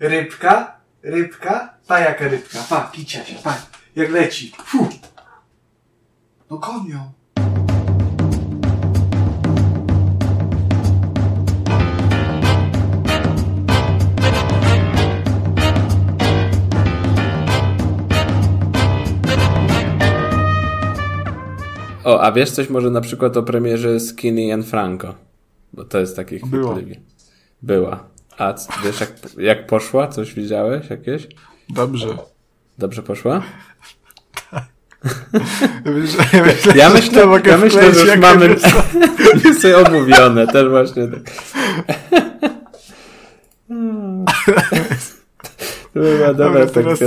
Rybka, rybka, pa jaka rybka, pa, picia się, pa, jak leci. Fu. No konią. O, a wiesz coś może na przykład o premierze Skinny and Franco? Bo to jest taki Było. chwytliwy. Była. A wiesz jak, jak poszła? Coś widziałeś jakieś? Dobrze. Dobrze poszła? Myślę, myślę, Ja że myślę, mogę ja myślę że już mamy newsy omówione. Też właśnie tak. To była dobra Dobra, teraz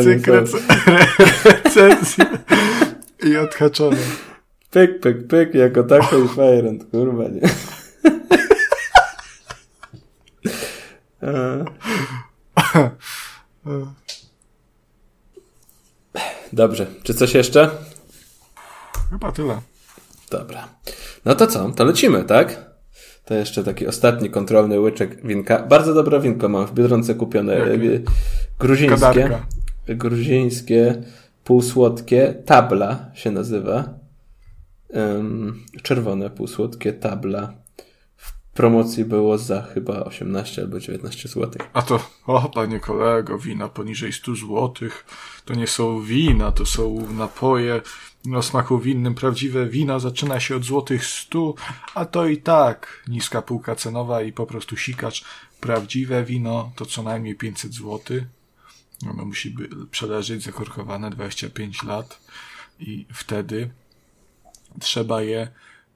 recenzji i odhaczone. Pyk, pyk, pyk, jako tako i fajrant, kurwa, nie? E. Dobrze, czy coś jeszcze? Chyba tyle. Dobra. No to co? To lecimy, tak? To jeszcze taki ostatni kontrolny łyczek winka. Bardzo dobre winko mam w Biedronce kupione. Jakie? e, Gruzińskie. Kadarka. Gruzińskie, półsłodkie. Tabla się nazywa. Em, czerwone, półsłodkie tabla. Promocji było za chyba 18 albo 19 zł. A to, o panie kolego, wina poniżej 100 złotych to nie są wina, to są napoje o smaku winnym. Prawdziwe wina zaczyna się od złotych 100, a to i tak niska półka cenowa i po prostu sikacz. Prawdziwe wino to co najmniej 500 złotych. Ono musi by przeleżeć zakorkowane 25 lat i wtedy trzeba je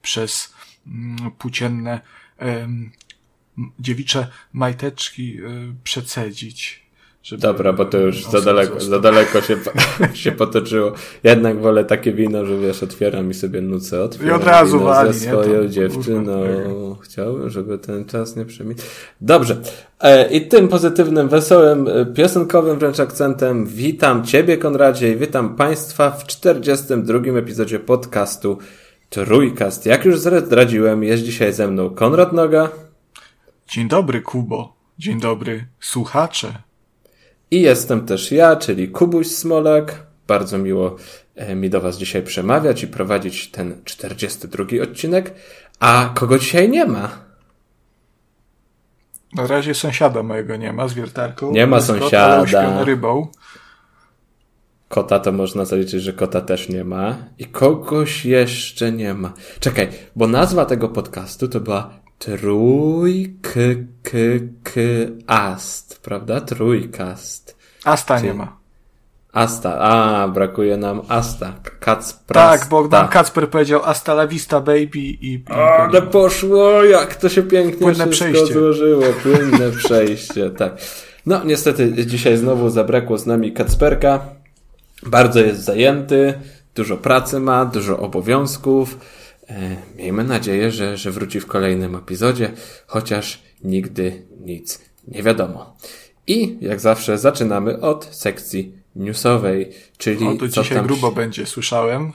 przez mm, płócienne dziewicze majteczki y, przecedzić. Dobra, bo to już za daleko, za daleko się, się potoczyło. Jednak wolę takie wino, że wiesz, otwieram i sobie nucę. Otwieram I od razu wino wali, ze nie? swoją To, dziewczyną. Chciałbym, żeby ten czas nie przeminął. Dobrze. E, I tym pozytywnym, wesołym, e, piosenkowym wręcz akcentem witam Ciebie, Konradzie, i witam Państwa w 42 epizodzie podcastu Trójkast. Jak już zdradziłem, jest dzisiaj ze mną Konrad Noga Dzień dobry, Kubo. Dzień dobry, słuchacze. i jestem też ja, czyli Kubuś Smolak. Bardzo miło e, mi do Was dzisiaj przemawiać i prowadzić ten 42 odcinek. A kogo dzisiaj nie ma? Na razie sąsiada mojego nie ma z wiertarką. Nie ma kot, sąsiada. rybą. Kota to można zaliczyć, że kota też nie ma. I kogoś jeszcze nie ma. Czekaj, bo nazwa tego podcastu to była Trójkast, prawda? Trójkast. Asta Czyli- nie ma. Asta, a, brakuje nam Asta. Kacprasta. Tak, bo nam Kacper powiedział Asta la vista baby i... i Ale poszło, jak to się pięknie Płynne wszystko przejście. złożyło. Płynne przejście, tak. No, niestety dzisiaj znowu zabrakło z nami Kacperka. Bardzo jest zajęty, dużo pracy ma, dużo obowiązków. E, miejmy nadzieję, że, że wróci w kolejnym epizodzie, chociaż nigdy nic nie wiadomo. I jak zawsze zaczynamy od sekcji newsowej, czyli O, to co dzisiaj tam... grubo będzie, słyszałem.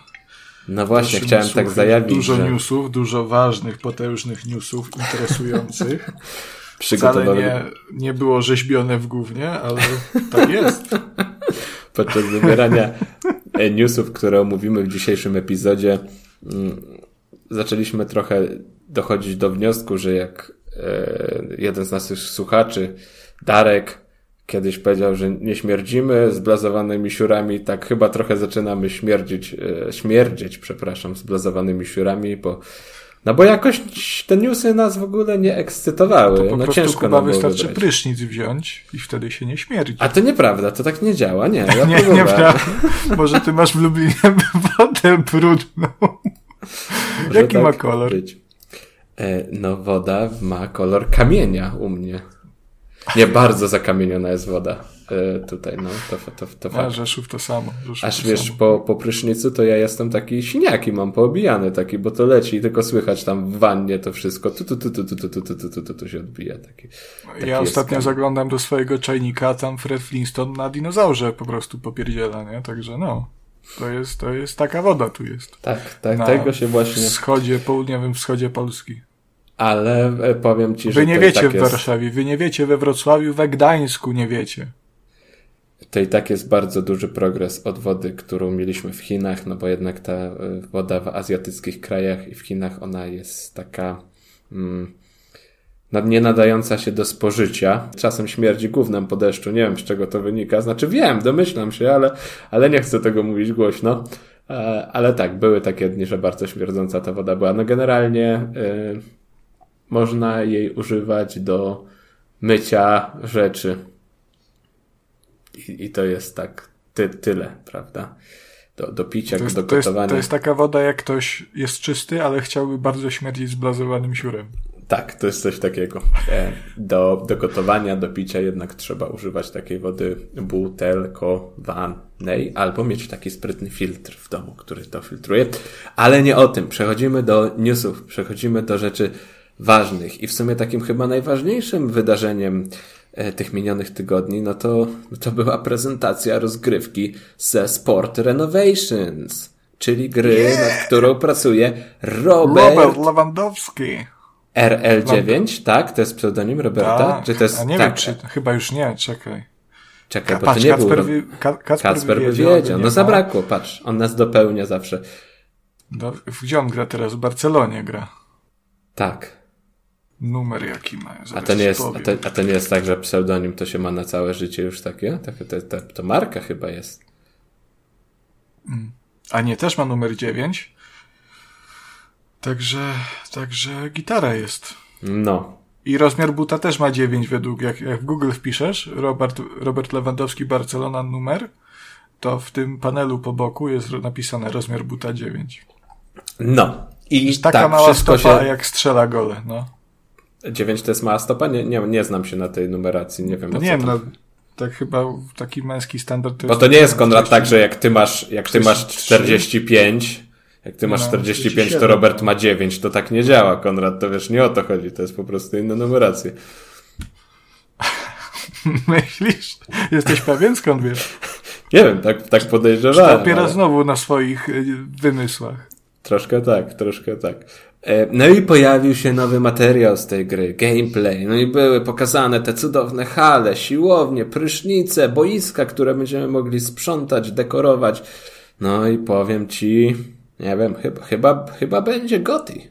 No właśnie, chciałem tak zajawić, Dużo że newsów, dużo ważnych, potężnych newsów, interesujących. Wcale nie, nie było rzeźbione w gównie, ale tak jest. podczas wybierania e, newsów, które omówimy w dzisiejszym epizodzie, mm, zaczęliśmy trochę dochodzić do wniosku, że jak e, jeden z naszych słuchaczy, Darek, kiedyś powiedział, że nie śmierdzimy zblazowanymi siurami, tak chyba trochę zaczynamy śmierdzić, e, śmierdzieć, przepraszam, zblazowanymi siurami, bo no bo jakoś te newsy nas w ogóle nie ekscytowały. Po no prostu ciężko Kuba nam było wystarczy wybrać. prysznic wziąć i wtedy się nie śmierdzi. A to nieprawda, to tak nie działa, nie. Ja nie, próbowałem. nieprawda. Może ty masz w Lublinie wodę brudną. Może Jaki tak ma kolor? Być. E, no woda ma kolor kamienia u mnie. Nie, bardzo zakamieniona jest woda tutaj, no to, to, to A, fakt. Rzeszów to samo. Rzeszów Aż to wiesz, samo. po, po prysznicu to ja jestem taki siniaki mam poobijany taki, bo to leci i tylko słychać tam w wannie to wszystko, tu, tu, tu, tu, tu, tu, tu, tu, tu, tu, tu, tu się odbija taki. taki Ja ostatnio zaglądam do swojego czajnika, a tam Fred Flintstone na dinozaurze po prostu popierdziela, nie? Także no. To jest, to jest taka woda tu jest. Tak, tak, Na tego się właśnie... wschodzie, południowym wschodzie Polski. Ale e, powiem ci, że Wy nie wiecie tak w Warszawie, wy nie wiecie we Wrocławiu, we Gdańsku nie wiecie. To i tak jest bardzo duży progres od wody, którą mieliśmy w Chinach, no bo jednak ta e, woda w azjatyckich krajach i w Chinach ona jest taka mm, nie nadająca się do spożycia. Czasem śmierdzi gównem po deszczu, nie wiem z czego to wynika. Znaczy wiem, domyślam się, ale, ale nie chcę tego mówić głośno. E, Ale tak, były takie dni, że bardzo śmierdząca ta woda była. No generalnie y, można jej używać do mycia rzeczy. I, i to jest tak ty, tyle, prawda? Do, do picia, To jest, do to, jest, gotowania. to jest taka woda, jak ktoś jest czysty, ale chciałby bardzo śmierdzić zblazowanym siurem. Tak, to jest coś takiego. E, Do, do gotowania, do picia jednak trzeba używać takiej wody butelkowanej albo mieć taki sprytny filtr w domu, który to filtruje. Ale nie o tym. Przechodzimy do newsów, przechodzimy do rzeczy ważnych i w sumie takim chyba najważniejszym wydarzeniem tych minionych tygodni, no to, to była prezentacja rozgrywki ze Sport Renovations, czyli gry, nad którą pracuje Robert, Robert Lewandowski. RL9, tak? To jest pseudonim Roberta? Tak, Czy to jest, a nie tak, wiem, czy chyba już nie, czekaj. Czekaj, bo to Patrz, nie był... Kacper, Ro- wy, Ka, Kacper, Kacper by wiedział, wiedział. nie No zabrakło, patrz. On nas dopełnia zawsze. Do, gdzie on gra teraz? W Barcelonie gra. Tak. Numer jaki ma? A nie jest, a, to, a nie jest tak, że pseudonim to się ma na całe życie już takie? Tak, to, to, to marka chyba jest. A nie, też ma numer 9. Także, także gitara jest. No. I rozmiar buta też ma 9 według, jak, jak w Google wpiszesz, Robert, Robert Lewandowski, Barcelona numer, to w tym panelu po boku jest napisane rozmiar buta 9. No. I Taka tak, mała stopa, się... jak strzela gole, no. 9 to jest mała stopa? Nie, nie, nie znam się na tej numeracji, nie wiem No nie wiem, no, tak chyba taki męski standard to Bo to nie jest Konrad tak, że jak ty masz, jak ty masz 33? 45, jak ty masz No, 45, to 37. Robert ma 9, to tak nie działa, Konrad, to wiesz, nie o to chodzi, to jest po prostu inne numeracje. Myślisz? Jesteś pewien, skąd wiesz? Nie wiem, tak, tak Czy to podejrzewałem. opiera ale znowu na swoich y, wymysłach? Troszkę tak, troszkę tak. E, No i pojawił się nowy materiał z tej gry, gameplay. No i były pokazane te cudowne hale, siłownie, prysznice, boiska, które będziemy mogli sprzątać, dekorować. No i powiem ci, nie wiem, chyba, chyba, chyba będzie Goti.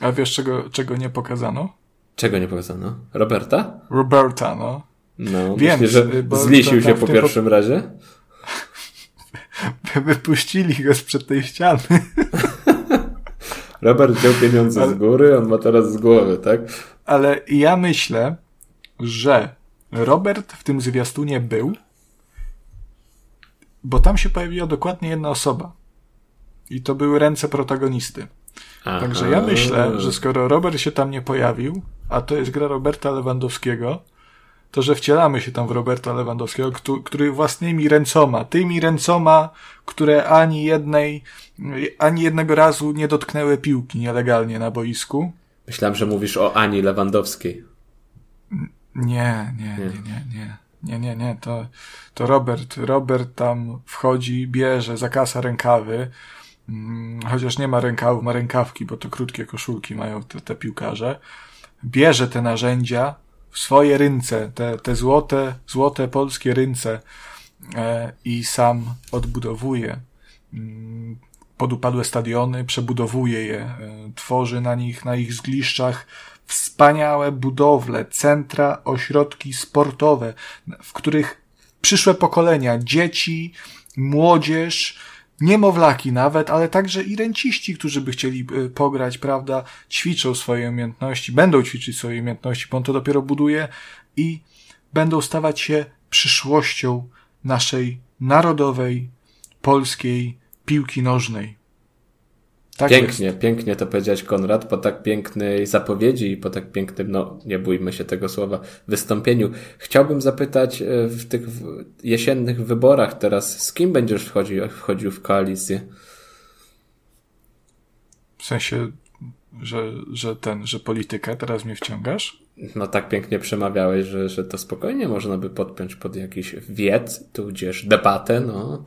A wiesz, czego, czego nie pokazano? Czego nie pokazano? Roberta? Roberta, no. No, Wiem, myślisz, że bo zlisił się tam w po pierwszym razie? Wypuścili go sprzed tej ściany. Robert wziął pieniądze z góry, on ma teraz z głowy, tak? Ale ja myślę, że Robert w tym zwiastunie był, bo tam się pojawiła dokładnie jedna osoba. I to były ręce protagonisty. Także ja Aha. myślę, że skoro Robert się tam nie pojawił, a to jest gra Roberta Lewandowskiego, to że wcielamy się tam w Roberta Lewandowskiego, któ- który własnymi ręcoma, tymi ręcoma, które ani jednej, ani jednego razu nie dotknęły piłki nielegalnie na boisku. Myślałem, że mówisz o Ani Lewandowskiej. Nie, nie, nie, nie, nie. Nie, nie, nie, to, to Robert, Robert tam wchodzi, bierze, zakasa rękawy, mm, chociaż nie ma rękawów, ma rękawki, bo to krótkie koszulki mają te, te piłkarze. Bierze te narzędzia swoje ręce, te, te złote, złote polskie ręce e, i sam odbudowuje mm, podupadłe stadiony, przebudowuje je, e, tworzy na nich, na ich zgliszczach wspaniałe budowle, centra, ośrodki sportowe, w których przyszłe pokolenia, dzieci, młodzież, niemowlaki nawet, ale także i renciści, którzy by chcieli e, pograć, prawda, ćwiczą swoje umiejętności, będą ćwiczyć swoje umiejętności, bo on to dopiero buduje i będą stawać się przyszłością naszej narodowej, polskiej piłki nożnej. Tak jest. Pięknie, pięknie to powiedziałeś Konrad, po tak pięknej zapowiedzi i po tak pięknym, no nie bójmy się tego słowa, wystąpieniu. Chciałbym zapytać e, w tych jesiennych wyborach teraz, z kim będziesz wchodził, wchodził w koalicję? W sensie, że, że ten, że politykę teraz mnie wciągasz? No tak pięknie przemawiałeś, że, że to spokojnie można by podpiąć pod jakiś wiec, tudzież debatę, no.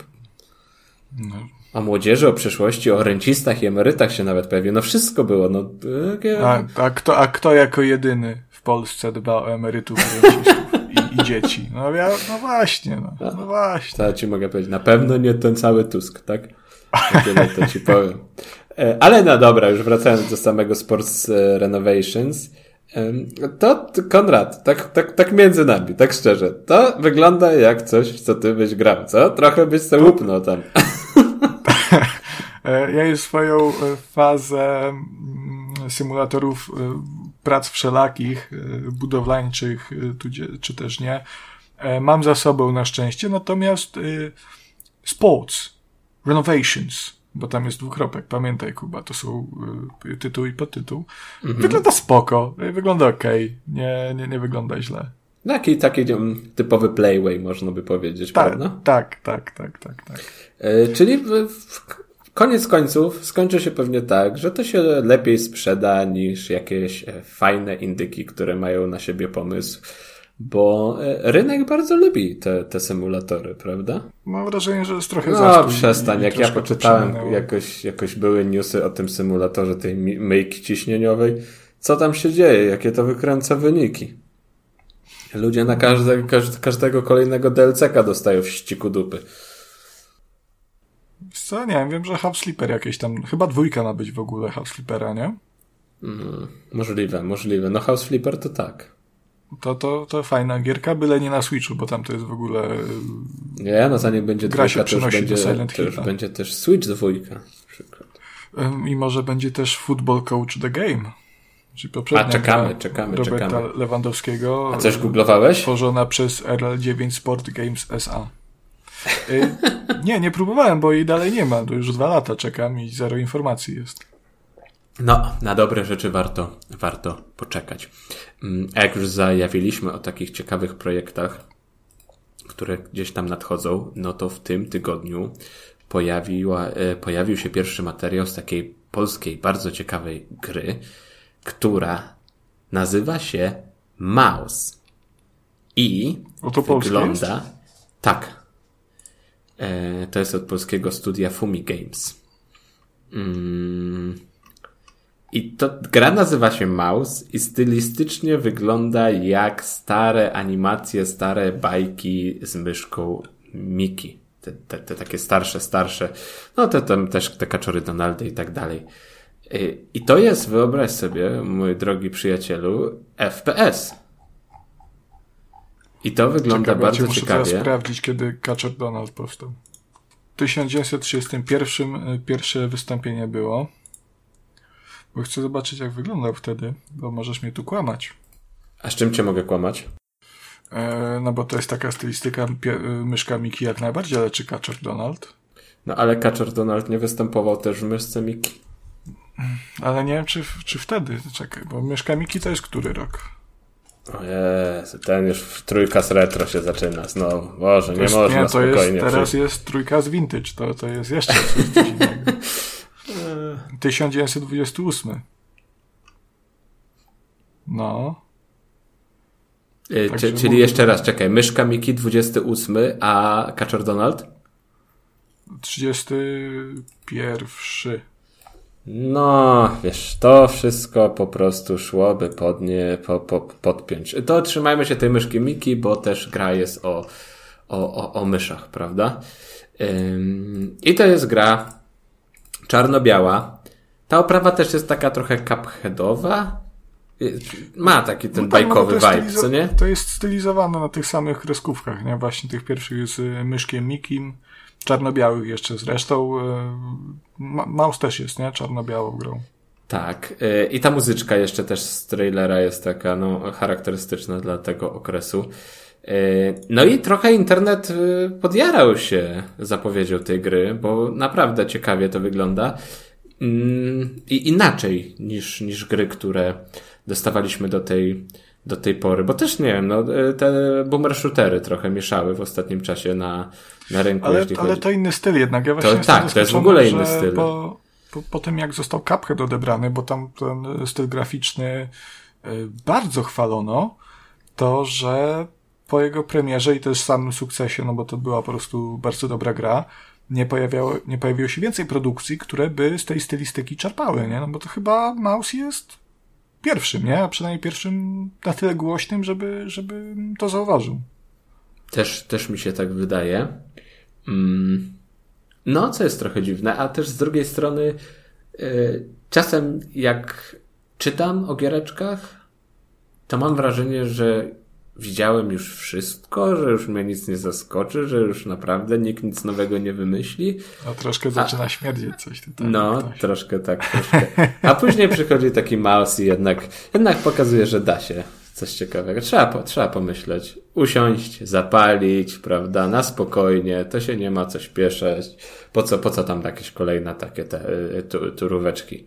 No, o młodzieży, o przyszłości, o rencistach i emerytach się nawet pojawiło. No wszystko było. No, takie... A, a, kto, a kto jako jedyny w Polsce dba o emerytów i rencistów i, i dzieci? No, ja, no właśnie, no, no właśnie. To ci mogę powiedzieć. Na pewno nie ten cały Tusk, tak? Tyle to ci powiem. E, Ale no dobra, już wracając do samego Sports e, Renovations. To, Konrad, tak, tak, tak między nami, tak szczerze, to wygląda jak coś, co ty byś grał, co? Trochę byś se łupnął tam. E, Ja już swoją e, fazę mm, symulatorów e, prac wszelakich, budowlańczych, czy też nie, mam za sobą na szczęście, natomiast sports, renovations, bo tam jest dwukropek, pamiętaj Kuba, to są tytuł i podtytuł, wygląda spoko, wygląda okej, nie, nie, nie wygląda źle. Taki, taki em, typowy playway, można by powiedzieć, Tak, prawda? tak, tak, tak, tak, tak. E, Czyli w, w koniec końców skończy się pewnie tak, że to się lepiej sprzeda niż jakieś e, fajne indyki, które mają na siebie pomysł, bo e, rynek bardzo lubi te, te symulatory, prawda? Mam wrażenie, że jest trochę No przestań, jak ja poczytałem, jakoś, jakoś były newsy o tym symulatorze tej myjki ciśnieniowej, co tam się dzieje, jakie to wykręca wyniki. Ludzie na każde, każd- każdego kolejnego DLC-ka dostają w ściku dupy. Co, nie wiem, wiem, że Half Sleeper jakieś tam, chyba dwójka ma być w ogóle Half Sleepera, nie? Mm, możliwe, możliwe. No House Flipper to tak. To, to, to fajna gierka, byle nie na Switchu, bo tam to jest w ogóle... Nie, no zanim będzie Gra dwójka, to już będzie, to już Hilla. będzie też Switch dwójka. I może będzie też Football Coach The Game. Czyli poprzednia A, czekamy, czekamy, Roberta czekamy. Lewandowskiego. A coś googlowałeś? Tworzona przez RL9 Sport Games SA. Y, nie, nie próbowałem, bo jej dalej nie ma. To już dwa lata czekam i zero informacji jest. No, na dobre rzeczy warto, warto poczekać. Mm, A jak już zajawiliśmy o takich ciekawych projektach, które gdzieś tam nadchodzą, no to w tym tygodniu pojawiła, e, pojawił się pierwszy materiał z takiej polskiej, bardzo ciekawej gry, która nazywa się Mouse. I O, to polskie wygląda tak. E, to jest od polskiego studia Fumi Games. Mm. I to gra nazywa się Mouse i stylistycznie wygląda jak stare animacje, stare bajki z myszką Miki. Te, te, te takie starsze, starsze. No te tam też te kaczory Donaldy i tak dalej. Y, I to jest, wyobraź sobie, mój drogi przyjacielu, FPS. I to wygląda Ciekawe, bardzo muszę teraz ciekawie. sprawdzić, kiedy Kaczor Donald powstał. W 1931 y, pierwsze wystąpienie było. Bo chcę zobaczyć, jak wyglądał wtedy, bo możesz mnie tu kłamać. A z czym cię mogę kłamać? E, no bo to jest taka stylistyka y, myszka Miki jak najbardziej leczy Kaczor Donald. No ale Kaczor Donald nie występował też w myszce Miki. Ale nie wiem, czy, czy wtedy. Czekaj, bo myszka Miki to jest który rok? O Jezu, ten już w trójka z retro się zaczyna znowu. Boże, nie jest, można nie, to jest, teraz jest trójka z vintage, to, to jest jeszcze coś, innego. 1928. No. Y, Także czy- czyli mówię, jeszcze raz, czekaj. Myszka Miki 28, a Kaczor Donald? 31. No, wiesz, to wszystko po prostu szłoby pod nie, po, po, podpiąć. To trzymajmy się tej myszki Miki, bo też gra jest o, o, o, o myszach, prawda? Ym, I to jest gra czarno-biała. Ta oprawa też jest taka trochę cupheadowa. Y, Ma taki ten No tak, no bajkowy jest vibe, co nie? To jest stylizowane na tych samych kreskówkach, nie? Właśnie tych pierwszych z y, myszkiem Mikim, czarno-białych jeszcze zresztą. Ma- Mouse też jest, nie? Czarno-białą grą. Tak. y, I ta muzyczka jeszcze też z trailera jest taka, no, charakterystyczna dla tego okresu. Y, No i trochę internet podjarał się zapowiedzią tej gry, bo naprawdę ciekawie to wygląda. Mm, I inaczej niż, niż gry, które dostawaliśmy do tej, do tej pory. Bo też nie wiem, no, y, te boomer shootery trochę mieszały w ostatnim czasie na, na rynku, Ale, jeśli ale to inny styl jednak. Ja właśnie To tak, to jest w ogóle inny styl. Po, po, po tym jak został Cuphead odebrany, bo tam ten styl graficzny y, bardzo chwalono, to że po jego premierze i też samym sukcesie, no bo to była po prostu bardzo dobra gra, nie, pojawiało, nie pojawiło się więcej produkcji, które by z tej stylistyki czerpały, nie? No bo to chyba Mouse jest pierwszym, nie? A przynajmniej pierwszym na tyle głośnym, żeby, żeby to zauważył. Też, też mi się tak wydaje. Mm. No, co jest trochę dziwne, a też z drugiej strony yy, czasem jak czytam o giereczkach, to mam wrażenie, że widziałem już wszystko, że już mnie nic nie zaskoczy, że już naprawdę nikt nic nowego nie wymyśli. No troszkę zaczyna A, śmierdzieć coś tutaj. No, ktoś. troszkę tak, troszkę. A później przychodzi taki mouse i jednak, jednak pokazuje, że da się coś ciekawego. Trzeba, po, trzeba pomyśleć. Usiąść, zapalić, prawda, na spokojnie, to się nie ma co śpieszać. Po co, po co tam jakieś kolejne takie te y, tu, turóweczki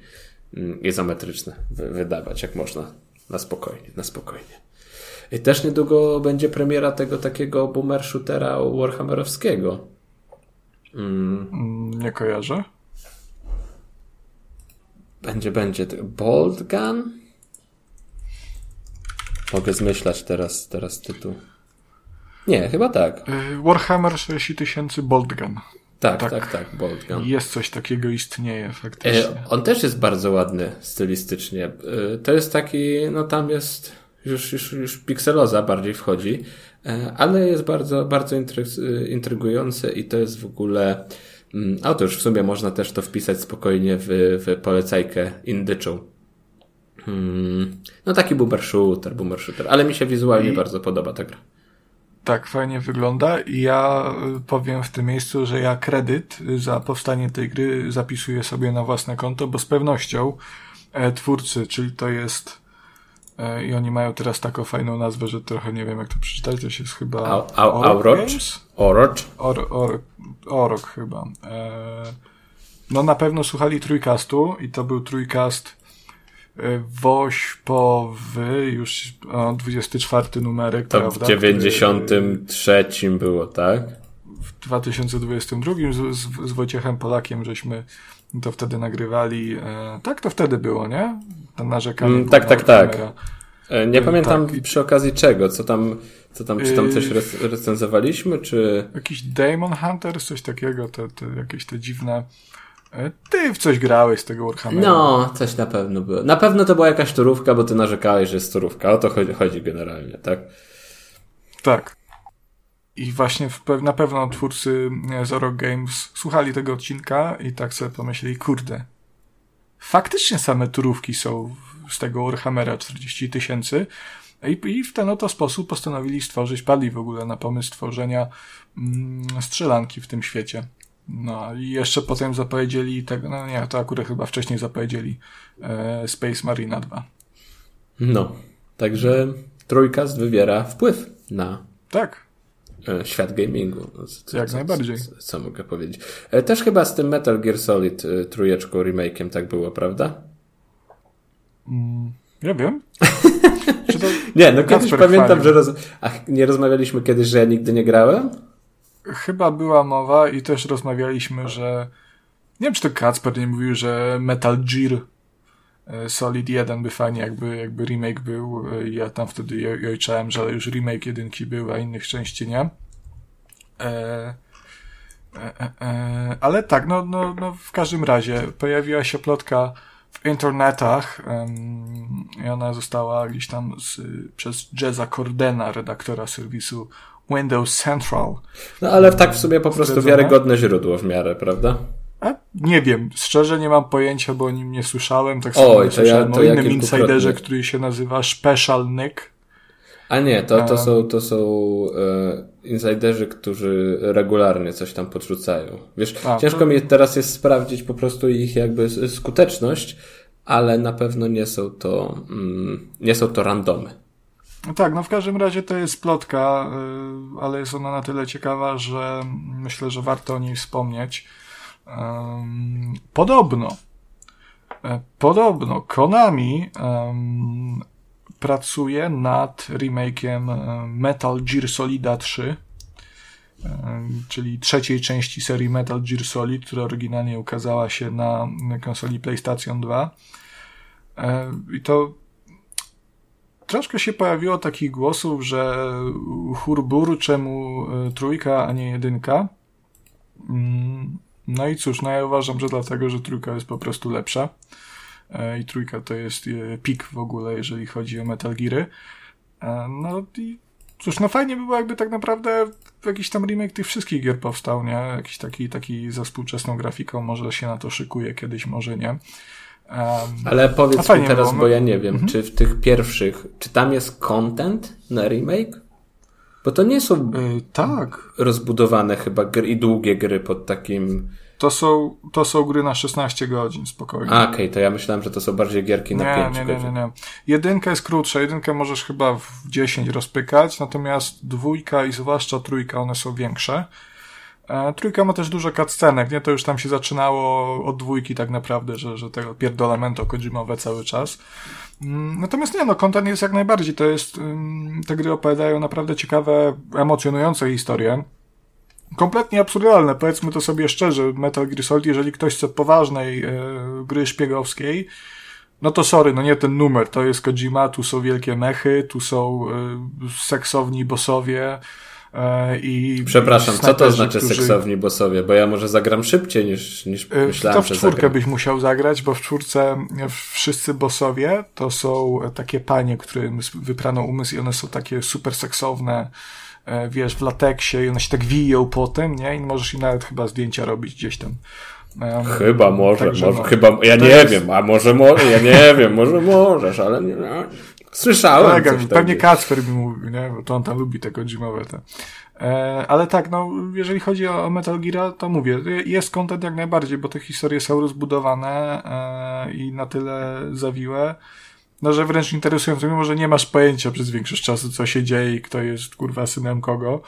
mm, izometryczne wydawać, jak można na spokojnie, na spokojnie. I też niedługo będzie premiera tego takiego boomer shootera Warhammerowskiego. Mm. mm. Nie kojarzę. Będzie, będzie. Bolt Gun? Mogę zmyślać teraz, teraz tytuł. Nie, chyba tak. Y, Warhammer 6000 Bolt Gun. Tak, tak, tak, tak Bolt Gun. Jest coś takiego, istnieje faktycznie. E, on też jest bardzo ładny stylistycznie. E, to jest taki, no tam jest już, już, już pikseloza bardziej wchodzi, e, ale jest bardzo, bardzo intrygujące i to jest w ogóle, mm, a to już w sumie można też to wpisać spokojnie w, w polecajkę indyczą. Hmm. No taki boomer shooter, boomer shooter, ale mi się wizualnie I... bardzo podoba ta gra. Tak, fajnie wygląda i ja y, powiem w tym miejscu, że ja kredyt za powstanie tej gry zapisuję sobie na własne konto, bo z pewnością e, twórcy, czyli to jest E, I oni mają teraz taką fajną nazwę, że trochę nie wiem jak to przeczytać, to się jest chyba... Aurok? Orok? Or, Orok chyba. E, no na pewno słuchali trójkastu i to był trójkast e, wośpowy, już o, 24 numerek, to prawda? w 93 było, tak? W 2022 z, z, z Wojciechem Polakiem żeśmy to wtedy nagrywali. E, tak to wtedy było, nie? Ten narzekanie. Mm, tak, tak, tak. E, nie pamiętam tak. przy okazji czego, co tam, co tam, czy tam coś yy, recenzowaliśmy, czy... Jakiś Demon Hunter, coś takiego, te, te, jakieś te dziwne... E, ty w coś grałeś z tego Warhammera. No, coś na pewno było. Na pewno to była jakaś turówka, bo ty narzekałeś, że jest turówka. O to chodzi, chodzi generalnie, tak? Tak. I właśnie w, na pewno twórcy Zoro Games słuchali tego odcinka i tak sobie pomyśleli, kurde, faktycznie same turówki są z tego Warhammera 40 tysięcy i, i w ten oto sposób postanowili stworzyć, padli w ogóle na pomysł stworzenia mm, strzelanki w tym świecie. No i jeszcze potem zapowiedzieli tego, no nie, to akurat chyba wcześniej zapowiedzieli e, Space Marine 2. No, także trójkast wywiera wpływ na tak. E, świat gamingu. Co, Jak co, najbardziej. Co, co, mogę powiedzieć? E, też chyba z tym Metal Gear Solid e, trójeczką remake'iem tak było, prawda? Mm, ja wiem. nie, no kiedyś pamiętam, że roz... Ach, nie rozmawialiśmy kiedyś, że ja nigdy nie grałem? Chyba była mowa i też rozmawialiśmy, że nie wiem, czy to Kacper nie mówił, że Metal Gear Solid 1 by fajnie jakby, jakby remake był. Ja tam wtedy jojczałem, że już remake jedynki był, a innych części nie. E, e, e, e, ale tak, no, no, no w każdym razie pojawiła się plotka w internetach um, i ona została gdzieś tam z, przez Jezza Cordena, redaktora serwisu Windows Central. No ale tak w sobie po prostu wiarygodne źródło w miarę, prawda? A nie wiem, szczerze nie mam pojęcia, bo o nim nie słyszałem. Tak samo Oj, ja, o ja innym insiderze, który się nazywa Special Nick. A nie, to, to są, to są e, insiderzy, którzy regularnie coś tam podrzucają. Wiesz, A, ciężko to... mi teraz jest sprawdzić po prostu ich jakby skuteczność, ale na pewno nie są to, mm, nie są to randomy. No tak, no w każdym razie to jest plotka, y, ale jest ona na tyle ciekawa, że myślę, że warto o niej wspomnieć. Podobno, e, podobno Konami pracuje nad remake'iem e, Metal Gear Solida 3, czyli trzeciej części serii Metal Gear Solid, która oryginalnie ukazała się na konsoli PlayStation 2. E, I to troszkę się pojawiło takich głosów, że hurbur, czemu trójka, a nie jedynka. Mm, no i cóż, no ja uważam, że dlatego, że trójka jest po prostu lepsza. E, I trójka to jest e, pik w ogóle, jeżeli chodzi o Metal Geary. E, no i cóż, no fajnie by było, jakby tak naprawdę jakiś tam remake tych wszystkich gier powstał, nie? Jakiś taki, taki za współczesną grafiką, może się na to szykuje kiedyś, może nie. Um, Ale powiedz mi teraz, było, bo ja nie wiem, mhm. czy w tych pierwszych, czy tam jest content na remake? Bo to nie są yy, tak. rozbudowane chyba gry i długie gry pod takim to są, to są gry na 16 godzin, spokojnie. Okej, okay, to ja myślałem, że to są bardziej gierki na nie, 5 nie, nie, godzin. Nie, nie, nie. Jedynka jest krótsza, jedynkę możesz chyba w 10 rozpykać, natomiast dwójka i zwłaszcza trójka, one są większe. E, trójka ma też dużo cutscenek, nie? To już tam się zaczynało od dwójki tak naprawdę, że, że tego pierdolamento Kojimowe cały czas. Mm, natomiast nie, no, content jest jak najbardziej. To jest, te gry opowiadają naprawdę ciekawe, emocjonujące historie kompletnie absurdalne. Powiedzmy to sobie szczerze, Metal Gear Solid, jeżeli ktoś chce poważnej e, gry szpiegowskiej, no to sorry, no nie ten numer, to jest Kojima, tu są wielkie mechy, tu są e, seksowni bossowie, e, i Przepraszam, co to znaczy którzy... seksowni bossowie? Bo ja może zagram szybciej niż, niż e, myślałem, To w czwórkę byś musiał zagrać, bo w czwórce wszyscy bossowie to są takie panie, którym wyprano umysł i one są takie super seksowne, E, wiesz, w lateksie i one się tak wiją potem, nie? I możesz im nawet chyba zdjęcia robić gdzieś tam. Um, chyba może, może no, chyba, ja nie jest... wiem, a może może, ja nie wiem, może możesz, ale nie, no. Słyszałem Kolega, coś Pewnie Kacper mi mówił, nie? Bo to on tam lubi te Kojimowe te. E, ale tak, no, jeżeli chodzi o, o Metal Gear, to mówię, jest content jak najbardziej, bo te historie są rozbudowane e, i na tyle zawiłe, no, że wręcz interesujące, mimo że nie masz pojęcia przez większość czasu, co się dzieje i kto jest, kurwa, synem kogo,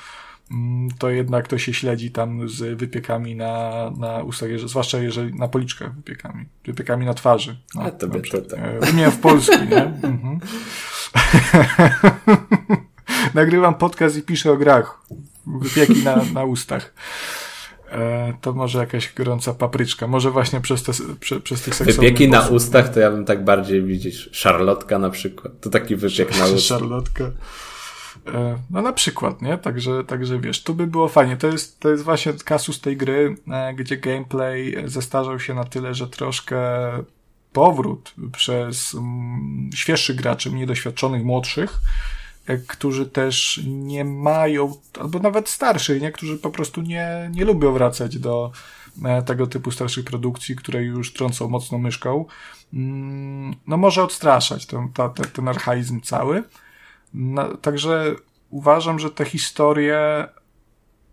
mm, to jednak to się śledzi tam z wypiekami na, na ustach, zwłaszcza jeżeli na policzkach wypiekami, wypiekami na twarzy. No, A to by to tak. Wymieniam w polski, nie? Mhm. Nagrywam podcast i piszę o grach. Wypieki na, na ustach. E, to może jakaś gorąca papryczka. Może właśnie przez, te, prze, przez tych seksownych Wypieki na ustach to ja bym tak bardziej widzisz. Szarlotka na przykład. To taki wypiek na ustach. Szarlotka. E, no na przykład, nie? Także, także wiesz, tu by było fajnie. To jest, to jest właśnie kasus tej gry, e, gdzie gameplay zestarzał się na tyle, że troszkę powrót przez mm, świeższych graczy, niedoświadczonych, młodszych, E, którzy też nie mają, albo nawet starszych, nie? którzy po prostu nie, nie lubią wracać do e, tego typu starszych produkcji, które już trącą mocno myszką, mm, no może odstraszać ten, ta, ten, ten archaizm cały. No, także uważam, że te historie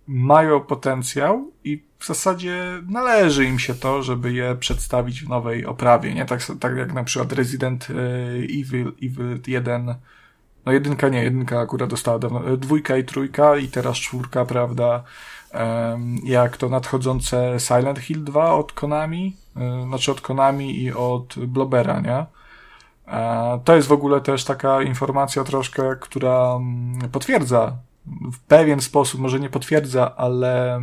mają potencjał i w zasadzie należy im się to, żeby je przedstawić w nowej oprawie, nie? Tak, tak jak na przykład Resident e, Evil, Evil 1 no jedynka nie, jedynka akurat dostała dawno, e, dwójka i trójka i teraz czwórka, prawda, jak to nadchodzące Silent Hill 2 od Konami, e, znaczy od Konami i od Blobera, nie? E, to jest w ogóle też taka informacja troszkę, która mm, potwierdza w pewien sposób, może nie potwierdza, ale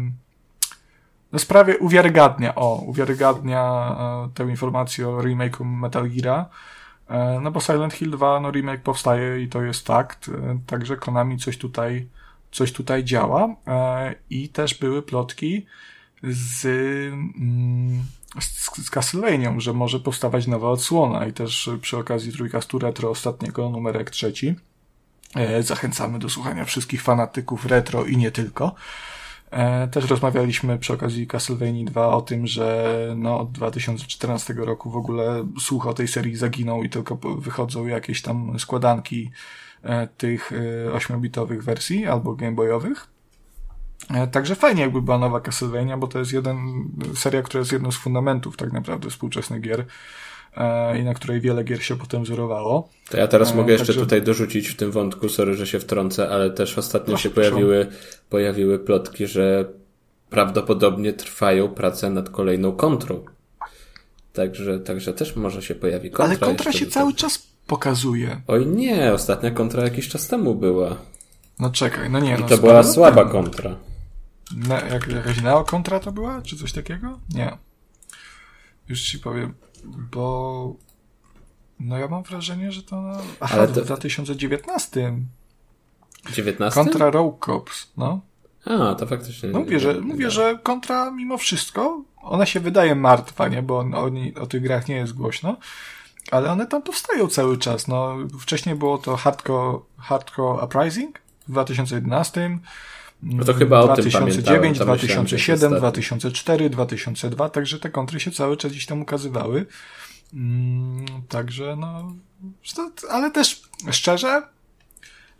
no sprawie uwiarygadnia, o, uwiarygadnia tę informację o remake'u Metal Gear'a, no bo Silent Hill 2, no remake powstaje i to jest fakt, e, także Konami coś tutaj, coś tutaj działa e, i też były plotki z, mm, z, z Castlevanią, że może powstawać nowa odsłona i też przy okazji Trójkastu Retro ostatniego numerek trzeci zachęcamy do słuchania wszystkich fanatyków retro i nie tylko. E, też rozmawialiśmy przy okazji Castlevania 2 o tym, że no, od 2014 roku w ogóle słuch o tej serii zaginął i tylko wychodzą jakieś tam składanki e, tych 8-bitowych e, wersji albo gameboyowych. Także fajnie jakby była nowa Castlevania, bo to jest jeden, seria, która jest jedną z fundamentów tak naprawdę współczesnych gier i na której wiele gier się potem wzorowało. To ja teraz mogę jeszcze Także... tutaj dorzucić w tym wątku, sorry, że się wtrącę, ale też ostatnio Proszę, się pojawiły, pojawiły plotki, że prawdopodobnie trwają prace nad kolejną kontrą. Także, także też może się pojawi kontra. Ale kontra się cały czas pokazuje. Oj nie, ostatnia kontra jakiś czas temu była. No czekaj, no nie. I no, to była słaba kontra. Ne, jak, jakaś neo kontra to była? Czy coś takiego? Nie. Już ci powiem bo no ja mam wrażenie, że to aha, Ale to... w 2019. 19? Kontra Rogue Cops, no. A, to faktycznie. No mówię, że, mówię, że kontra mimo wszystko, ona się wydaje martwa, nie? Bo o, o tych grach nie jest głośno, ale one tam powstają cały czas. No, wcześniej było to Hardcore, Hardcore Uprising w 2011. No to chyba o 2009, tym 2007, 2004, 2002, także te kontry się cały czas gdzieś tam ukazywały. Mm, także no, ale też szczerze,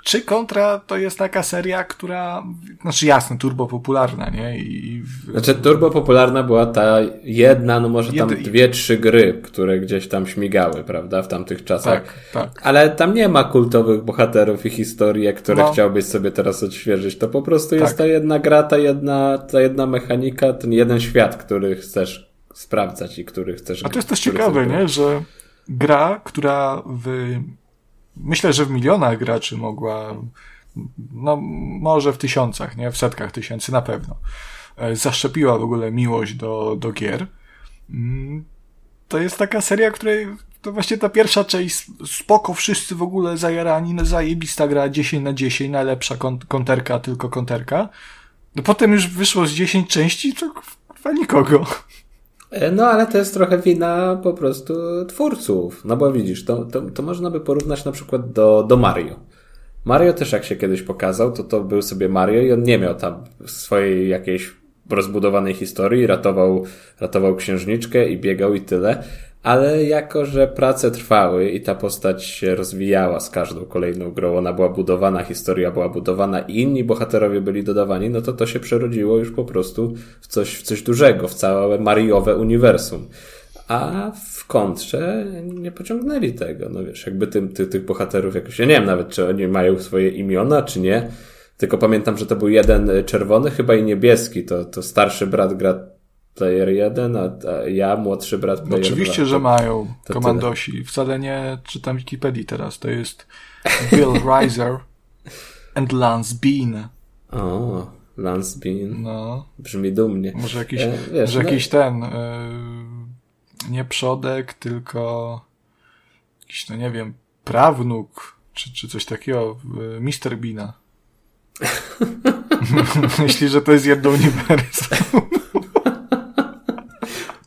czy Kontra to jest taka seria, która, znaczy jasne, turbo popularna, nie? I, Znaczy turbo popularna była ta jedna, no może tam Jedy... dwie, trzy gry, które gdzieś tam śmigały, prawda, w tamtych czasach. Tak, tak. Ale tam nie ma kultowych bohaterów i historii, które no. chciałbyś sobie teraz odświeżyć. To po prostu jest tak. ta jedna gra, ta jedna, ta jedna mechanika, ten jeden świat, który chcesz sprawdzać i który chcesz... A to jest też ciekawe, nie? Że gra, która w myślę, że w milionach graczy mogła, no może w tysiącach, nie? W setkach tysięcy na pewno. E, zaszczepiła w ogóle miłość do, do gier. Mm, to jest taka seria, której to właśnie ta pierwsza część spoko, wszyscy w ogóle zajarani, no zajebista gra 10 na 10, najlepsza konterka, tylko konterka. No potem już wyszło z 10 części, to chyba nikogo. E, no, ale to jest trochę wina po prostu twórców. No bo widzisz, to, to, to można by porównać na przykład do, do Mario. Mario też jak się kiedyś pokazał, to to był sobie Mario i on nie miał tam swojej jakiejś rozbudowanej historii, ratował, ratował księżniczkę i biegał i tyle ale jako, że prace trwały i ta postać się rozwijała z każdą kolejną grą, ona była budowana, historia była budowana i inni bohaterowie byli dodawani, no to to się przerodziło już po prostu w coś, w coś dużego, w całe Mariowe uniwersum. A w kontrze nie pociągnęli tego. No wiesz, jakby tym, ty, tych bohaterów jakoś, ja nie wiem nawet, czy oni mają swoje imiona, czy nie. Tylko pamiętam, że to był jeden czerwony, chyba i niebieski. To, to starszy brat gra Player 1, a, a ja, młodszy brat Player no Oczywiście, 2. że mają to komandosi. Tyle. Wcale nie czytam Wikipedii teraz. To jest Bill Reiser and Lance Bean. O, Lance Bean. No. Brzmi dumnie. Może jakiś, e, wiesz, może no... jakiś ten e, nie przodek, tylko jakiś, no nie wiem, prawnuk, czy, czy coś takiego, e, Mr. Beana. Myśli, że to jest jedno uniwersum.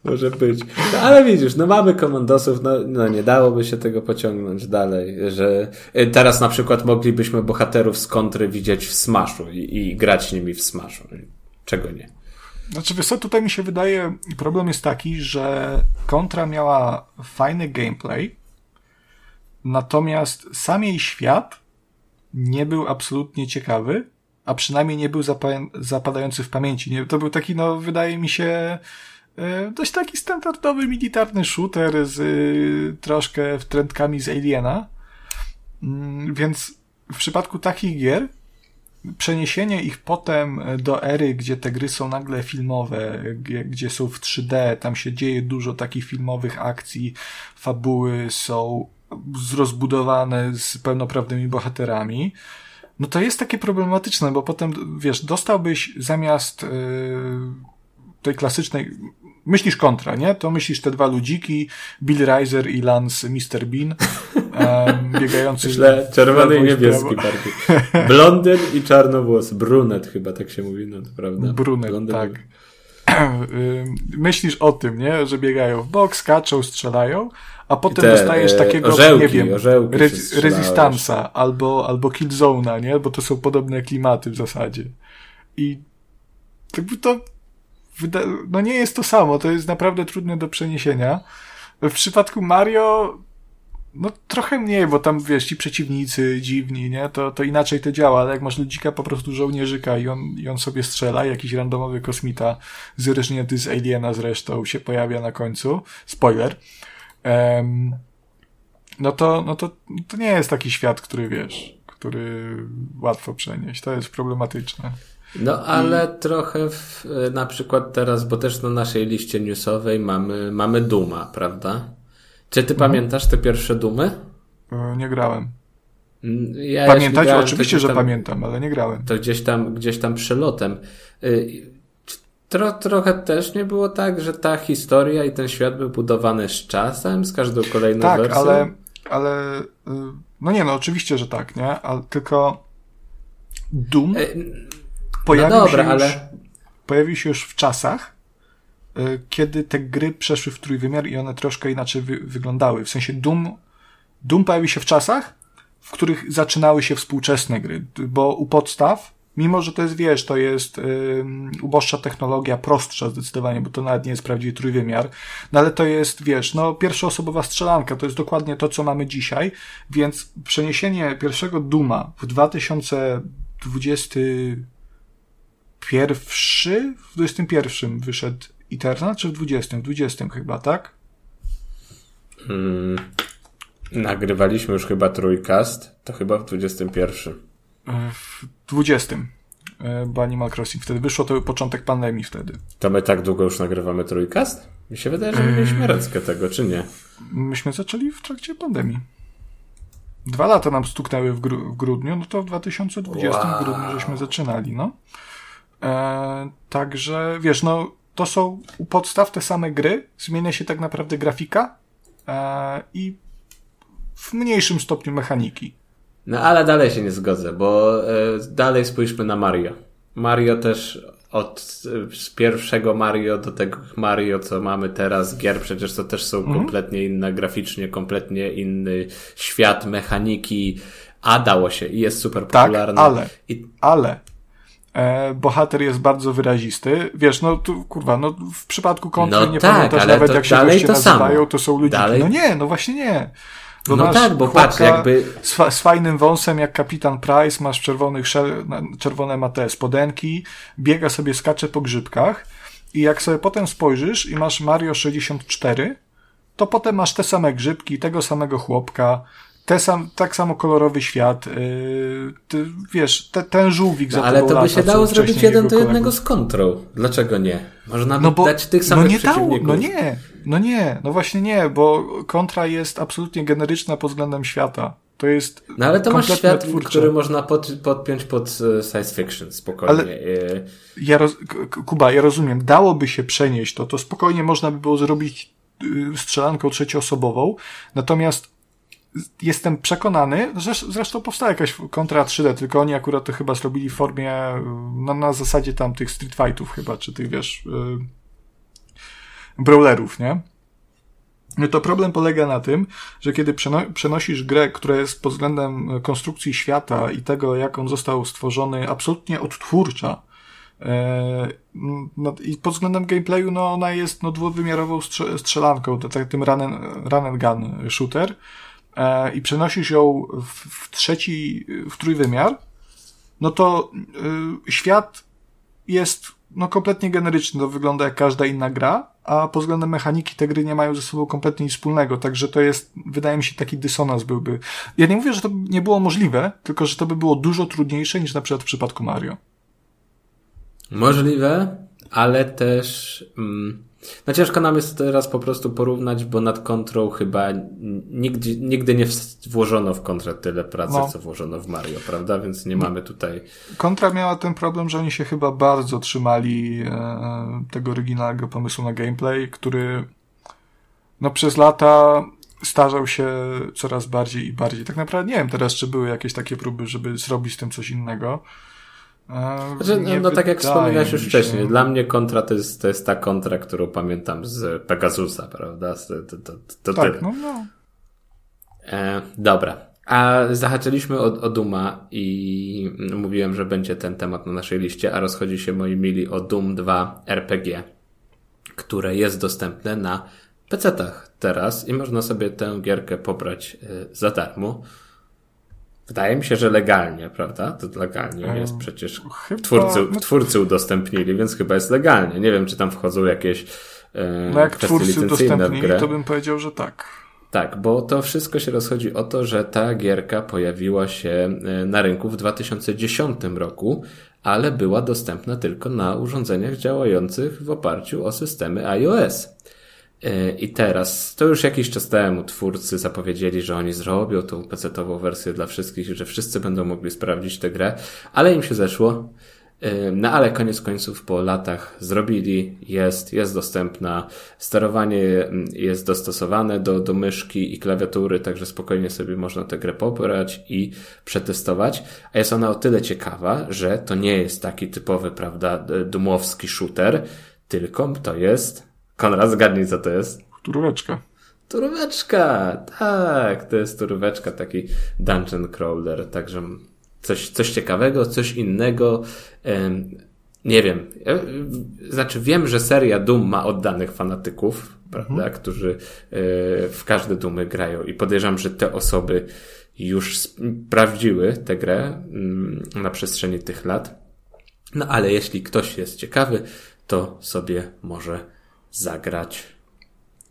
Może być. No, ale widzisz, no mamy komandosów, no, no nie dałoby się tego pociągnąć dalej, że y, teraz na przykład moglibyśmy bohaterów z kontry widzieć w Smashu i, i grać nimi w Smashu. Czego nie? Znaczy, wiesz co, tutaj mi się wydaje, problem jest taki, że kontra miała fajny gameplay, natomiast sam jej świat nie był absolutnie ciekawy, a przynajmniej nie był zapadający w pamięci. Nie, to był taki, no, wydaje mi się, dość taki standardowy militarny shooter z y, troszkę wtrętkami z Aliena. Mm, więc w przypadku takich gier przeniesienie ich potem do ery, gdzie te gry są nagle filmowe, gdzie są w 3D, tam się dzieje dużo takich filmowych akcji, fabuły są rozbudowane z pełnoprawnymi bohaterami, no to jest takie problematyczne, bo potem, wiesz, dostałbyś zamiast yy, tej klasycznej, myślisz kontra, nie? To myślisz te dwa ludziki, Bill Riser i Lance Mr. Bean, um, biegający... Myślę, czerwony i niebieski bardziej. Blondyn i czarnowłos. Brunet chyba tak się mówi, no to prawda. Brunet, Blondyn tak. Myślisz o tym, nie? Że biegają w bok, skaczą, strzelają, a potem te, dostajesz e, takiego, orzełki, nie wiem, re Resistance'a albo, albo Killzone'a, nie? Bo to są podobne klimaty w zasadzie. I jakby to no nie jest to samo, to jest naprawdę trudne do przeniesienia. W przypadku Mario, no trochę mniej, bo tam wiesz, ci przeciwnicy dziwni, nie? To, to inaczej to działa, ale jak masz ludzika po prostu żołnierzyka i on, i on sobie strzela, jakiś randomowy kosmita zryżnięty z Aliena zresztą się pojawia na końcu, spoiler, um, no to, no to, to nie jest taki świat, który wiesz, który łatwo przenieść. To jest problematyczne. No ale I... trochę w, na przykład teraz, bo też na naszej liście newsowej mamy, mamy Duma, prawda? Czy ty mhm. pamiętasz te pierwsze Dumy? E, nie grałem. Mm, ja Pamiętać? Grałem, Oczywiście, że tam, pamiętam, ale nie grałem. To gdzieś tam, gdzieś tam przelotem. Y, tro, trochę też nie było tak, że ta historia i ten świat był budowany z czasem, z każdą kolejną tak, wersją? Tak, ale, ale y, no nie no, oczywiście, że tak, nie? Ale tylko Doom... E, pojawił, No dobra, się już, ale- pojawił się już w czasach, y, kiedy te gry przeszły w trójwymiar i one troszkę inaczej wy, wyglądały. W sensie Doom, Doom pojawił się w czasach, w których zaczynały się współczesne gry, bo u podstaw, mimo że to jest, wiesz, to jest ym, uboższa technologia, prostsza zdecydowanie, bo to nawet nie jest prawdziwy trójwymiar, no ale to jest, wiesz, no pierwszoosobowa strzelanka, to jest dokładnie to, co mamy dzisiaj, więc przeniesienie pierwszego Duma w 2021, w 21 wyszedł Eternal, czy w 20? W 20 chyba, tak? Mm, nagrywaliśmy już chyba trójkast, to chyba w 21. W 20. e, Bo Animal Crossing wtedy wyszło, to był początek pandemii wtedy. To my tak długo już nagrywamy trójkast? Mi się wydaje, że my mieliśmy rękę tego, czy nie? Myśmy zaczęli w trakcie pandemii. Dwa lata nam stuknęły w, gru- w grudniu, no to w 2020 Wow. grudniu żeśmy zaczynali, no. E, także, wiesz, no, to są u podstaw te same gry, zmienia się tak naprawdę grafika e, i w mniejszym stopniu mechaniki. No ale dalej się nie zgodzę, bo e, dalej spójrzmy na Mario. Mario też od z pierwszego Mario do tego Mario, co mamy teraz, gier przecież to też są kompletnie inne graficznie, kompletnie inny świat mechaniki, a dało się i jest super Tak, popularne. ale- I, ale e, bohater jest bardzo wyrazisty. Wiesz, no tu, kurwa, no w przypadku kontry No nie tak, pamiętasz nawet jak się goście to nazywają, samo. to są ludzie. No nie, no właśnie nie. Bo No tak, bo patrz, jakby- Z, fa- z fajnym wąsem jak kapitan Price, masz czerwonych czerwone ma te spodenki, biega sobie, skacze po grzybkach i jak sobie potem spojrzysz i masz Mario 64, to potem masz te same grzybki, tego samego chłopka, te sam, tak samo kolorowy świat, yy, ty, wiesz, te, ten żółwik za no, ale tobą to by lata, się dało zrobić jeden do jednego z kontrą. Dlaczego nie? Można No bo, dać tych no samych nie dało, no nie, no nie, no właśnie nie, bo kontra jest absolutnie generyczna pod względem świata. To jest No ale to masz świat, twórcze. który można pod, podpiąć pod e, science fiction spokojnie. Ale- Ja roz... Kuba, ja rozumiem, dałoby się przenieść to, to spokojnie można by było zrobić y, strzelanką trzecioosobową, natomiast jestem przekonany, zresz- zresztą powstała jakaś kontra 3D, tylko oni akurat to chyba zrobili w formie, y, na, zasadzie tam tych street fightów chyba, czy tych, wiesz, y, brawlerów, nie? No to problem polega na tym, że kiedy przeno- przenosisz grę, która jest pod względem e, konstrukcji świata i tego, jak on został stworzony, absolutnie odtwórcza, e, no, i pod względem gameplayu, no ona jest no, dwuwymiarową strze- strzelanką, to, tak, tym run and, run and gun shooter, i przenosisz ją w, w trzeci, w trójwymiar, no to y, świat jest no, kompletnie generyczny, to wygląda jak każda inna gra, a pod względem mechaniki te gry nie mają ze sobą kompletnie nic wspólnego, także to jest, wydaje mi się, taki dysonans byłby. Ja nie mówię, że to nie było możliwe, tylko że to by było dużo trudniejsze niż na przykład w przypadku Mario. Możliwe, ale też. Mm, no ciężko nam jest teraz po prostu porównać, bo nad kontrą chyba nigdy, nigdy nie włożono w kontrę tyle pracy, No. co włożono w Mario, prawda? Więc nie mamy tutaj. Kontra miała ten problem, że oni się chyba bardzo trzymali e, tego oryginalnego pomysłu na gameplay, który no przez lata starzał się coraz bardziej i bardziej. Tak naprawdę nie wiem teraz, czy były jakieś takie próby, żeby zrobić z tym coś innego. Znaczy, nie no tak jak wspominałeś już się. wcześniej, dla mnie kontra to jest, to jest ta kontra, którą pamiętam z Pegasusa, prawda? To, to, to, to tyle. Tak, no, no. E, dobra. A zahaczyliśmy o, o Duma i mówiłem, że będzie ten temat na naszej liście, a rozchodzi się moi mili o Doom 2 RPG, które jest dostępne na PC-tach teraz i można sobie tę gierkę pobrać e, za darmo. Wydaje mi się, że legalnie, prawda? To legalnie jest przecież. chyba- Twórcy, no- twórcy udostępnili, więc chyba jest legalnie. Nie wiem, czy tam wchodzą jakieś e, No jak twórcy udostępnili, to bym powiedział, że tak. Tak, bo to wszystko się rozchodzi o to, że ta gierka pojawiła się e, na rynku w 2010 roku, ale była dostępna tylko na urządzeniach działających w oparciu o systemy iOS. E, I teraz, to już jakiś czas temu twórcy zapowiedzieli, że oni zrobią tą PC-ową wersję dla wszystkich, że wszyscy będą mogli sprawdzić tę grę, ale im się zeszło No ale koniec końców po latach zrobili, jest, jest dostępna. Sterowanie jest dostosowane do, do myszki i klawiatury, także spokojnie sobie można tę grę pobrać i przetestować. A jest ona o tyle ciekawa, że to nie jest taki typowy, prawda, dumowski shooter, tylko to jest. Konrad, zgadnij co to jest. Turóweczka. Turóweczka, tak, to jest turóweczka, taki dungeon crawler, także coś, coś ciekawego, coś innego. Nie wiem. Znaczy, wiem, że seria Doom ma oddanych fanatyków, prawda, mhm. którzy e, w każde Doomy grają i podejrzewam, że te osoby już sprawdziły tę grę mm, na przestrzeni tych lat. No ale jeśli ktoś jest ciekawy, to sobie może zagrać.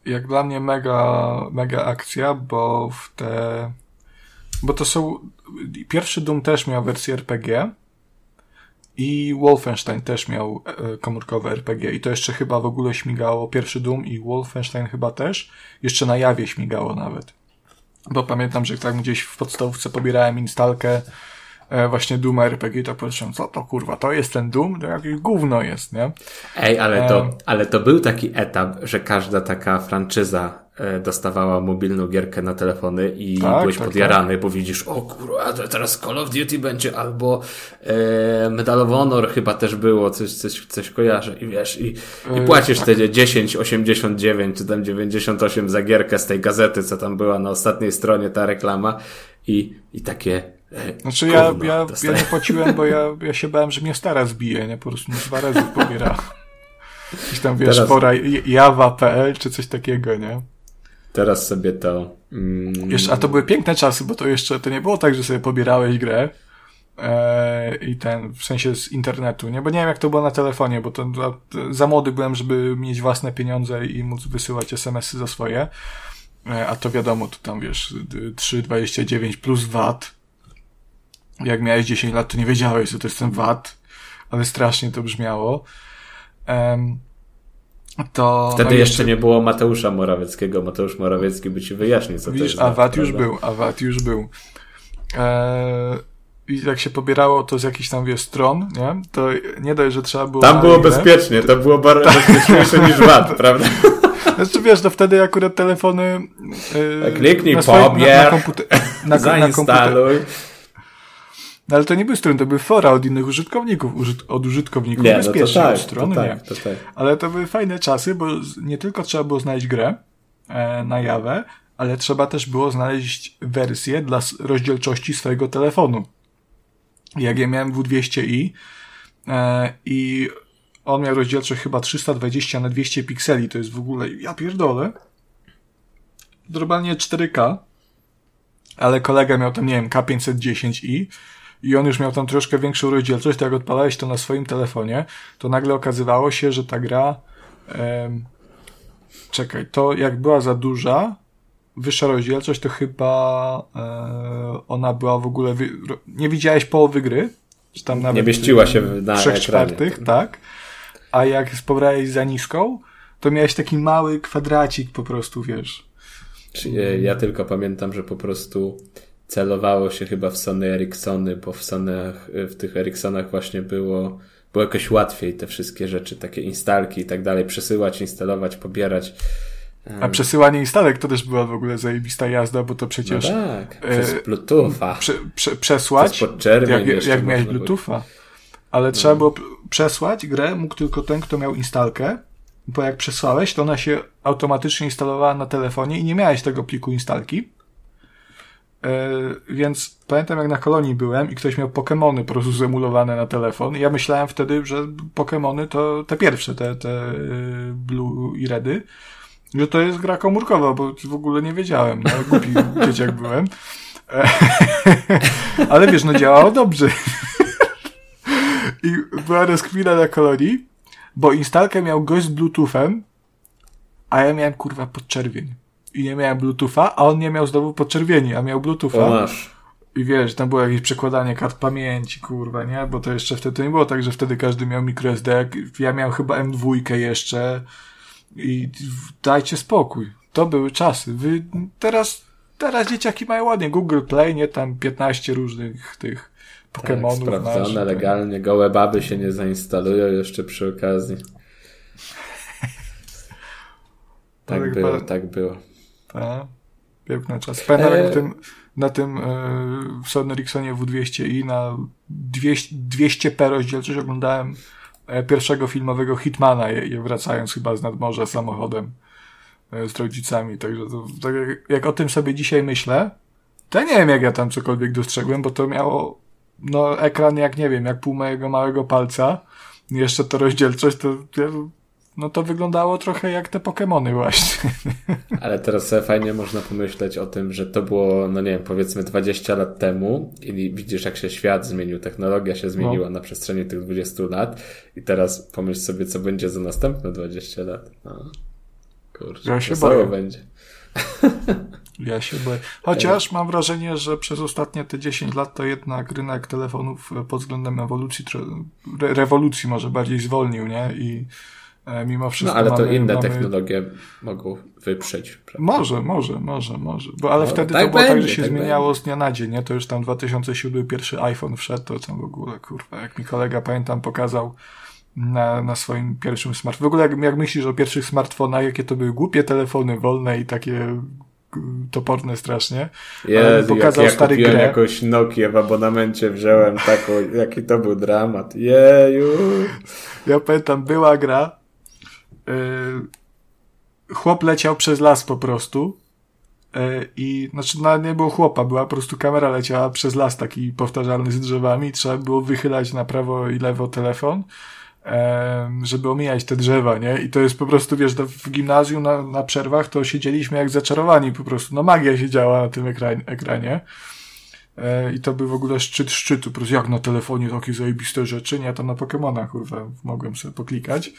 Jak dla mnie mega, mega akcja, bo w te bo to są. Pierwszy Doom też miał wersję RPG. I Wolfenstein też miał e, komórkowe RPG. I to jeszcze chyba w ogóle śmigało. Pierwszy Doom i Wolfenstein chyba też. Jeszcze na jawie śmigało nawet. Bo pamiętam, że tak gdzieś w podstawówce pobierałem instalkę e, właśnie Doom RPG, to patrzyłem, co to kurwa, to jest ten Doom? To jakieś gówno jest, nie? Ej, ale to, ale to był taki etap, że każda taka franczyza E, dostawała mobilną gierkę na telefony i tak, byłeś tak, podjarany, tak. bo widzisz, o kurwa, teraz Call of Duty będzie, albo e, Medal of Honor chyba też było, coś, coś, coś kojarzę i wiesz, i, i e, płacisz te 10,89 czy tam 98 za gierkę z tej gazety, co tam była na ostatniej stronie ta reklama i, i takie znaczy ja, ja, ja nie płaciłem, bo ja, ja się bałem, że mnie stara zbije, nie? Po prostu dwa razy pobiera. Gdzieś tam, wiesz, Teraz... pora jawa.pl czy coś takiego, nie? Teraz sobie to. Mm... Jeszcze, a to były piękne czasy, bo to jeszcze to nie było tak, że sobie pobierałeś grę e, i ten, w sensie z internetu, nie? Bo nie wiem, jak to było na telefonie, bo to za młody byłem, żeby mieć własne pieniądze i móc wysyłać SMS-y za swoje. E, a to wiadomo, to tam wiesz, 3,29 plus VAT. Jak miałeś 10 lat, to nie wiedziałeś, co to jest ten VAT, ale strasznie to brzmiało. Um, to... Wtedy no jeszcze nie było Mateusza Morawieckiego. Mateusz Morawiecki by ci wyjaśnił, co Widzisz, to jest. A VAT już był, a VAT już był. Eee, I jak się pobierało to z jakichś tam, wiesz, stron, nie? To nie dość, że trzeba było... Tam było bezpiecznie, to było bardzo tak. bezpieczniejsze niż VAT, prawda? Znaczy wiesz, to wtedy akurat telefony... Yy, Kliknij pobier, na, na, komputer, na, zainstaluj. Na no ale to nie były strony, to były fora od innych użytkowników, użyt od użytkowników nie, bezpiecznych, no tak, strony to tak, nie. To tak. Ale to były fajne czasy, bo nie tylko trzeba było znaleźć grę e, na Jawę, ale trzeba też było znaleźć wersję dla rozdzielczości swojego telefonu. Jak ja miałem W200i e, i on miał rozdzielczość chyba 320 na 200 pikseli, to jest w ogóle, ja pierdolę, normalnie 4K, ale kolega miał tam, nie wiem, K510i i on już miał tam troszkę większą rozdzielczość, to jak odpalałeś to na swoim telefonie, to nagle okazywało się, że ta gra em, czekaj, to jak była za duża, wyższa rozdzielczość, to chyba e, ona była w ogóle, wy, nie widziałeś połowy gry, czy tam nawet nie mieściła się na trzech czwartych, tak, a jak pobrałeś za niską, to miałeś taki mały kwadracik po prostu, wiesz. Ja tylko pamiętam, że po prostu celowało się chyba w Sony Ericssony, bo w Sonach, w tych Ericssonach właśnie było, było jakoś łatwiej te wszystkie rzeczy, takie instalki i tak dalej, przesyłać, instalować, pobierać. A przesyłanie instalek to też była w ogóle zajebista jazda, bo to przecież... No tak, e, przez Bluetootha. Prze, prze, przesłać, jak, jak miałeś Bluetootha. Ale no. trzeba było przesłać grę, mógł tylko ten, kto miał instalkę, bo jak przesłałeś, to ona się automatycznie instalowała na telefonie i nie miałeś tego pliku instalki. E, więc pamiętam jak na kolonii byłem i ktoś miał Pokémony po prostu zemulowane na telefon i ja myślałem wtedy, że Pokémony to te pierwsze, te, te y, Blue i Redy, że to jest gra komórkowa, bo w ogóle nie wiedziałem, no głupi dzieciak byłem. E, ale wiesz, no działało dobrze. I była rozkmina na kolonii, bo instalkę miał gość z Bluetoothem, a ja miałem kurwa podczerwień i nie miałem Bluetootha, a on nie miał znowu podczerwieni, a miał Bluetootha. O, masz. I wiesz, tam było jakieś przekładanie kart pamięci, kurwa, nie? Bo to jeszcze wtedy to nie było tak, że wtedy każdy miał microSD. Ja miałem chyba M2 jeszcze i dajcie spokój. To były czasy. Wy teraz, teraz dzieciaki mają ładnie Google Play, nie? Tam 15 różnych tych Pokemonów tak, sprawdzone masz, tak. legalnie, gołe baby się nie zainstalują jeszcze przy okazji. Tak Ale było, tak było. Piękny czas. Pamiętam E- jak na tym, na tym e, Sony Ericssonie W200i na 200, 200p rozdzielczość oglądałem e, pierwszego filmowego Hitmana, je, je wracając chyba z nadmorza samochodem e, z rodzicami. Także to, tak jak, jak o tym sobie dzisiaj myślę, to ja nie wiem jak ja tam cokolwiek dostrzegłem, bo to miało no ekran jak nie wiem, jak pół mojego małego palca. I Jeszcze to rozdzielczość, to ja- no to wyglądało trochę jak te Pokemony właśnie. Ale teraz sobie fajnie można pomyśleć o tym, że to było, no nie wiem, powiedzmy 20 lat temu i widzisz jak się świat zmienił, technologia się zmieniła na przestrzeni tych 20 lat i teraz pomyśl sobie, co będzie za następne 20 lat. No. Kurczę, Ja się boję. będzie. Ja się boję. Chociaż mam wrażenie, że przez ostatnie te 10 lat to jednak rynek telefonów pod względem ewolucji, rewolucji może bardziej zwolnił, nie? I e, mimo No wszystko ale to mamy, inne mamy... technologie mogą wyprzeć. prawda? Może, może, może, może. Bo, ale No, wtedy tak to było tak, będzie, że się tak zmieniało z dnia na dzień, nie? To już tam 2007 pierwszy iPhone wszedł, to tam w ogóle, kurwa, jak mi kolega, pamiętam, pokazał na, na swoim pierwszym smartfonie. W ogóle jak, jak myślisz o pierwszych smartfonach, jakie to były głupie telefony wolne i takie toporne strasznie. Ale Jezu, pokazał jak ja stary kupiłem grę. jakąś Nokię w abonamencie, wziąłem taką, jaki to był dramat. Jeju. Ja pamiętam, była gra. Yy, chłop leciał przez las po prostu. Yy, I znaczy, no, nie było chłopa, była po prostu kamera leciała przez las taki powtarzalny z drzewami. Trzeba było wychylać na prawo i lewo telefon, żeby omijać te drzewa, nie? I to jest po prostu, wiesz, w gimnazjum na, na przerwach to siedzieliśmy jak zaczarowani po prostu. No magia się działa na tym ekranie. E, I to był w ogóle szczyt szczytu. Po prostu jak na telefonie takie zajebiste rzeczy, nie? To na Pokemonach, kurwa, mogłem sobie poklikać.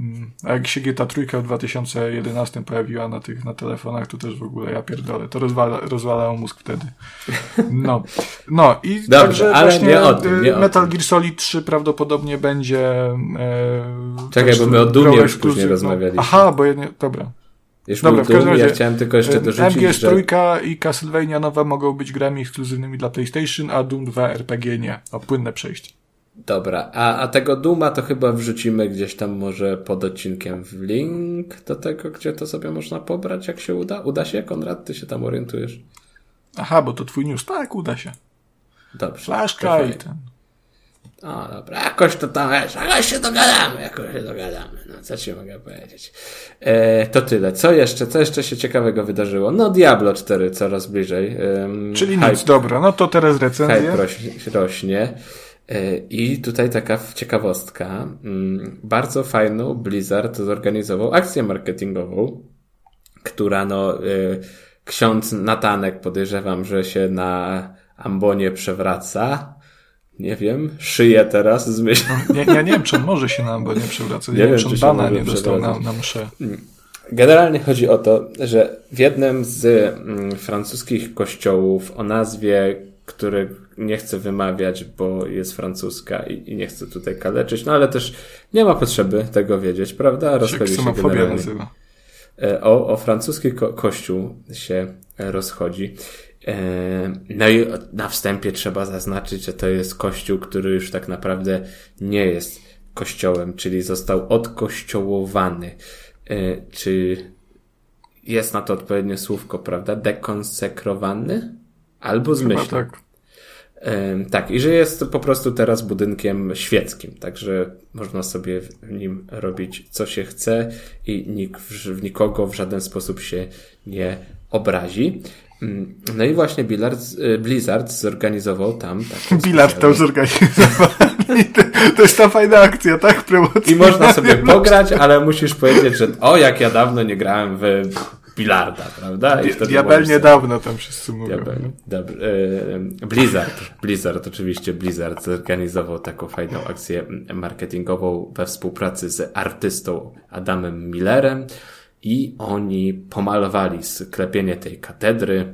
Mm, A jak się GTA trójka w 2011 pojawiła na tych, na telefonach, to też w ogóle ja pierdolę. To rozwala, rozwalało mózg wtedy. No. No i Dobrze, także ale właśnie nie o tym, y, nie o Metal. Gear Solid 3 prawdopodobnie będzie e, Czekaj, bo my o Dumie już później rozmawialiśmy. Aha, bo ja nie, dobra. Już Dobra, w każdym Doom, ja razie, chciałem tylko jeszcze dorzucić, MGS że... trójka i Castlevania nowe mogą być grami ekskluzywnymi dla PlayStation, a Doom 2 RPG nie. O płynne przejście. Dobra, a, a tego Duma to chyba wrzucimy gdzieś tam może pod odcinkiem w link do tego, gdzie to sobie można pobrać, jak się uda. Uda się, Konrad? Ty się tam orientujesz? Aha, bo to twój news. Tak, uda się. Dobrze. Flaszka i ten. O, dobra, jakoś to tam, wiesz, jakoś się dogadamy, jakoś się dogadamy. No, co ci mogę powiedzieć? E, to tyle. Co jeszcze? Co jeszcze się ciekawego wydarzyło? No, Diablo 4 coraz bliżej. Ym, Czyli hype- nic, dobra. No to teraz recenzję. Hype rośnie. rośnie. E, I tutaj taka ciekawostka. Mm, Bardzo fajną Blizzard zorganizował akcję marketingową, która no, e, ksiądz Natanek podejrzewam, że się na ambonie przewraca. Nie wiem, szyję teraz z myślą. Nie, ja nie wiem, czy on może się nam, bo nie przewraca. Nie, Nie wiem, czy on bana nie dostał na, przewracać. na mszę. Generalnie chodzi o to, że w jednym z mm, francuskich kościołów o nazwie, który nie chcę wymawiać, bo jest francuska i, i nie chcę tutaj kaleczyć, no ale też nie ma potrzeby tego wiedzieć, prawda? Się Rozchodzi się generalnie. nazywa. E, O, o francuski ko- kościół się e, rozchodzi. E, No i na wstępie trzeba zaznaczyć, że to jest kościół, który już tak naprawdę nie jest kościołem, czyli został odkościołowany. Czy jest na to odpowiednie słówko, prawda? Dekonsekrowany? Albo z myślą. tak. Tak, i że jest po prostu teraz budynkiem świeckim, także można sobie w nim robić co się chce i nikt, w, nikogo w żaden sposób się nie obrazi. Mm, No i właśnie Blizzard, Blizzard zorganizował tam taką Bilard tam zorganizowali. To jest ta fajna akcja, tak? Promocyjna. I można sobie pograć, ale musisz powiedzieć, że o, jak ja dawno nie grałem w Bilarda, prawda? I wtedy Diabelnie możesz sobie- dawno tam wszyscy mówią. Diabel. Dobra. E, Blizzard. Blizzard, oczywiście Blizzard zorganizował taką fajną akcję marketingową we współpracy z artystą Adamem Millerem i oni pomalowali sklepienie tej katedry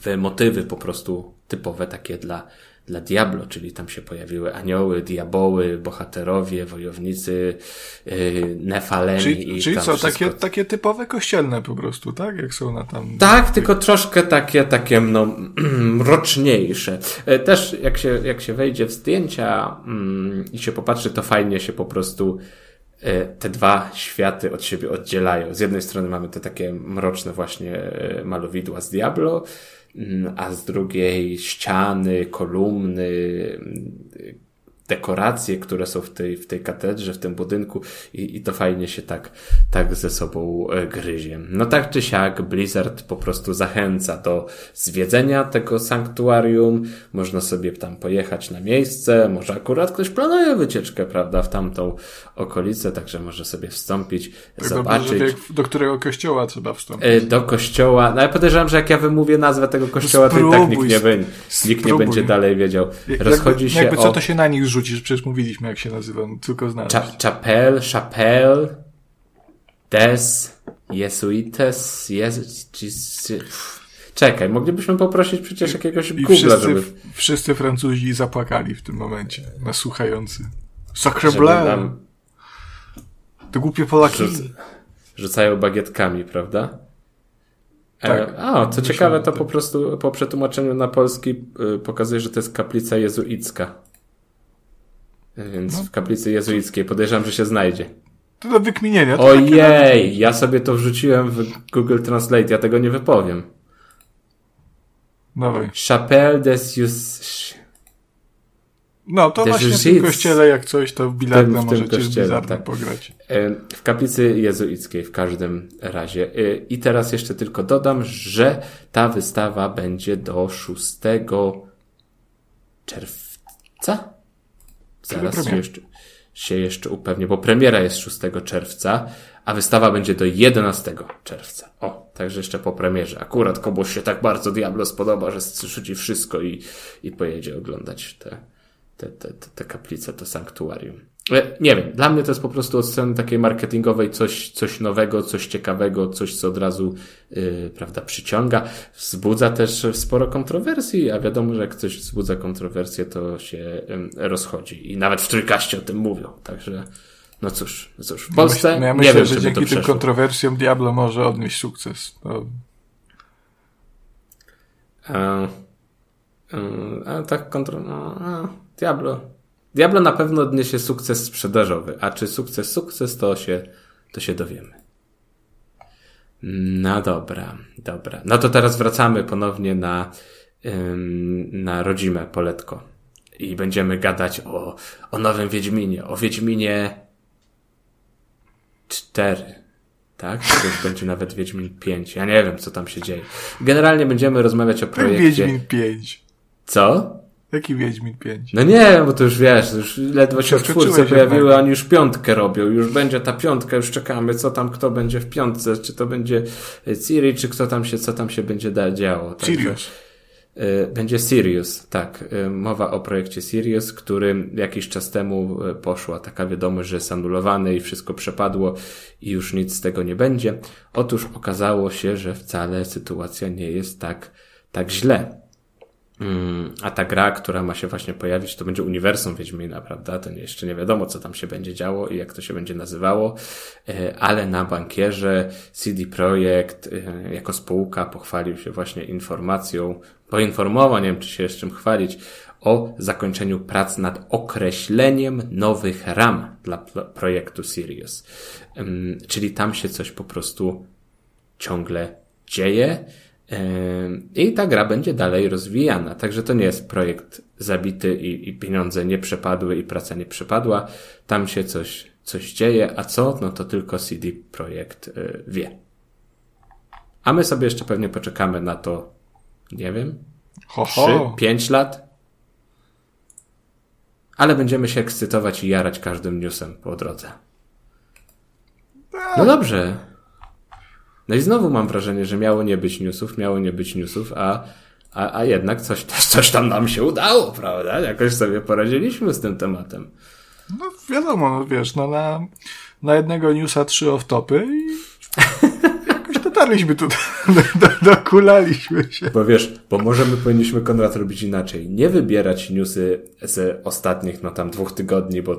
w motywy po prostu typowe takie dla dla Diablo, czyli tam się pojawiły anioły, diaboły, bohaterowie, wojownicy, yy, nefaleni Czyli, i czyli co, wszystko. takie, takie typowe kościelne po prostu, tak? Jak są na tam... Tak, tylko troszkę takie, takie no, mroczniejsze. E, Też jak się, jak się wejdzie w zdjęcia mm, i się popatrzy, to fajnie się po prostu e, te dwa światy od siebie oddzielają. Z jednej strony mamy te takie mroczne właśnie e, malowidła z Diablo, a z drugiej ściany, kolumny, mm, dekoracje, które są w tej, w tej katedrze, w tym budynku i, i to fajnie się tak, tak ze sobą e, gryzie. No tak czy siak Blizzard po prostu zachęca do zwiedzenia tego sanktuarium, można sobie tam pojechać na miejsce, może akurat ktoś planuje wycieczkę, prawda, w tamtą okolicę, także może sobie wstąpić, Tak zobaczyć. do którego kościoła trzeba wstąpić. E, Do kościoła. No ja podejrzewam, że jak ja wymówię nazwę tego kościoła, to i tak nikt nie, będzie, nikt nie będzie dalej wiedział. Rozchodzi jakby, się jakby o... co to się na nich rzucisz, przecież mówiliśmy jak się nazywa, no, tylko znaleźć. Cha chapel, chapel, des, jesuites, jes... jes- Czekaj, moglibyśmy poprosić przecież jakiegoś I Google'a, wszyscy, żeby, wszyscy Francuzi zapłakali w tym momencie, na słuchający. Sacre żeby bleu! nam To głupie Polaki. rzuc rzucają bagietkami, prawda? Tak. E, a, co ciekawe, to tak. po prostu po przetłumaczeniu na polski y, pokazuje, że to jest kaplica jezuicka. Więc No. w kaplicy jezuickiej podejrzewam, że się znajdzie. To do wykminienia. To Ojej, ja sobie to wrzuciłem w Google Translate, ja tego nie wypowiem. Dawaj. Chapelle des Jus... No, to Też właśnie w żyć. tym kościele, jak coś, to w bilarda w tym możecie z kościele, tak. pograć. E, W kaplicy jezuickiej w każdym razie. E, I teraz jeszcze tylko dodam, że ta wystawa będzie do 6 czerwca? Zaraz się jeszcze, się jeszcze upewnię, bo premiera jest 6 czerwca, a wystawa będzie do 11 czerwca. O, także jeszcze po premierze. Akurat komuś się tak bardzo Diablo spodoba, że rzuci wszystko i, i pojedzie oglądać te, te, te, te kaplice, to sanktuarium. E, Nie wiem, dla mnie to jest po prostu od strony takiej marketingowej coś, coś nowego, coś ciekawego, coś, co od razu, yy, prawda, przyciąga. Wzbudza też sporo kontrowersji, a wiadomo, że jak coś wzbudza kontrowersje, to się ym, rozchodzi. I nawet w trójkaście o tym mówią. Także, no cóż, no cóż. W Polsce ja nie myślę, wiem, że dzięki tym kontrowersjom Diablo może odnieść sukces. A, a tak kontro... No, a, Diablo. Diablo na pewno odniesie sukces sprzedażowy, a czy sukces sukces, to się, to się dowiemy. No dobra, dobra. No to teraz wracamy ponownie na, ym, na rodzime poletko. I będziemy gadać o, o nowym Wiedźminie, o Wiedźminie 4. Tak? To już będzie nawet Wiedźmin 5. Ja nie wiem, co tam się dzieje. Generalnie będziemy rozmawiać o projekcie. Wiedźmin 5. Co? Jaki Wiedźmin 5? No nie, bo to już wiesz, już ledwo się Przeskoczyłeś czwórce pojawiły, jednego. a oni już piątkę robią. Już będzie ta piątka, już czekamy, co tam, kto będzie w piątce, czy to będzie Ciri, czy kto tam się, co tam się będzie da- działo. Sirius. y, Będzie Sirius, tak. Y, Mowa o projekcie Sirius, który jakiś czas temu poszła taka wiadomość, że jest anulowany i wszystko przepadło i już nic z tego nie będzie. Otóż okazało się, że wcale sytuacja nie jest tak, tak źle. Mm, A ta gra, która ma się właśnie pojawić, to będzie uniwersum Wiedźmina, prawda? To jeszcze nie wiadomo, co tam się będzie działo i jak to się będzie nazywało, E, ale na bankierze CD Projekt e, jako spółka pochwalił się właśnie informacją, poinformował, nie wiem, czy się jeszcze czym chwalić, o zakończeniu prac nad określeniem nowych ram dla projektu Sirius. Czyli tam się coś po prostu ciągle dzieje. I ta gra będzie dalej rozwijana. Także to nie jest projekt zabity i, i pieniądze nie przepadły i praca nie przepadła. Tam się coś, coś dzieje, a co? No to tylko CD Projekt y, wie. A my sobie jeszcze pewnie poczekamy na to, nie wiem, Ho, trzy, ho. pięć lat. Ale będziemy się ekscytować i jarać każdym newsem po drodze. No dobrze. No i znowu mam wrażenie, że miało nie być newsów, miało nie być newsów, a, a, a jednak coś, coś tam nam się udało, prawda? Jakoś sobie poradziliśmy z tym tematem. No wiadomo, no wiesz, no na, na jednego newsa trzy off-topy i dotarliśmy tu, dokulaliśmy się. Bo wiesz, bo może my powinniśmy Konrad robić inaczej. Nie wybierać newsy z ostatnich, no tam dwóch tygodni, bo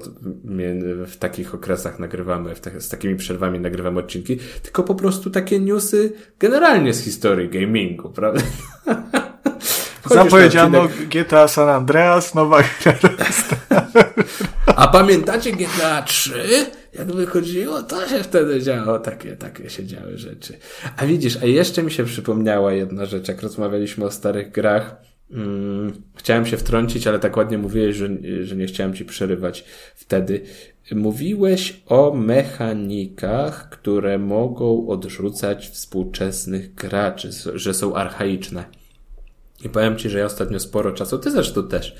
w takich okresach nagrywamy, w z takimi przerwami nagrywamy odcinki, tylko po prostu takie newsy generalnie z historii gamingu, prawda? Zapowiedziano GTA San Andreas, nowa gra. A pamiętacie GTA 3? Jak wychodziło, to się wtedy działo, takie, takie się działy rzeczy. A widzisz, a jeszcze mi się przypomniała jedna rzecz, jak rozmawialiśmy o starych grach. Hmm, chciałem się wtrącić, ale tak ładnie mówiłeś, że, że nie chciałem ci przerywać wtedy. Mówiłeś o mechanikach, które mogą odrzucać współczesnych graczy, że są archaiczne. I powiem ci, że ja ostatnio sporo czasu, ty zresztą też,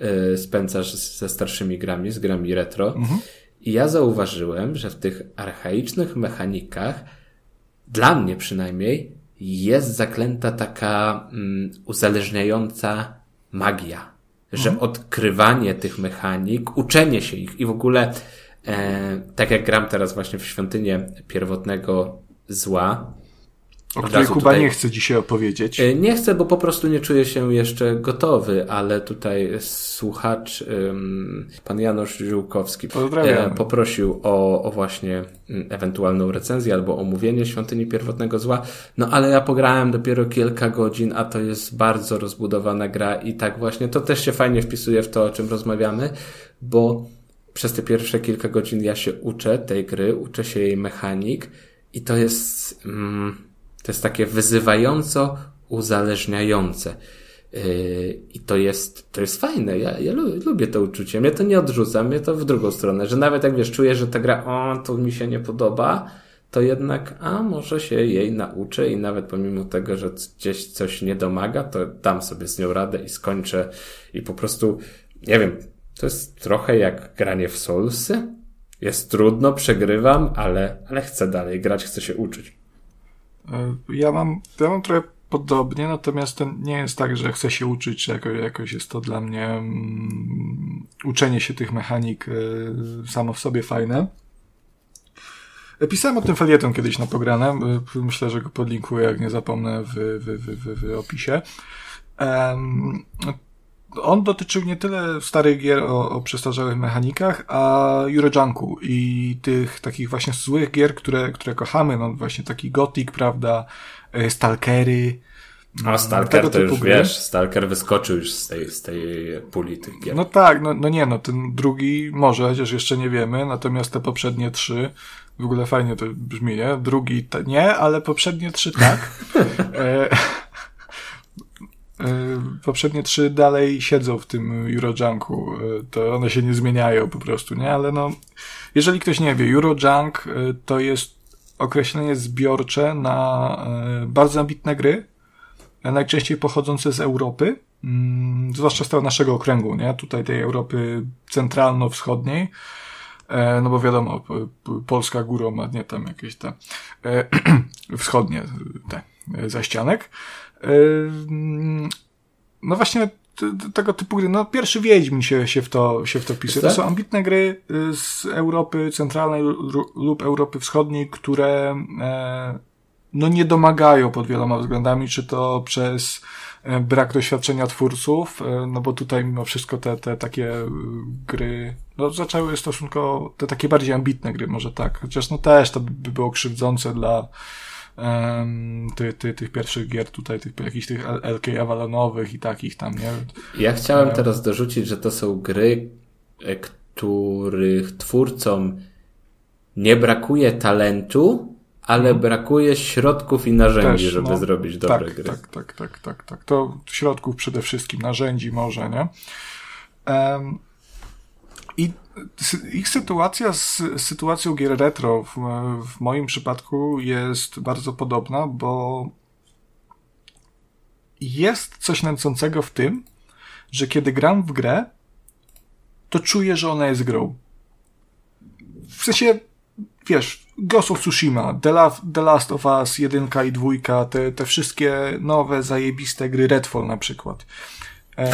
yy, spędzasz ze starszymi grami, z grami retro. Mhm. I ja zauważyłem, że w tych archaicznych mechanikach, dla mnie przynajmniej, jest zaklęta taka mm, uzależniająca magia. Że mhm. odkrywanie tych mechanik, uczenie się ich i w ogóle, e, tak jak gram teraz właśnie w świątynię pierwotnego zła, o której Kuba tutaj... nie chce dzisiaj opowiedzieć. E, nie chcę, bo po prostu nie czuję się jeszcze gotowy, ale tutaj słuchacz, pan Janusz Żółkowski, e, poprosił o, o właśnie mm, ewentualną recenzję albo omówienie Świątyni Pierwotnego Zła. No ale ja pograłem dopiero kilka godzin, a to jest bardzo rozbudowana gra i tak właśnie to też się fajnie wpisuje w to, o czym rozmawiamy, bo przez te pierwsze kilka godzin ja się uczę tej gry, uczę się jej mechanik i to jest... Mm, to jest takie wyzywająco uzależniające. Yy, I to jest, to jest fajne. Ja, ja lubię to uczucie. Mnie to nie odrzuca, mnie to w drugą stronę, że nawet jak wiesz, czuję, że ta gra, o, to mi się nie podoba, to jednak, a może się jej nauczę i nawet pomimo tego, że gdzieś coś nie domaga, to dam sobie z nią radę i skończę i po prostu, nie wiem, to jest trochę jak granie w Soulsy. Jest trudno, przegrywam, ale, ale chcę dalej grać, chcę się uczyć. E, ja mam, ja mam trochę podobnie, natomiast to nie jest tak, że chcę się uczyć, czy jakoś, jakoś jest to dla mnie um, uczenie się tych mechanik y, samo w sobie fajne. Pisałem o tym felieton kiedyś na programie. Myślę, że go podlinkuję, jak nie zapomnę, w, w, w, w, w opisie. Um, on dotyczył nie tyle starych gier o, o przestarzałych mechanikach, a Eurojunku i tych takich właśnie złych gier, które, które kochamy, no właśnie taki Gothic, prawda, e, Stalkery. A Stalker to już gry. wiesz, Stalker wyskoczył już z tej, z tej puli tych gier. No tak, no, no nie, no ten drugi może, chociaż jeszcze nie wiemy, natomiast te poprzednie trzy, w ogóle fajnie to brzmi, nie? Drugi nie, ale poprzednie trzy tak. e, E, poprzednie trzy dalej siedzą w tym Eurojunku. E, to one się nie zmieniają po prostu, nie? Ale no, jeżeli ktoś nie wie, Eurojunk e, to jest określenie zbiorcze na bardzo ambitne gry, najczęściej pochodzące z Europy, mm, zwłaszcza z tego naszego okręgu, nie? Tutaj tej Europy centralno-wschodniej, no bo wiadomo, Polska górą ma, nie tam jakieś te wschodnie te zaścianek. No właśnie tego typu gry. No pierwszy Wiedźmin się, się, w, to, się w to pisuje. To są ambitne gry y, z Europy Centralnej lub Europy Wschodniej, które e, no nie domagają pod wieloma względami, czy to przez e, brak doświadczenia twórców, e, no bo tutaj mimo wszystko te, te takie gry, no zaczęły stosunkowo, te takie bardziej ambitne gry, może tak, chociaż no też to by było krzywdzące dla um, ty, ty, tych pierwszych gier tutaj, tych, jakichś tych LK Avalonowych i takich tam, nie? Ja chciałem teraz dorzucić, że to są gry, e, których twórcom nie brakuje talentu, ale hmm. brakuje środków i narzędzi, Też, żeby no, zrobić dobre tak, gry. Tak, tak, tak, tak, tak. To środków przede wszystkim, narzędzi może, nie? Um, ich sytuacja z sytuacją gier retro w, w moim przypadku jest bardzo podobna, bo jest coś nęcącego w tym, że kiedy gram w grę, to czuję, że ona jest grą. W sensie, wiesz, Ghost of Tsushima, The, La The Last of Us, jedynka i dwójka, te, te wszystkie nowe, zajebiste gry, Redfall na przykład. Um,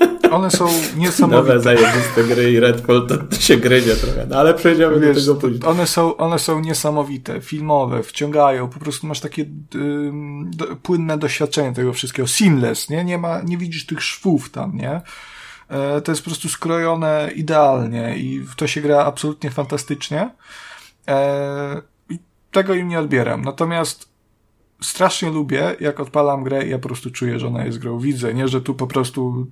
one są Nowe niesamowite. zajebiste gry i Redfall to, to się gryzie trochę, no ale przejdziemy do Wiesz, tego to, później. one, są, one są niesamowite, filmowe, wciągają, po prostu masz takie ym, do, płynne doświadczenie tego wszystkiego, seamless, nie? Nie, ma, nie widzisz tych szwów tam, nie? E, to jest po prostu skrojone idealnie i w to się gra absolutnie fantastycznie. E, I tego im nie odbieram. Natomiast strasznie lubię, jak odpalam grę i ja po prostu czuję, że ona jest grą. Widzę, nie, że tu po prostu,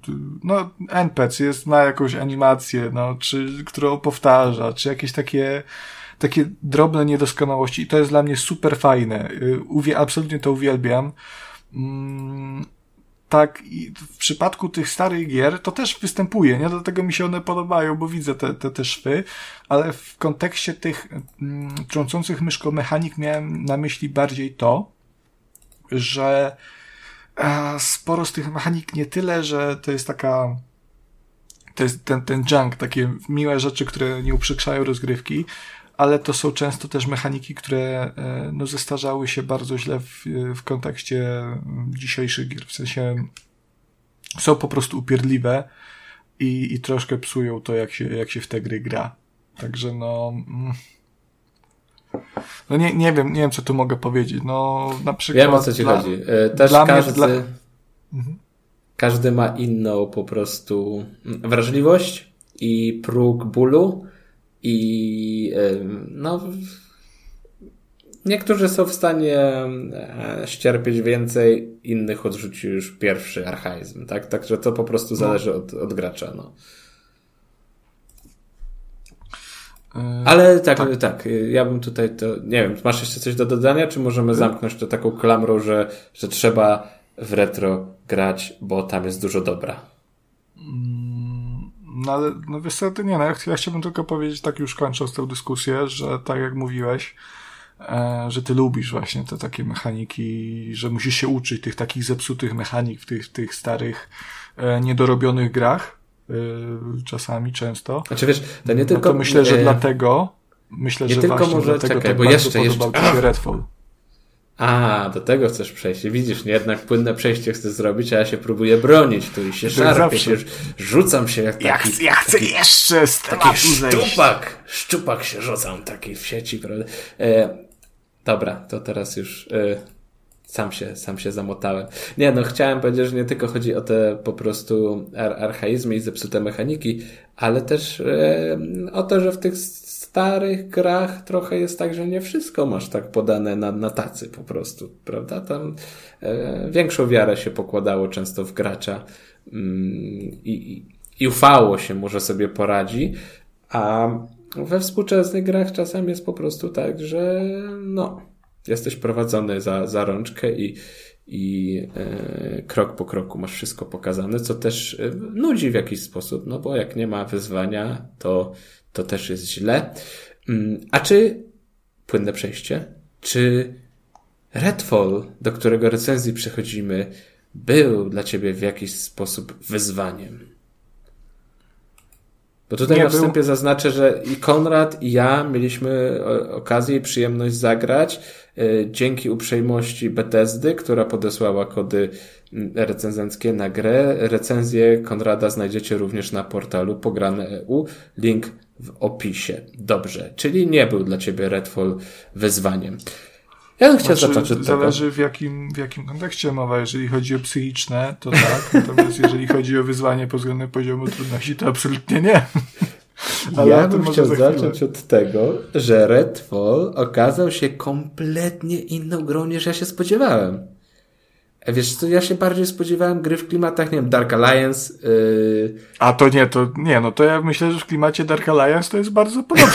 no, NPC jest, ma jakąś animację, no, czy, którą powtarza, czy jakieś takie, takie drobne niedoskonałości i to jest dla mnie super fajne. Y, Uwie, absolutnie to uwielbiam. Mm, tak, i w przypadku tych starych gier to też występuje, nie? Dlatego mi się one podobają, bo widzę te, te, te szwy, ale w kontekście tych mm, trącących myszką mechanik miałem na myśli bardziej to, że e, sporo z tych mechanik nie tyle, że to jest taka to jest ten, ten junk, takie miłe rzeczy, które nie uprzykrzają rozgrywki, ale to są często też mechaniki, które e, no, zestarzały się bardzo źle w, w kontekście mm, dzisiejszych gier. W sensie są po prostu upierdliwe i, i troszkę psują to, jak się, jak się w te gry gra. Także no. mm, No nie, nie wiem, nie wiem, co tu mogę powiedzieć. No, na przykład. Wiem o co ci dla- chodzi. E, Też dla mnie- każdy, dla- Mhm. każdy ma inną po prostu wrażliwość i próg bólu i no niektórzy są w stanie e, ścierpieć więcej, innych odrzuci już pierwszy archaizm, tak? Także to po prostu zależy od, od gracza, no. E, Ale tak, tak, ja bym tutaj to, nie wiem, masz jeszcze coś do dodania, czy możemy zamknąć to taką klamrą, że, że trzeba w retro grać, bo tam jest dużo dobra. No ale, no wiesz co, to nie, no ja, ch- ja chciałbym tylko powiedzieć, tak już kończąc tę dyskusję, że tak jak mówiłeś, e, że ty lubisz właśnie te takie mechaniki, że musisz się uczyć tych takich zepsutych mechanik w tych, tych starych, e, niedorobionych grach, e, czasami, często. Znaczy wiesz, to nie No tylko... to myślę, że e, dlatego, myślę, nie że tylko właśnie może- dlatego czekaj, tak bo bardzo jeszcze- jeszcze- podobał ci się Redfall. A, do tego chcesz przejść. Widzisz, nie, jednak płynne przejście chcesz zrobić, a ja się próbuję bronić tu i się Tak szarpię, się, rzucam się jak taki... Ja chcę, ja chcę jeszcze z Taki szczupak! Szczupak się rzucam taki w sieci, prawda? E, dobra, to teraz już e, sam, się, sam się zamotałem. Nie, no chciałem powiedzieć, że nie tylko chodzi o te po prostu ar archaizmy i zepsute mechaniki, ale też e, o to, że w tych starych grach trochę jest tak, że nie wszystko masz tak podane na, na tacy po prostu, prawda? Tam e, większą wiarę się pokładało często w gracza mm, i- i ufało się, może sobie poradzi, a we współczesnych grach czasem jest po prostu tak, że no, jesteś prowadzony za, za rączkę i, i e, krok po kroku masz wszystko pokazane, co też e, nudzi w jakiś sposób, no bo jak nie ma wyzwania, to, to też jest źle. Mm, A czy płynne przejście? Czy Redfall, do którego recenzji przechodzimy, był dla ciebie w jakiś sposób wyzwaniem? Bo tutaj Nie na był. wstępie zaznaczę, że i Konrad, i ja mieliśmy o- okazję i przyjemność zagrać dzięki uprzejmości Bethesdy, która podesłała kody mm, recenzenckie na grę. Recenzję Konrada znajdziecie również na portalu pograne.eu. Link w opisie. Dobrze. Czyli nie był dla ciebie Redfall wyzwaniem. Ja bym chciał Znaczy, zacząć od tego. zależy w jakim, w jakim kontekście mowa. Jeżeli chodzi o psychiczne, to tak. Natomiast jeżeli chodzi o wyzwanie pod względem poziomu trudności, to absolutnie nie. Ale ja bym chciał zacząć od tego, że Redfall okazał się kompletnie inną grą niż ja się spodziewałem. E, Wiesz co, ja się bardziej spodziewałem gry w klimatach, nie wiem, Dark Alliance, yy, A to nie, to nie, no to ja myślę, że w klimacie Dark Alliance to jest bardzo podobne.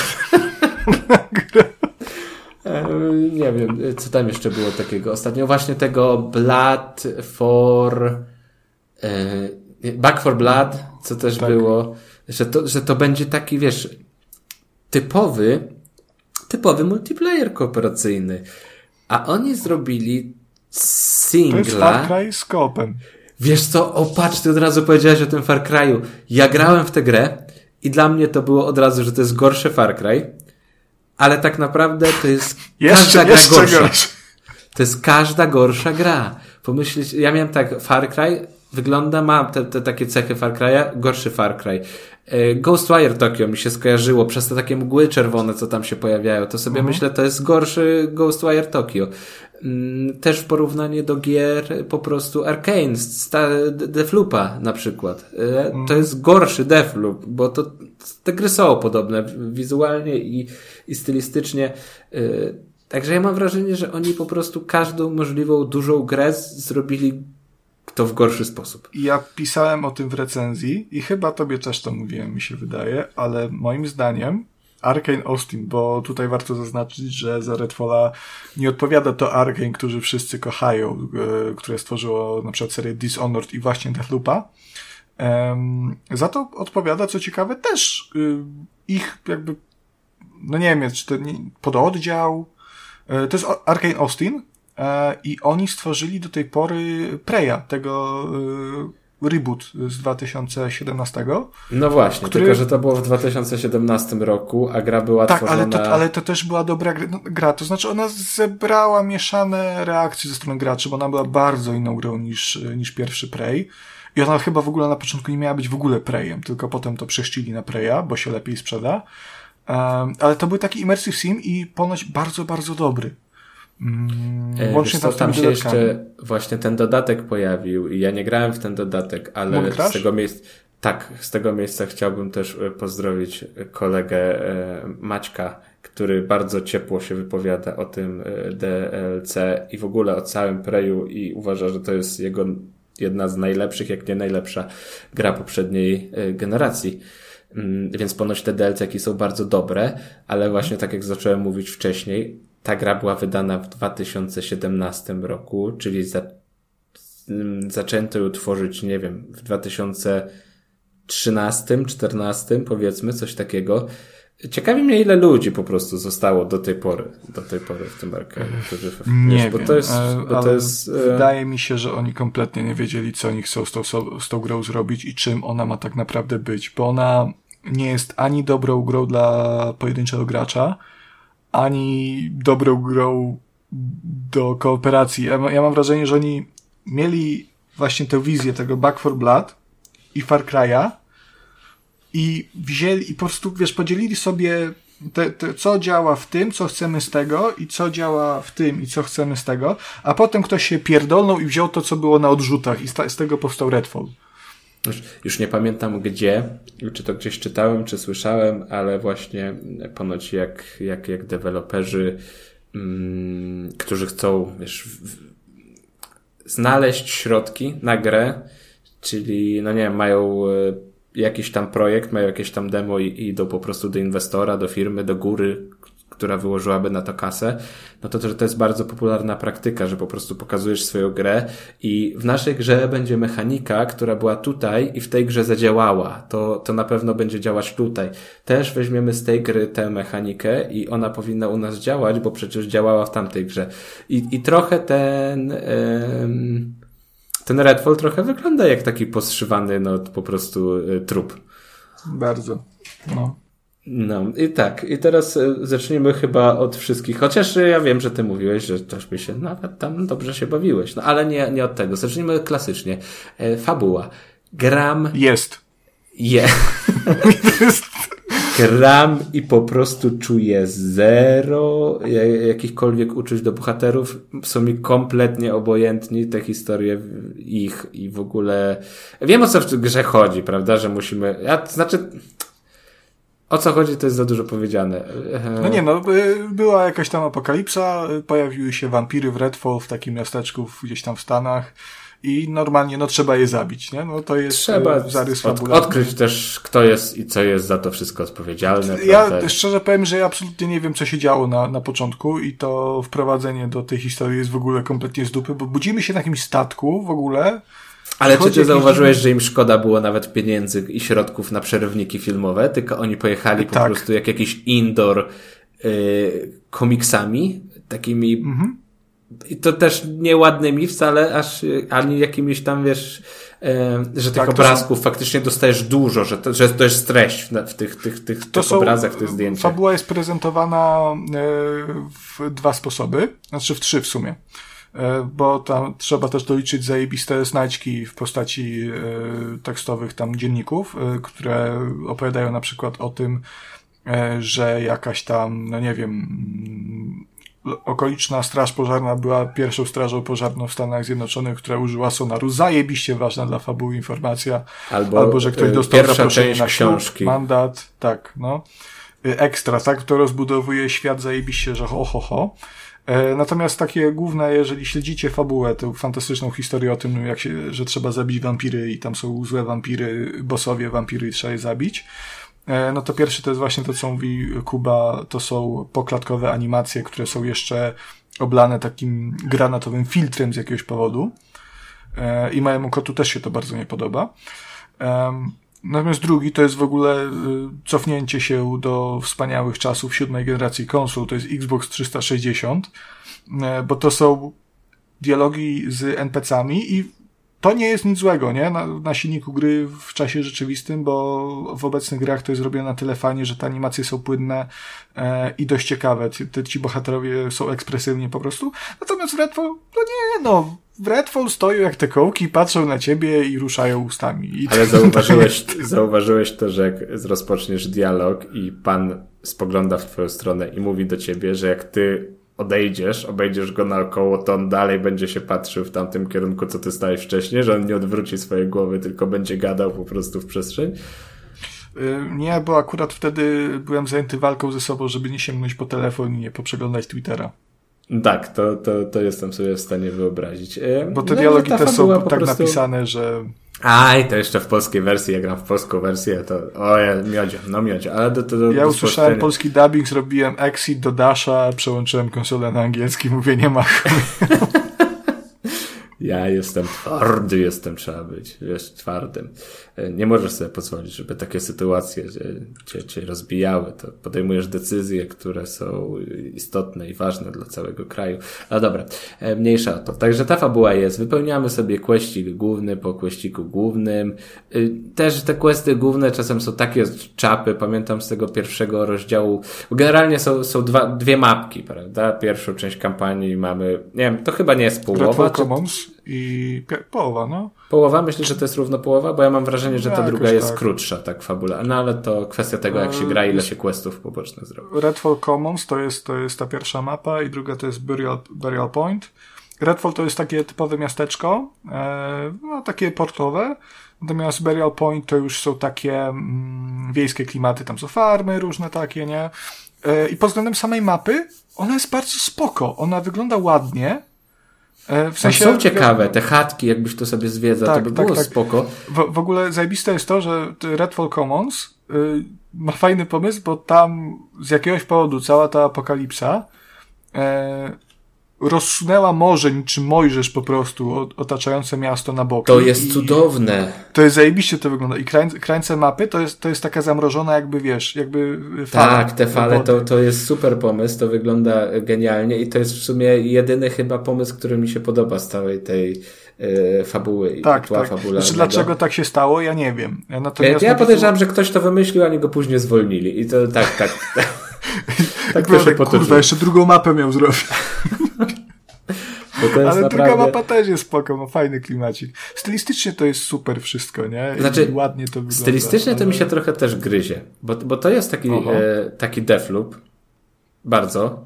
e, nie wiem, e, co tam jeszcze było takiego. Ostatnio właśnie tego Blood for... nie, Back for Blood, co też Tak. było, że to, że to będzie taki, wiesz, typowy, typowy multiplayer kooperacyjny. A oni zrobili To jest singla. Far Cry z kopem. Wiesz co, o patrz, ty od razu powiedziałeś o tym Far Cry'u. Ja grałem w tę grę i dla mnie to było od razu, że to jest gorsze Far Cry, ale tak naprawdę to jest Jeszcze, każda gra jeszcze gorsza. gorsze. To jest każda gorsza gra. Pomyśleć, ja miałem tak, Far Cry wygląda, ma te, te takie cechy Far Cry'a, gorszy Far Cry. E, Ghostwire Tokyo mi się skojarzyło przez te takie mgły czerwone, co tam się pojawiają. To sobie Mhm. myślę, to jest gorszy Ghostwire Tokyo. Mm, Też w porównanie do gier po prostu Arkane, Deathloopa na przykład. E, Mhm. To jest gorszy Deathloop, bo to te gry są podobne wizualnie i, i stylistycznie. E, Także ja mam wrażenie, że oni po prostu każdą możliwą dużą grę zrobili to w gorszy sposób. Ja pisałem o tym w recenzji i chyba tobie też to mówiłem, mi się wydaje, ale moim zdaniem Arkane Austin, bo tutaj warto zaznaczyć, że za Redfalla nie odpowiada to Arkane, którzy wszyscy kochają, e, które stworzyło na przykład serię Dishonored i właśnie Deathloopa. Za to odpowiada, co ciekawe, też y, ich jakby, no nie wiem, czy to pododdział, e, to jest Arkane Austin e, i oni stworzyli do tej pory Preya, tego e, reboot z 2017. No właśnie, Który- tylko że to było w 2017 roku, a gra była Tak, tworzona... ale to, ale to też była dobra gra, no, gra, to znaczy ona zebrała mieszane reakcje ze strony graczy, bo ona była bardzo inną grą niż, niż pierwszy Prey. I ona chyba w ogóle na początku nie miała być w ogóle Preyem, tylko potem to przeszcili na Preya, bo się lepiej sprzeda. Um, ale to był taki immersive sim i ponoć bardzo, bardzo dobry. Mm, E, łącznie co, tam tam się dodatkami. jeszcze właśnie ten dodatek pojawił i ja nie grałem w ten dodatek, ale z tego miejsca, tak, z tego miejsca chciałbym też e, pozdrowić kolegę e, Maćka, który bardzo ciepło się wypowiada o tym DLC i w ogóle o całym Preju i uważa, że to jest jego jedna z najlepszych, jak nie najlepsza gra poprzedniej generacji. Mm, Więc ponoć te DLC są bardzo dobre, ale właśnie tak jak zacząłem mówić wcześniej, ta gra była wydana w 2017 roku, czyli za, mm, zaczęto ją tworzyć, nie wiem, w 2013, 14 powiedzmy, coś takiego. Ciekawi mnie, ile ludzi po prostu zostało do tej pory, do tej pory w tym którzy- Nie wiesz, wiem, bo to jest, e, bo to jest, e, wydaje mi się, że oni kompletnie nie wiedzieli, co oni chcą z tą, z tą grą zrobić i czym ona ma tak naprawdę być, bo ona nie jest ani dobrą grą dla pojedynczego gracza, ani dobrą grą do kooperacji. Ja, ja mam wrażenie, że oni mieli właśnie tę wizję tego Back for Blood i Far Cry'a i wzięli i po prostu, wiesz, podzielili sobie te, te, co działa w tym, co chcemy z tego i co działa w tym i co chcemy z tego, a potem ktoś się pierdolnął i wziął to, co było na odrzutach i sta, z tego powstał Redfall. Już, już nie pamiętam gdzie, czy to gdzieś czytałem, czy słyszałem, ale właśnie ponoć jak, jak, jak deweloperzy, mm, którzy chcą wiesz, w, znaleźć środki na grę, czyli, no nie wiem, mają e, jakiś tam projekt, mają jakieś tam demo i idą po prostu do inwestora, do firmy, do góry, która wyłożyłaby na to kasę, no to, to, że to jest bardzo popularna praktyka, że po prostu pokazujesz swoją grę i w naszej grze będzie mechanika, która była tutaj i w tej grze zadziałała. To, to na pewno będzie działać tutaj. Też weźmiemy z tej gry tę mechanikę i ona powinna u nas działać, bo przecież działała w tamtej grze. I, i trochę ten, em, ten Redfall trochę wygląda jak taki poszywany, no po prostu y, trup. Bardzo. No. No i tak, i teraz e, zacznijmy chyba od wszystkich, chociaż ja wiem, że ty mówiłeś, że też by się nawet tam dobrze się bawiłeś, no ale nie, nie od tego. Zacznijmy klasycznie. E, fabuła. Gram Jest. je. Jest Gram i po prostu czuję zero ja- jakichkolwiek uczuć do bohaterów. Są mi kompletnie obojętni te historie ich i w ogóle. Wiem o co w grze chodzi, prawda? Że musimy. Ja, to znaczy. O co chodzi, to jest za dużo powiedziane. E, No nie, no, była jakaś tam apokalipsa, pojawiły się wampiry w Redfall, w takim miasteczku gdzieś tam w Stanach i normalnie, no trzeba je zabić, nie? No to jest Trzeba y, zarys od, odkryć też, kto jest i co jest za to wszystko odpowiedzialne. Ja prawda? szczerze powiem, że ja absolutnie nie wiem, co się działo na, na początku i to wprowadzenie do tej historii jest w ogóle kompletnie z dupy, bo budzimy się na jakimś statku w ogóle. Ale czy ty zauważyłeś, że im szkoda było nawet pieniędzy i środków na przerywniki filmowe, tylko oni pojechali po Tak. prostu jak jakiś indoor y, komiksami, takimi Mhm. i to też nieładnymi wcale, aż y, ani jakimiś tam, wiesz, y, że tych Tak, obrazków faktycznie dostajesz dużo, że to, że to jest treść w, w tych, tych, tych, To tych są, obrazach, w tych zdjęciach. Fabuła jest prezentowana e, w dwa sposoby, znaczy w trzy w sumie. E, bo tam trzeba też doliczyć zajebiste znajdźki w postaci e, tekstowych tam dzienników, e, które opowiadają na przykład o tym, że jakaś tam, no nie wiem, mm, okoliczna straż pożarna była pierwszą strażą pożarną w Stanach Zjednoczonych, która użyła sonaru. Zajebiście ważna dla fabuły informacja. Albo, albo że ktoś dostał zaproszenie na książki. Mandat, tak, no. Ekstra, tak? To rozbudowuje świat zajebiście, że ho, ho, ho. E, natomiast takie główne, jeżeli śledzicie fabułę, tę fantastyczną historię o tym, jak się, że trzeba zabić wampiry i tam są złe wampiry, bossowie wampiry i trzeba je zabić, e, no to pierwszy to jest właśnie to, co mówi Kuba, to są poklatkowe animacje, które są jeszcze oblane takim granatowym filtrem z jakiegoś powodu. E, I mojemu kotu też się to bardzo nie podoba. Natomiast drugi to jest w ogóle y, cofnięcie się do wspaniałych czasów siódmej generacji konsol, to jest Xbox 360, e, bo to są dialogi z NPC-ami i to nie jest nic złego, nie? Na, na silniku gry w czasie rzeczywistym, bo w obecnych grach to jest robione na tyle fajnie, że te animacje są płynne e, i dość ciekawe. Ci, ci bohaterowie są ekspresywni po prostu. Natomiast w Redfall, no nie, no, w Redfall stoją jak te kołki, patrzą na ciebie i ruszają ustami. I Ale zauważyłeś, zauważyłeś to, że jak rozpoczniesz dialog i pan spogląda w twoją stronę i mówi do ciebie, że jak ty odejdziesz, obejdziesz go naokoło, to on dalej będzie się patrzył w tamtym kierunku, co ty stałeś wcześniej, że on nie odwróci swojej głowy, tylko będzie gadał po prostu w przestrzeń? Y, nie, bo akurat wtedy byłem zajęty walką ze sobą, żeby nie sięgnąć po telefon i nie poprzeglądać Twittera. Tak, to, to, to jestem sobie w stanie wyobrazić. Y, bo te no, dialogi też są tak prostu... napisane, że Aj, to jeszcze w polskiej wersji, ja gram w polską wersję, to oje, miodzie, no miodzie, ale do, do, do Ja usłyszałem polski dubbing, zrobiłem exit do Dasha, przełączyłem konsolę na angielski, mówię nie ma Ja jestem twardy, jestem, trzeba być, wiesz, twardym. Nie możesz sobie pozwolić, żeby takie sytuacje cię, cię rozbijały. To podejmujesz decyzje, które są istotne i ważne dla całego kraju. No dobra, e, mniejsza o to. Także ta fabuła jest. Wypełniamy sobie questik główny po questiku głównym. E, też te questy główne czasem są takie czapy. Pamiętam z tego pierwszego rozdziału. Generalnie są, są dwa, dwie mapki, prawda? Pierwszą część kampanii mamy, nie wiem, to chyba nie jest połowa. Czy i połowa, no. Połowa? Myślę, że to jest równo połowa, bo ja mam wrażenie, że ta druga jest tak. krótsza, tak fabula. No ale to kwestia tego, jak się gra, ile się questów pobocznych zrobi. Redfall Commons to jest, to jest ta pierwsza mapa i druga to jest Burial, Burial Point. Redfall to jest takie typowe miasteczko, e, no takie portowe, natomiast Burial Point to już są takie mm, wiejskie klimaty, tam są farmy różne takie, nie? E, I pod względem samej mapy, ona jest bardzo spoko, ona wygląda ładnie, w sensie, są ciekawe, te chatki, jakbyś to sobie zwiedzał, tak, to by tak, było tak. spoko. W, w ogóle zajebiste jest to, że Redfall Commons y, ma fajny pomysł, bo tam z jakiegoś powodu cała ta apokalipsa y, rozsunęła morze niczym Mojżesz po prostu, otaczające miasto na boki. To jest cudowne. To jest zajebiście to wygląda. I krańce, krańce mapy to jest, to jest taka zamrożona jakby, wiesz, jakby fala. Tak, te fale to, to jest super pomysł, to wygląda genialnie i to jest w sumie jedyny chyba pomysł, który mi się podoba z całej tej e, fabuły i tak, tak. Znaczy, dlaczego tak się stało, ja nie wiem. Ja, ja podejrzewam, że ktoś to wymyślił, a nie go później zwolnili. I to tak, tak. tak to się tak, kurwa, jeszcze drugą mapę miał zrobić. Ale naprawdę... druga mapa też jest spoko, ma fajny klimacik. Stylistycznie to jest super wszystko, nie? I znaczy, ładnie to wygląda. Stylistycznie ale... to mi się trochę też gryzie, bo, bo to jest taki, e, taki defloop, bardzo,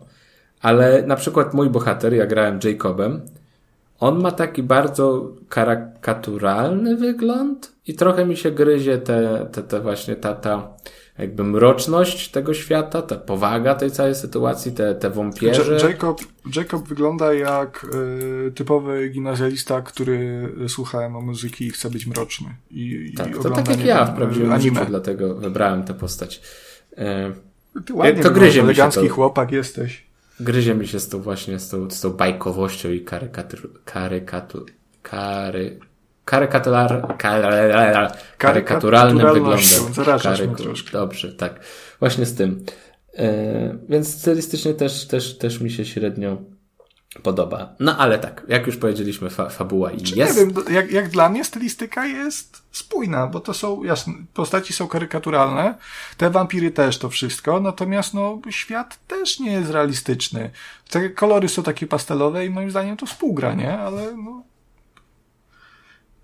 ale na przykład mój bohater, ja grałem Jacobem, on ma taki bardzo karykaturalny wygląd i trochę mi się gryzie te, te, te właśnie ta, ta jakby mroczność tego świata, ta powaga tej całej sytuacji, te, te wąpierze. Jacob, Jacob wygląda jak y, typowy gimnazjalista, który słucha muzyki i chce być mroczny. I, tak, i to tak jak ja w prawdziwym anime. życiu, dlatego wybrałem tę postać. Y, Ty ładnie to gryzie elegancki to, chłopak jesteś. Gryzie mi się z tą właśnie, z tą, z tą bajkowością i karykatur, karykatur, kary, karykaturalnym karykaturalnym wyglądem. Karyku, dobrze, tak. Właśnie z tym. E, więc stylistycznie też, też, też mi się średnio podoba. No ale tak, jak już powiedzieliśmy, fa fabuła Czy jest. Nie wiem, jak, jak dla mnie stylistyka jest spójna, bo to są, jasne, postaci są karykaturalne, te wampiry też to wszystko, natomiast no, świat też nie jest realistyczny. Te kolory są takie pastelowe i moim zdaniem to współgra, nie? Ale no,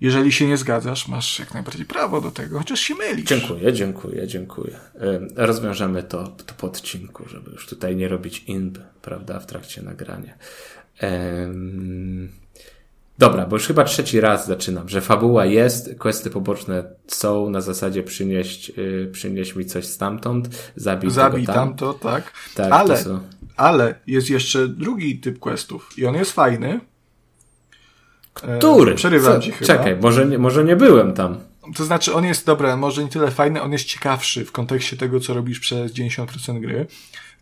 jeżeli się nie zgadzasz, masz jak najbardziej prawo do tego, chociaż się mylisz. Dziękuję, dziękuję, dziękuję. Ym, Rozwiążemy to, to po odcinku, żeby już tutaj nie robić inb, prawda, w trakcie nagrania. Ym, Dobra, bo już chyba trzeci raz zaczynam, że fabuła jest, questy poboczne są na zasadzie przynieść, yy, przynieść mi coś stamtąd, zabij, Zabij tam. tamto, tak. Tak, ale, ale jest jeszcze drugi typ questów i on jest fajny. E, Który? Przerywam Co? ci chyba. Czekaj, może nie, może nie byłem tam. To znaczy, on jest, dobra, może nie tyle fajny, on jest ciekawszy w kontekście tego, co robisz przez 90% gry.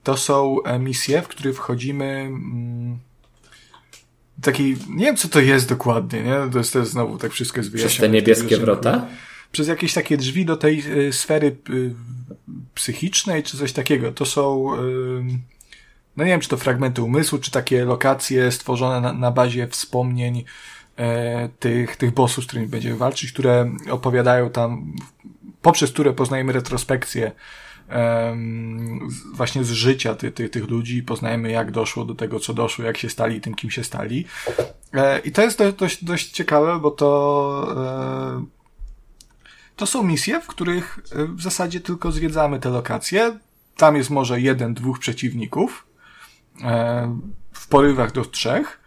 To są e, misje, w których wchodzimy mm, takiej, nie wiem co to jest dokładnie, nie? To jest, to jest znowu tak wszystko jest Przez wyjaśnione. te w niebieskie wrota? Przez jakieś takie drzwi do tej y, sfery y, psychicznej, czy coś takiego. To są, y, no nie wiem, czy to fragmenty umysłu, czy takie lokacje stworzone na, na bazie wspomnień e, tych, tych bossów, z którymi będziemy walczyć, które opowiadają tam, poprzez które poznajemy retrospekcję właśnie z życia ty, ty, tych ludzi, poznajemy jak doszło do tego, co doszło, jak się stali tym, kim się stali. E, I to jest do, dość, dość ciekawe, bo to e, to są misje, w których e, w zasadzie tylko zwiedzamy te lokacje. Tam jest może jeden, dwóch przeciwników, e, w porywach do trzech,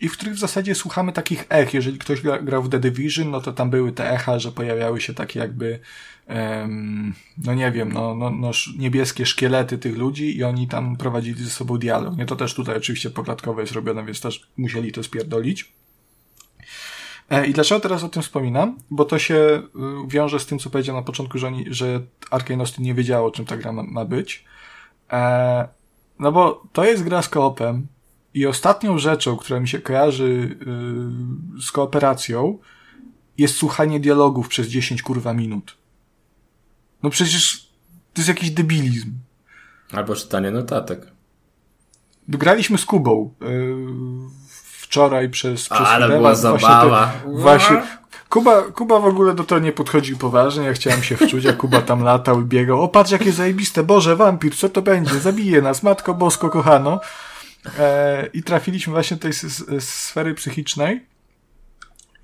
i w których w zasadzie słuchamy takich ech. Jeżeli ktoś gra, grał w The Division, no to tam były te echa, że pojawiały się takie jakby, em, no nie wiem, no, no, no niebieskie szkielety tych ludzi i oni tam prowadzili ze sobą dialog. Nie, to też tutaj oczywiście poklatkowo jest robione, więc też musieli to spierdolić. E, I dlaczego teraz o tym wspominam? Bo to się y, wiąże z tym, co powiedział na początku, że, oni, że Arkane Austin nie wiedziało, czym ta gra ma, ma być. E, no bo to jest gra z koopem i ostatnią rzeczą, która mi się kojarzy y, z kooperacją, jest słuchanie dialogów przez 10 kurwa minut. No przecież to jest jakiś debilizm. Albo czytanie notatek. Graliśmy z Kubą y, wczoraj przez, przez Ale chwilę, była właśnie te- zabawa. Właśnie. Kuba, Kuba w ogóle do tego nie podchodził poważnie, ja chciałem się wczuć, a Kuba tam latał i biegał. O, patrz jakie zajebiste, Boże, wampir, co to będzie? Zabije nas, Matko Bosko, kochano. E, I trafiliśmy właśnie do tej sfery psychicznej.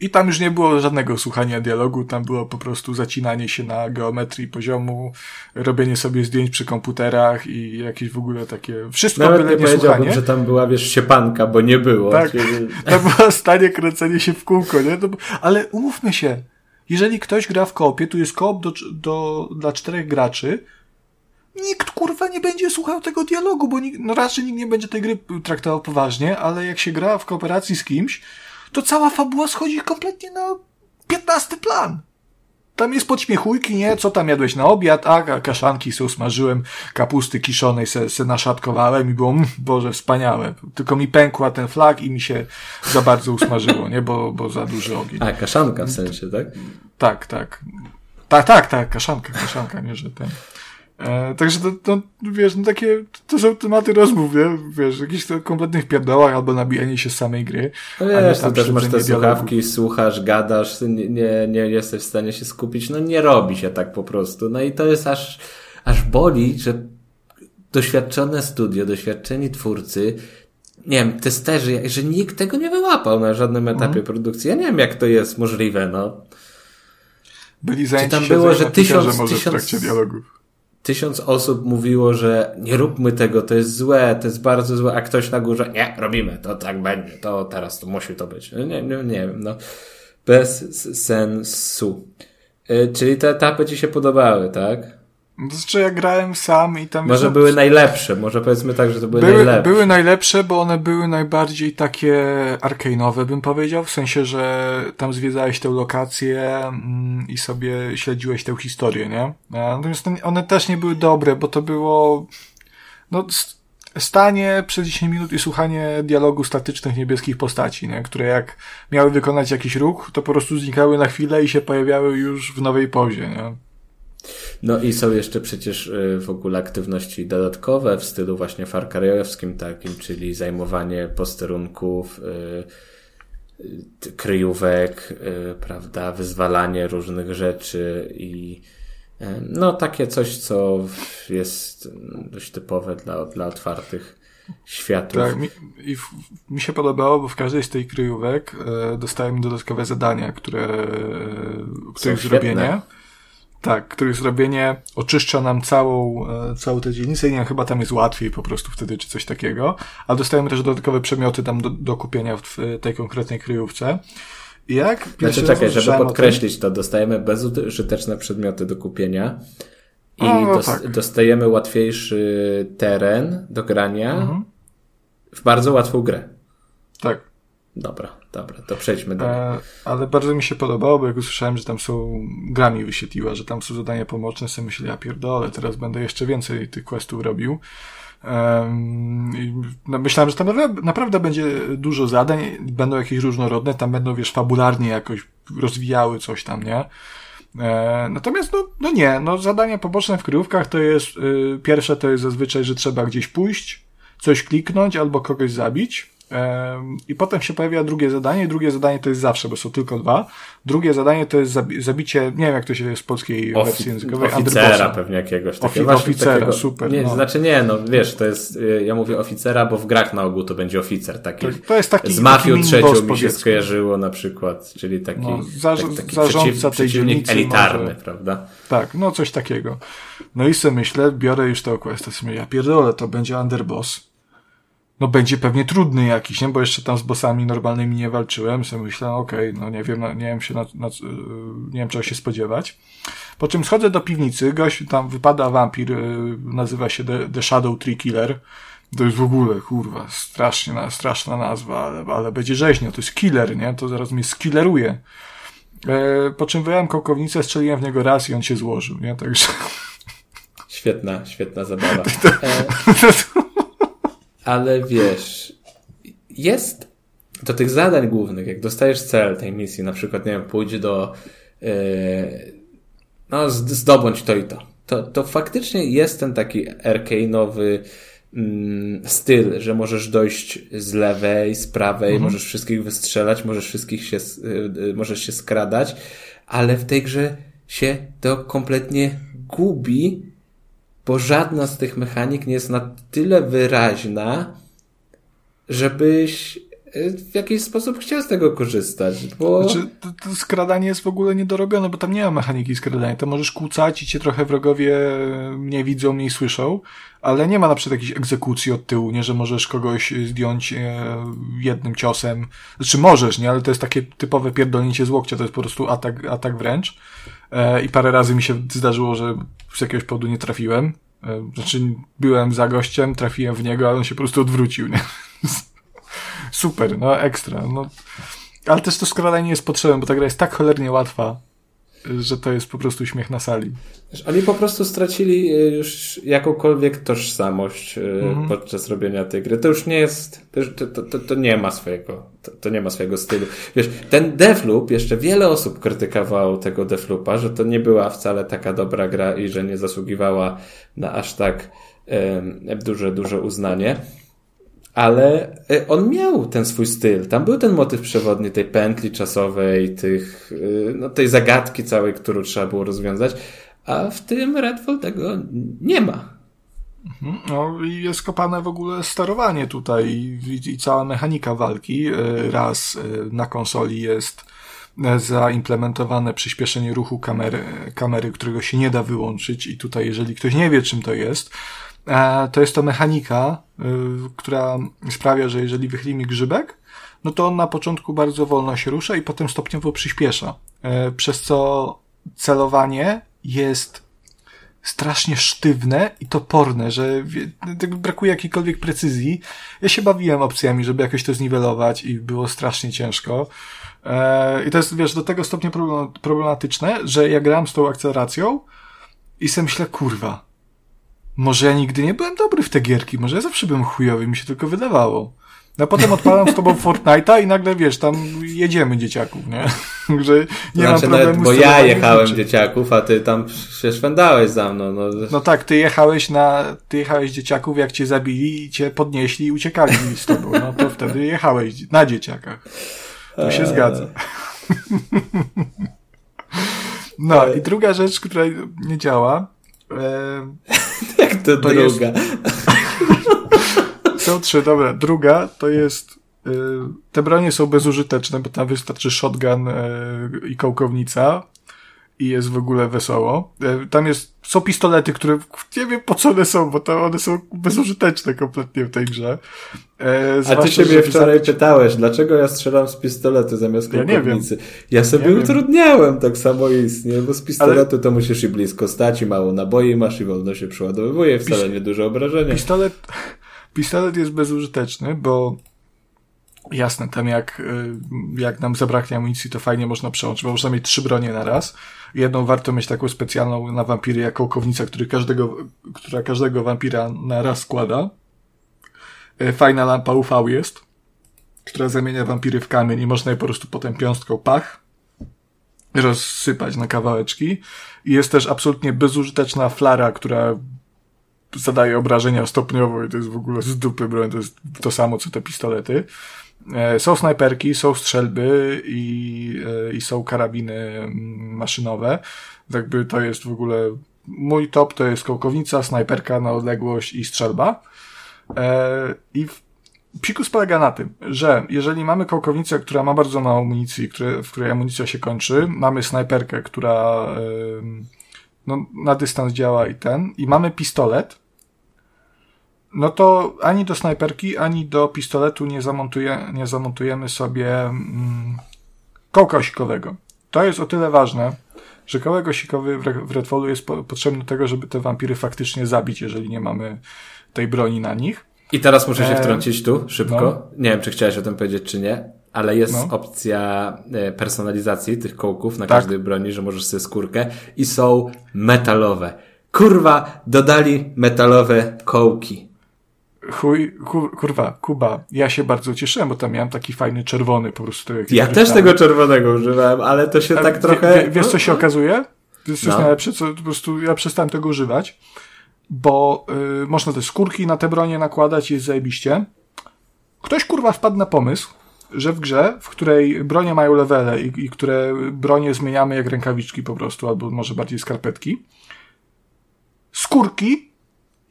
I tam już nie było żadnego słuchania dialogu, tam było po prostu zacinanie się na geometrii poziomu, robienie sobie zdjęć przy komputerach i jakieś w ogóle takie, wszystko Nawet byle nie powiedziałbym, słuchanie. że tam była, wiesz, siepanka, bo nie było. Tak. Czyli- To było stanie kręcenie się w kółko, nie? No, ale umówmy się, jeżeli ktoś gra w koopie, tu jest koop do, do, dla czterech graczy, nikt kurwa nie będzie słuchał tego dialogu, bo nikt, no raczej nikt nie będzie tej gry traktował poważnie, ale jak się gra w kooperacji z kimś, to cała fabuła schodzi kompletnie na piętnasty plan. Tam jest podśmiechujki, nie? Co tam jadłeś na obiad? A, ka- kaszanki se usmażyłem, kapusty kiszonej se, se naszatkowałem i było, mm, Boże, wspaniałe. Tylko mi pękła ten flag i mi się za bardzo usmażyło, nie? Bo, bo za duży ogień. A, kaszanka w sensie, tak? Tak, tak. Tak, tak, tak, kaszanka, kaszanka, nie, że ten. E, także to, to, wiesz, no takie, to są tematy rozmów, nie? Wiesz, jakichś to kompletnych pierdołach albo nabijanie się z samej gry. No wiesz, tam to też masz te słuchawki, słuchasz, gadasz, nie, nie, nie jesteś w stanie się skupić, no nie robi się tak po prostu. No i to jest aż, aż boli, że doświadczone studio, doświadczeni twórcy, nie wiem, testerzy, że nikt tego nie wyłapał na żadnym etapie Mhm. produkcji. Ja nie wiem, jak to jest możliwe, no. Byli zajęci tam siedzeniem było, że tysiąc- może tysiąc- w trakcie dialogów. Tysiąc osób mówiło, że nie róbmy tego, to jest złe, to jest bardzo złe, a ktoś na górze, nie, robimy, to tak będzie, to teraz to musi to być. No Nie, nie, nie wiem, no. Bez sensu. Y, Czyli te etapy ci się podobały, tak? To znaczy ja grałem sam i tam... Może no, były najlepsze, może powiedzmy tak, że to były, były, najlepsze. były najlepsze, bo one były najbardziej takie arcane'owe, bym powiedział, w sensie, że tam zwiedzałeś tę lokację mm, i sobie śledziłeś tę historię, nie? A, Natomiast to- one też nie były dobre, bo to było no, stanie przez 10 minut i słuchanie dialogu statycznych niebieskich postaci, nie? które jak miały wykonać jakiś ruch, to po prostu znikały na chwilę i się pojawiały już w nowej pozie, nie? No i są jeszcze przecież y, w ogóle aktywności dodatkowe w stylu właśnie farkariowskim takim, czyli zajmowanie posterunków, y, y, kryjówek, prawda, wyzwalanie różnych rzeczy i no takie coś, co jest dość typowe dla, dla otwartych światów. Tak, mi, i w, mi się podobało, bo w każdej z tej kryjówek e, dostałem dodatkowe zadania, które, e, których zrobienie. Tak, których zrobienie oczyszcza nam całą, e, całą tę dzielnicę i nie chyba tam jest łatwiej po prostu wtedy, czy coś takiego. A dostajemy też dodatkowe przedmioty tam do, do kupienia w tej konkretnej kryjówce. I jak znaczy, czekaj, żeby podkreślić to, dostajemy bezużyteczne przedmioty do kupienia i o, dos tak. dostajemy łatwiejszy teren do grania mhm. w bardzo łatwą grę. Tak. Dobra, dobra, to przejdźmy dalej. E, ale bardzo mi się podobało, bo jak usłyszałem, że tam są, gra mi wyświetliła, że tam są zadania pomoczne, sobie myślę, ja pierdolę, teraz będę jeszcze więcej tych questów robił. No myślałem, że tam naprawdę będzie dużo zadań, będą jakieś różnorodne, tam będą, wiesz, fabularnie jakoś rozwijały coś tam, nie? E, natomiast, no, no nie, no zadania poboczne w kryjówkach to jest, y, pierwsze to jest zazwyczaj, że trzeba gdzieś pójść, coś kliknąć albo kogoś zabić. I potem się pojawia drugie zadanie. Drugie zadanie to jest zawsze, bo są tylko dwa. Drugie zadanie to jest zabicie, nie wiem jak to się jest w polskiej Ofi wersji językowej. Oficera pewnie jakiegoś. Takiego, Ofi oficera, takiego, super. Nie, no. Znaczy nie, no wiesz, to jest, y, ja mówię oficera, bo w grach na ogół to będzie oficer. Taki, to, to jest taki, z mafią taki trzecią mi się skojarzyło na przykład, czyli taki, no, za, tak, taki zarządca przeciw, tej dzielnicy. elitarny, może, prawda? Tak, no coś takiego. No i sobie myślę, biorę już to quest, to ja pierdolę, to będzie underboss no będzie pewnie trudny jakiś, nie? Bo jeszcze tam z bossami normalnymi nie walczyłem. Sobie myślałem, okej, okay, no nie wiem, no, nie wiem się na, na, nie wiem czego się spodziewać. Po czym schodzę do piwnicy, gość, tam wypada wampir, y, nazywa się The, The Shadow Tree Killer. To jest w ogóle, kurwa, strasznie, straszna nazwa, ale, ale będzie rzeźnia, to jest killer, nie? To zaraz mnie skilleruje. E, po czym wyjąłem kołkownicę, strzeliłem w niego raz i on się złożył, nie? Także... Świetna, świetna zabawa. E, ale wiesz, jest do tych zadań głównych, jak dostajesz cel tej misji, na przykład, nie wiem, pójdź do, yy, no, zdobądź to i to. To, to faktycznie jest ten taki arcane'owy mm, styl, że możesz dojść z lewej, z prawej, mhm. możesz wszystkich wystrzelać, możesz wszystkich się, yy, możesz się skradać, ale w tej grze się to kompletnie gubi bo żadna z tych mechanik nie jest na tyle wyraźna, żebyś w jakiś sposób chciał z tego korzystać, bo... Znaczy, to, to skradanie jest w ogóle niedorobione, bo tam nie ma mechaniki skradania. To możesz kłócać i cię trochę wrogowie mniej widzą, mniej słyszą, ale nie ma na przykład jakiejś egzekucji od tyłu, nie, że możesz kogoś zdjąć e, jednym ciosem. Znaczy możesz, nie, ale to jest takie typowe pierdolnięcie z łokcia, to jest po prostu atak, atak wręcz. E, I parę razy mi się zdarzyło, że z jakiegoś powodu nie trafiłem. E, znaczy, byłem za gościem, trafiłem w niego, ale on się po prostu odwrócił, nie? Super, no ekstra. No. Ale też to skradanie jest potrzebne, bo ta gra jest tak cholernie łatwa, że to jest po prostu śmiech na sali. Oni po prostu stracili e, już jakąkolwiek tożsamość mm. podczas robienia tej gry. To już nie jest, to, to, to, to nie ma swojego, to, to, nie ma swojego stylu. Wiesz, ten Deathloop, jeszcze wiele osób krytykowało tego Deathloopa, że to nie była wcale taka dobra gra i że nie zasługiwała na aż tak um, duże, duże uznanie ale e, on miał ten swój styl. Tam był ten motyw przewodni tej pętli czasowej, tych, e, no, tej zagadki całej, którą trzeba było rozwiązać, a w tym Redfall tego nie ma. Mhm. No i jest kopane w ogóle sterowanie tutaj i, i cała mechanika walki. E, raz na konsoli jest zaimplementowane przyspieszenie ruchu kamery, kamery, którego się nie da wyłączyć i tutaj jeżeli ktoś nie wie czym to jest, to jest to mechanika, y, która sprawia, że jeżeli wychylimy grzybek, no to on na początku bardzo wolno się rusza i potem stopniowo przyspiesza. E, przez co celowanie jest strasznie sztywne i toporne, że brakuje jakiejkolwiek precyzji. Ja się bawiłem opcjami, żeby jakoś to zniwelować i było strasznie ciężko. E, I to jest, wiesz, do tego stopnia problematyczne, że ja grałem z tą akceleracją i sobie myślę, kurwa, może ja nigdy nie byłem dobry w te gierki, może ja zawsze byłem chujowy, mi się tylko wydawało. No potem odpalam z tobą Fortnite'a i nagle wiesz, tam jedziemy dzieciaków, nie? Że nie znaczy, mam problemu bo ja jechałem rzeczy. dzieciaków, a ty tam się szwendałeś za mną. No. No tak, ty jechałeś na, ty jechałeś dzieciaków, jak cię zabili i cię podnieśli i uciekali z tobą, no to wtedy jechałeś na dzieciakach. To się Eee. zgadza. No i druga rzecz, która nie działa, Jak to, To jest- druga. Są trzy, dobra. Druga to jest. y, te bronie są bezużyteczne, bo tam wystarczy shotgun y, i kołkownica i jest w ogóle wesoło. Y, tam jest, są pistolety, które nie wiem po co one są, bo to one są bezużyteczne kompletnie w tej grze. E, A ty się mnie wczoraj zabić- pytałeś, dlaczego ja strzelam z pistoletu zamiast Ja nie wiem. kąpownicy. Ja sobie Nie wiem. utrudniałem tak samoistnie, bo z pistoletu to musisz i blisko stać, i mało naboi masz, i wolno się przeładowuje, wcale nie duże obrażenia. Pistolet, pistolet jest bezużyteczny, bo jasne, tam jak, y, jak nam zabraknie amunicji, to fajnie można przełączyć, bo można mieć trzy bronie na raz. Jedną warto mieć taką specjalną na wampiry, jak kołkownica, który każdego, która każdego wampira na raz składa. Y, Fajna lampa UV jest, która zamienia wampiry w kamień i można je po prostu potem piąstką pach rozsypać na kawałeczki. I jest też absolutnie bezużyteczna flara, która zadaje obrażenia stopniowo i to jest w ogóle z dupy broń, to jest to samo co te pistolety. E, Są snajperki, są strzelby i, e, i są karabiny mm, maszynowe. Jakby to jest w ogóle mój top to jest kołkownica, snajperka na odległość i strzelba. E, I psikus polega na tym, że jeżeli mamy kołkownicę, która ma bardzo mało amunicji, w której amunicja się kończy, mamy snajperkę, która no, na dystans działa i ten, i mamy pistolet, no to ani do snajperki, ani do pistoletu nie, zamontuje, nie zamontujemy sobie mm, kołka osikowego. To jest o tyle ważne, że kołek osikowy w, Re- w Redfallu jest po, potrzebny do tego, żeby te wampiry faktycznie zabić, jeżeli nie mamy tej broni na nich. I teraz muszę się E, wtrącić tu, szybko. no. Nie wiem, czy chciałeś o tym powiedzieć, czy nie, ale jest No. opcja e, personalizacji tych kołków na Tak. każdej broni, że możesz sobie skórkę i są metalowe. Kurwa, dodali metalowe kołki. Chuj, kur, kurwa, Kuba, ja się bardzo cieszyłem, bo tam miałem taki fajny czerwony po prostu. jak Ja też tego czerwonego używałem, ale to się tak trochę... Wie, wiesz, co się okazuje? Wiesz, co jest No. najlepsze? Co, po prostu ja przestałem tego używać, bo y, można te skórki na te bronie nakładać i jest zajebiście. Ktoś kurwa wpadł na pomysł, że w grze, w której bronie mają levele i, i które bronie zmieniamy jak rękawiczki po prostu, albo może bardziej skarpetki, skórki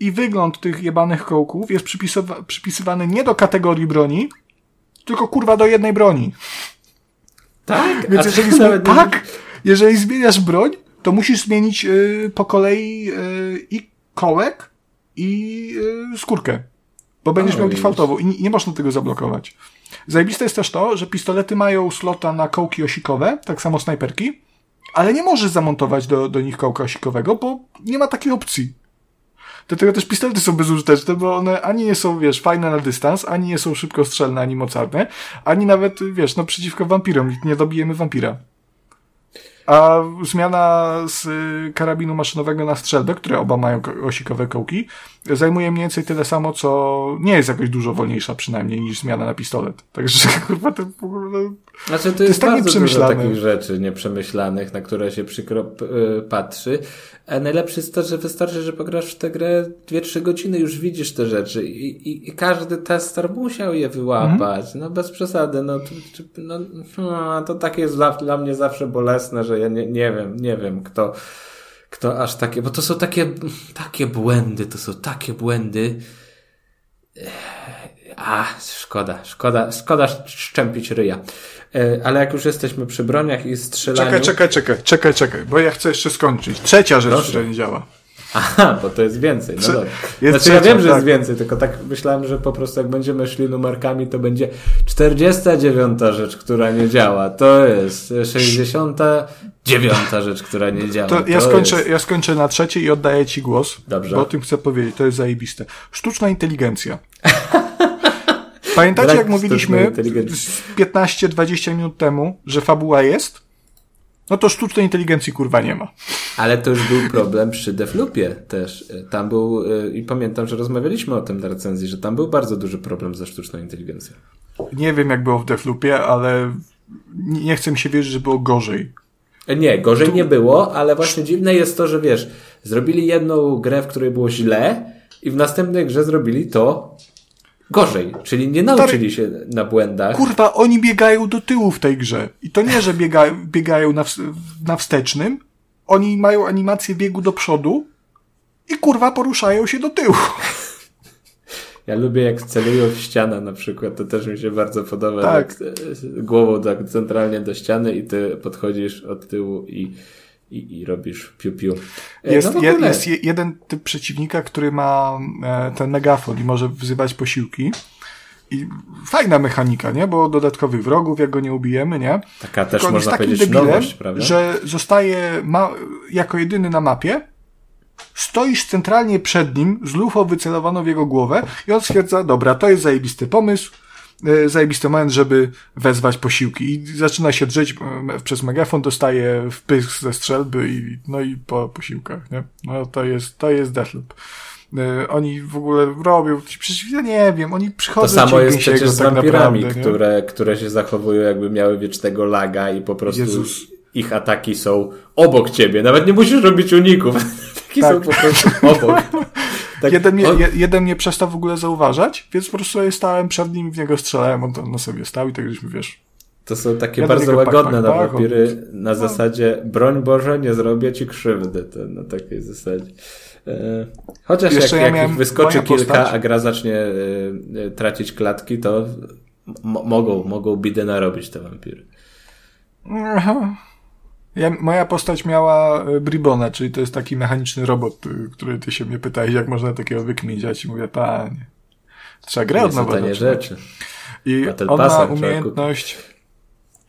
i wygląd tych jebanych kołków jest przypisowa- przypisywany nie do kategorii broni, tylko kurwa do jednej broni. Tak? Więc A jeżeli nie- tak, jeżeli zmieniasz broń, to musisz zmienić y, po kolei y, i kołek, i y, skórkę. Bo będziesz O, miał defaultową i nie, nie można tego zablokować. Zajebiste jest też to, że pistolety mają slota na kołki osikowe, tak samo snajperki, ale nie możesz zamontować do, do nich kołka osikowego, bo nie ma takiej opcji. Dlatego też pistolety są bezużyteczne, bo one ani nie są, wiesz, fajne na dystans, ani nie są szybkostrzelne, ani mocarne, ani nawet, wiesz, no przeciwko wampirom, nie dobijemy wampira. A zmiana z y, karabinu maszynowego na strzelbę, które oba mają ko- osikowe kołki, zajmuje mniej więcej tyle samo, co nie jest jakoś dużo wolniejsza przynajmniej niż zmiana na pistolet. Także kurwa to w ogóle... Znaczy, to jest, jest tak bardzo dużo takich rzeczy nieprzemyślanych, na które się przykro y, patrzy. A najlepsze jest to, że wystarczy, że pograsz w tę grę 2-3 godziny, już widzisz te rzeczy i, i, i każdy tester musiał je wyłapać. Mhm. No bez przesady, no, to, no, no to takie jest dla, dla mnie zawsze bolesne, że ja nie, nie wiem, nie wiem kto, kto aż takie, bo to są takie, takie błędy, to są takie błędy. A, szkoda, szkoda, szkoda szczępić ryja. E, Ale jak już jesteśmy przy broniach i strzelaniu... Czekaj, czekaj, czekaj, czekaj, czekaj, bo ja chcę jeszcze skończyć. Trzecia rzecz, Proszę. która nie działa. Aha, bo to jest więcej. No Trze- dobra. jest znaczy ja trzecia, wiem, że tak. jest więcej, tylko tak myślałem, że po prostu jak będziemy szli numerkami, to będzie 49 rzecz, która nie działa. To jest 69 rzecz, która nie działa. To ja skończę, jest- ja skończę na trzeciej i oddaję ci głos. Dobrze. Bo o tym chcę powiedzieć, to jest zajebiste. Sztuczna inteligencja. Pamiętacie, jak mówiliśmy sztucznej inteligencji. z 15-20 minut temu, że fabuła jest? no to sztucznej inteligencji kurwa nie ma. Ale to już był problem przy Deflupie też. Tam był, y, i pamiętam, że rozmawialiśmy o tym na recenzji, że tam był bardzo duży problem ze sztuczną inteligencją. Nie wiem jak było w Deflupie, ale nie chcę mi się wierzyć, że było gorzej. E, Nie, gorzej tu... nie było, ale właśnie dziwne jest to, że wiesz, zrobili jedną grę, w której było źle i w następnej grze zrobili to gorzej, czyli nie nauczyli się na błędach. Kurwa, oni biegają do tyłu w tej grze. I to nie, że biegają, biegają na, na wstecznym, oni mają animację biegu do przodu i kurwa poruszają się do tyłu. Ja lubię jak celują w ścianę na przykład, to też mi się bardzo podoba. Tak. głową tak centralnie do ściany i ty podchodzisz od tyłu i, i, i robisz piu-piu. E, jest, no jest jeden typ przeciwnika, który ma e, ten megafon i może wzywać posiłki. I fajna mechanika, nie? Bo dodatkowych wrogów, jak go nie ubijemy, nie? Taka też Tylko można powiedzieć debilem, nowość, prawda? Że zostaje ma, jako jedyny na mapie, stoisz centralnie przed nim, z lufą wycelowaną w jego głowę i on stwierdza, dobra, to jest zajebisty pomysł, zajebisty moment, żeby wezwać posiłki. I zaczyna się drzeć e, przez megafon, dostaje wpysk ze strzelby i, no i po posiłkach, nie? No to jest, to jest Deathloop. E, oni w ogóle robią, przecież ja nie wiem, oni przychodzą To samo jest przecież z tak wampirami, które, które się zachowują jakby miały wiecznego laga i po prostu Jezus. ich ataki są obok ciebie. Nawet nie musisz robić uników. Ataki tak. są po prostu obok. Tak, jeden, mnie, on... jeden mnie przestał w ogóle zauważać, więc po prostu ja stałem przed nim i w niego strzelałem, on tam na sobie stał i tak żeśmy, wiesz... To są takie bardzo łagodne na papiery na no. zasadzie broń Boże, nie zrobię ci krzywdy. To na takiej zasadzie. E, chociaż Jeszcze jak, ja jak wyskoczy kilka, postać... a gra zacznie y, tracić klatki, to mogą, mogą bidę narobić te wampiry. Aha. Ja, moja postać miała Bribona, czyli to jest taki mechaniczny robot, który ty się mnie pytałeś, jak można takiego wykminić. Ja ci mówię, panie, trzeba grę od nowa rzeczy. I Battle on ma umiejętność,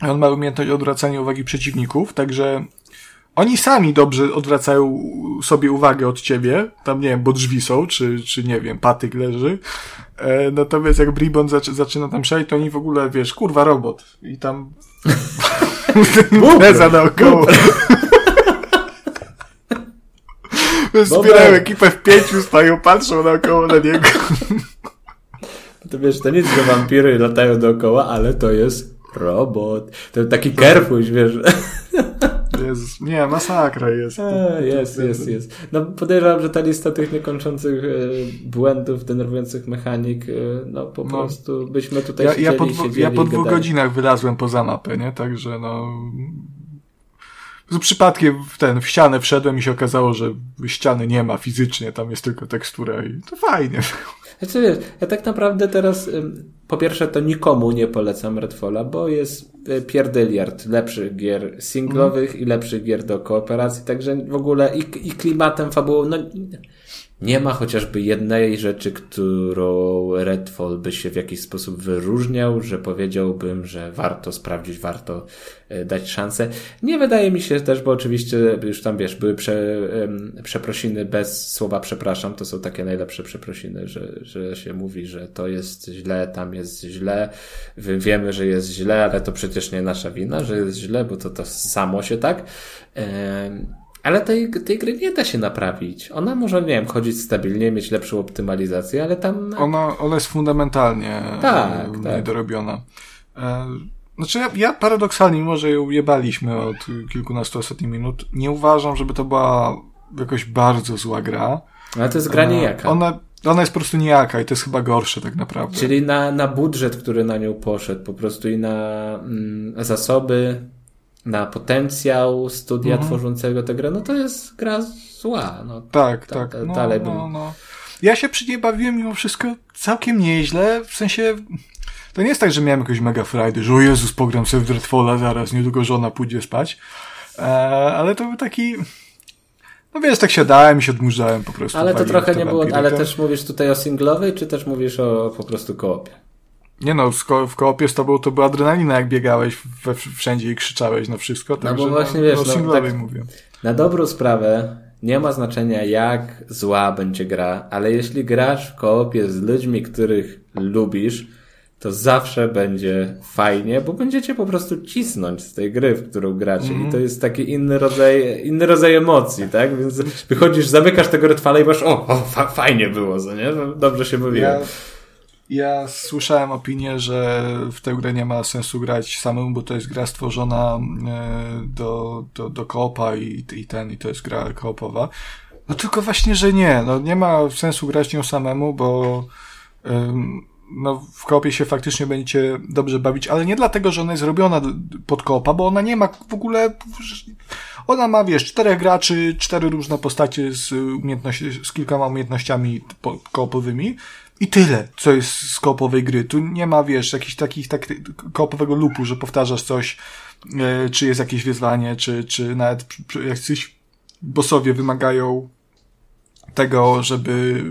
on ma umiejętność odwracania uwagi przeciwników, także oni sami dobrze odwracają sobie uwagę od ciebie, tam nie wiem, bo drzwi są, czy, czy nie wiem, patyk leży. E, natomiast jak Bribon zac zaczyna tam szaleć, to oni w ogóle, wiesz, kurwa robot. I tam impreza naokoło. Zbierają ekipę w pięciu, stoją, patrzą naokoło na niego. To wiesz, to nic, że wampiry latają dookoła, ale to jest robot. To taki kerfuś, wiesz. Jezus, nie, masakra jest. A, jest, jest, jest. No podejrzewam, że ta lista tych niekończących e, błędów, denerwujących mechanik, e, no po no. prostu byśmy tutaj ja, siedzieli, ja po, siedzieli Ja po dwóch godzinach wylazłem poza mapę, nie? Także no... Z przypadkiem w ten, w ścianę wszedłem i się okazało, że ściany nie ma fizycznie, tam jest tylko tekstura i to fajnie. Znaczy wiesz, ja tak naprawdę teraz po pierwsze to nikomu nie polecam Redfalla, bo jest e, pierdyliard lepszych gier singlowych mm. i lepszych gier do kooperacji, także w ogóle i, i klimatem, fabułą, no nie ma chociażby jednej rzeczy, którą Redfall by się w jakiś sposób wyróżniał, że powiedziałbym, że warto sprawdzić, warto e, dać szansę. Nie wydaje mi się też, bo oczywiście już tam wiesz, były prze, przeprosiny bez słowa przepraszam, to są takie najlepsze przeprosiny, że, że się mówi, że to jest źle, tam jest źle, wiemy, że jest źle, ale to przecież nie nasza wina, że jest źle, bo to to samo się tak. Ale tej, tej gry nie da się naprawić. Ona może, nie wiem, chodzić stabilnie, mieć lepszą optymalizację, ale tam... Ona, ona jest fundamentalnie tak, tak. niedorobiona. E, znaczy ja, ja paradoksalnie, mimo że ją jebaliśmy od kilkunastu ostatnich minut, nie uważam, żeby to była jakoś bardzo zła gra. Ale to jest gra e, niejaka. Ona, ona jest po prostu niejaka i to jest chyba gorsze tak naprawdę. Czyli na, na budżet, który na nią poszedł po prostu i na mm, zasoby na potencjał studia mhm. tworzącego tę grę, no to jest gra zła. No, tak, ta, tak. No, dalej no, no. Ja się przy niej bawiłem mimo wszystko całkiem nieźle, w sensie to nie jest tak, że miałem jakiegoś mega frajdy, że o Jezus, pogram sobie w Dreadfalla zaraz, niedługo żona pójdzie spać, e, ale to był taki... No wiesz, tak siadałem i się odmurzałem po prostu. Ale to trochę nie było, ale też mówisz tutaj o singlowej, czy też mówisz o po prostu koopie? Nie no, w koopie z tobą to była adrenalina, jak biegałeś we, wszędzie i krzyczałeś na wszystko. No bo właśnie no, wiesz, no, tak, mówię. na dobrą sprawę nie ma znaczenia jak zła będzie gra, ale jeśli grasz w koopie z ludźmi, których lubisz, to zawsze będzie fajnie, bo będziecie po prostu cisnąć z tej gry, w którą gracie. Mm. I to jest taki inny rodzaj, inny rodzaj emocji, tak? Więc wychodzisz, zamykasz tego Redfalla i masz, o, o fa fajnie było, co nie? No, dobrze się bawiłem. Ja, ja słyszałem opinię, że w tę grę nie ma sensu grać samemu, bo to jest gra stworzona e, do, do, do koopa i, i ten, i to jest gra koopowa. No tylko właśnie, że nie. No nie ma sensu grać nią samemu, bo no, w koopie się faktycznie będziecie dobrze bawić, ale nie dlatego, że ona jest zrobiona pod koopa, bo ona nie ma w ogóle, ona ma, wiesz, czterech graczy, cztery różne postacie z umiejętności, z kilkoma umiejętnościami koopowymi i tyle, co jest z koopowej gry. Tu nie ma, wiesz, jakichś takich, tak, koopowego lupu, że powtarzasz coś, e, czy jest jakieś wyzwanie, czy, czy nawet jacyś bossowie wymagają tego, żeby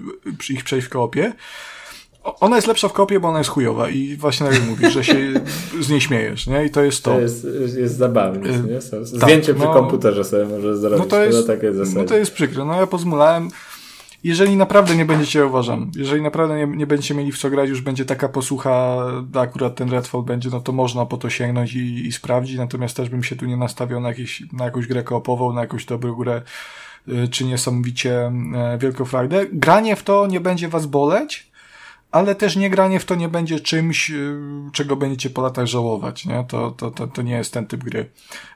ich przejść w koopie. Ona jest lepsza w kopie, bo ona jest chujowa i właśnie tak jak mówisz, że się z niej śmiejesz, nie? I to jest to. To jest, jest zabawne, y, nie? Tak, zdjęcie tak, przy no, komputerze sobie może zrobić. No to jest, takie no to jest przykre. No ja pozmulałem. Jeżeli naprawdę nie będziecie, uważam, jeżeli naprawdę nie, nie będziecie mieli w co grać, już będzie taka posłucha, akurat ten Redfall będzie, no to można po to sięgnąć i, i sprawdzić, natomiast też bym się tu nie nastawiał na, jakieś, na jakąś grę koopową, na jakąś dobrą grę, y, czy niesamowicie y, wielką frajdę. Granie w to nie będzie was boleć, ale też nie granie w to nie będzie czymś, y, czego będziecie po latach żałować, nie? To, to, to, to nie jest ten typ gry.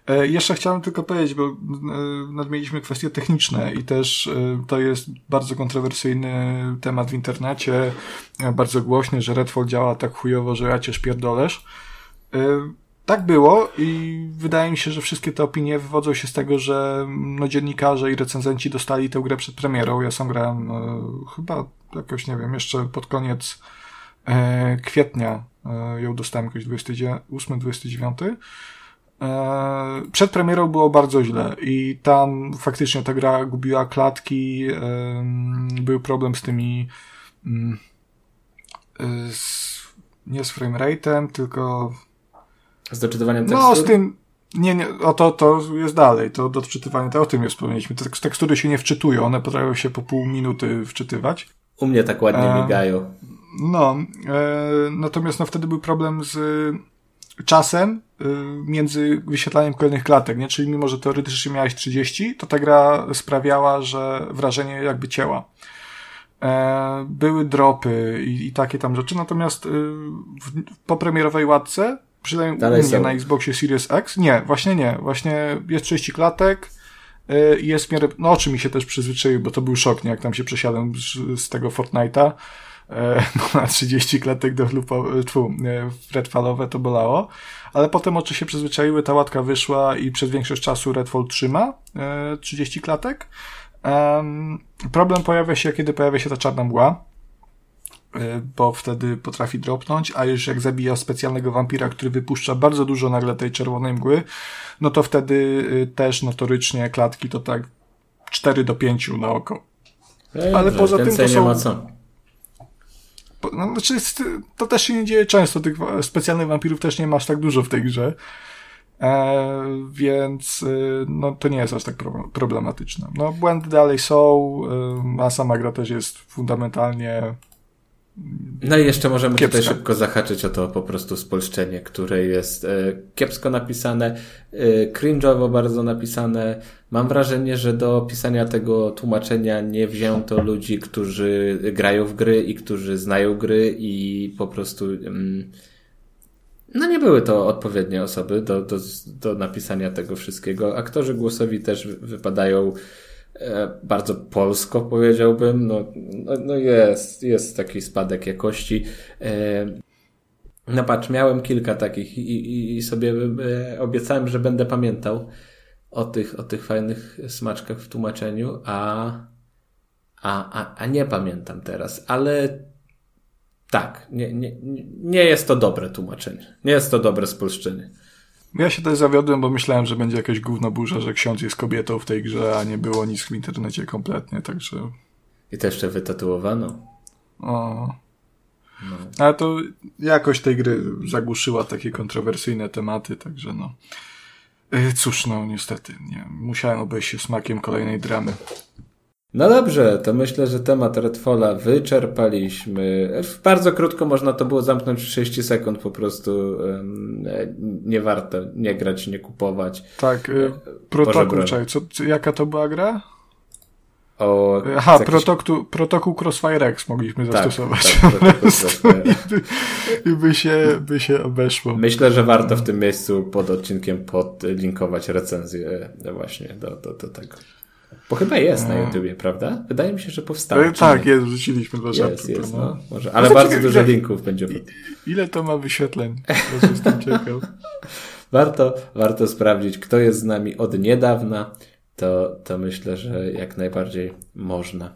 E, jeszcze chciałem tylko powiedzieć, bo e, nadmieniliśmy kwestie techniczne i też e, to jest bardzo kontrowersyjny temat w internecie, bardzo głośny, że Redfall działa tak chujowo, że ja cię szpierdolesz. Tak było i wydaje mi się, że wszystkie te opinie wywodzą się z tego, że no, dziennikarze i recenzenci dostali tę grę przed premierą. Ja sam grałem e, chyba jakoś, nie wiem, jeszcze pod koniec e, kwietnia e, ją dostałem jakoś 28-29. E, przed premierą było bardzo źle i tam faktycznie ta gra gubiła klatki, e, był problem z tymi mm, e, z, nie z framerate'em, tylko z doczytywaniem tekstu? No, z tym, nie, nie, o to, to jest dalej, to do odczytywania, to o tym już wspomnieliśmy. Te tekstury się nie wczytują, one potrafią się po pół minuty wczytywać. U mnie tak ładnie e, migają. No, e, natomiast no wtedy był problem z czasem e, między wyświetlaniem kolejnych klatek, nie? Czyli mimo, że teoretycznie miałeś 30, to ta gra sprawiała, że wrażenie jakby cięła. E, były dropy i, i, takie tam rzeczy, natomiast y, w, po premierowej łatce przynajmniej Dalej u mnie na Xboxie Series X. Nie, właśnie nie. Właśnie jest 30 klatek y, jest w miarę, no oczy mi się też przyzwyczaiły, bo to był szok, nie? Jak tam się przesiadłem z, tego Fortnite'a e, no, na 30 klatek do lupo, tfu, Redfallowe to bolało, ale potem oczy się przyzwyczaiły, ta łatka wyszła i przez większość czasu Redfall trzyma 30 e, klatek. problem pojawia się, kiedy pojawia się ta czarna mgła, bo wtedy potrafi dropnąć, a już jak zabija specjalnego wampira, który wypuszcza bardzo dużo nagle tej czerwonej mgły, no to wtedy y, też notorycznie klatki to tak 4 do 5 na oko. Ej, Ale poza tym to są... nie ma co. No, znaczy, to też się nie dzieje często, tych specjalnych wampirów też nie masz tak dużo w tej grze. E, więc y, no, to nie jest aż tak problematyczne. No, błędy dalej są, a sama gra też jest fundamentalnie no i jeszcze możemy Kiepska. tutaj szybko zahaczyć o to po prostu spolszczenie, które jest e, kiepsko napisane, e, cringe'owo bardzo napisane. Mam wrażenie, że do pisania tego tłumaczenia nie wzięto ludzi, którzy grają w gry i którzy znają gry i po prostu mm, no nie były to odpowiednie osoby do, do, do napisania tego wszystkiego. Aktorzy głosowi też wypadają bardzo polsko powiedziałbym. No, no, no, jest, jest taki spadek jakości. E, no patrz, miałem kilka takich i, i, sobie e, obiecałem, że będę pamiętał o tych, o tych fajnych smaczkach w tłumaczeniu, a, a, a, a nie pamiętam teraz, ale tak, nie, nie, nie jest to dobre tłumaczenie. Nie jest to dobre spolszczenie. Ja się też zawiodłem, bo myślałem, że będzie jakaś gówno burza, że ksiądz jest kobietą w tej grze, a nie było nic w internecie kompletnie, także... I to jeszcze wytatuowano. O. No. Ale to jakoś tej gry zagłuszyła takie kontrowersyjne tematy, także no. E, cóż, no niestety, nie. Musiałem obejść się smakiem kolejnej dramy. No dobrze, to myślę, że temat Redfalla wyczerpaliśmy. Bardzo krótko można to było zamknąć w 30 sekund po prostu. Nie warto nie grać, nie kupować. Tak, y, protokół, czekaj, co, jaka to była gra? O, Aha, jakiś... protokół, protokół Crossfire X mogliśmy tak, zastosować. Tak, I, by, I by się, by się obeszło. Myślę, że warto w tym miejscu pod odcinkiem podlinkować recenzję właśnie do, do, do tego. Bo chyba jest na YouTubie, prawda? Wydaje mi się, że powstało. E, tak, jest, wrzuciliśmy dwa Jest, jest, no. no. może. Ale no bardzo dużo linków będzie. Ile to ma wyświetleń? Jestem ciekaw. warto, warto sprawdzić, kto jest z nami od niedawna. To, to myślę, że jak najbardziej można.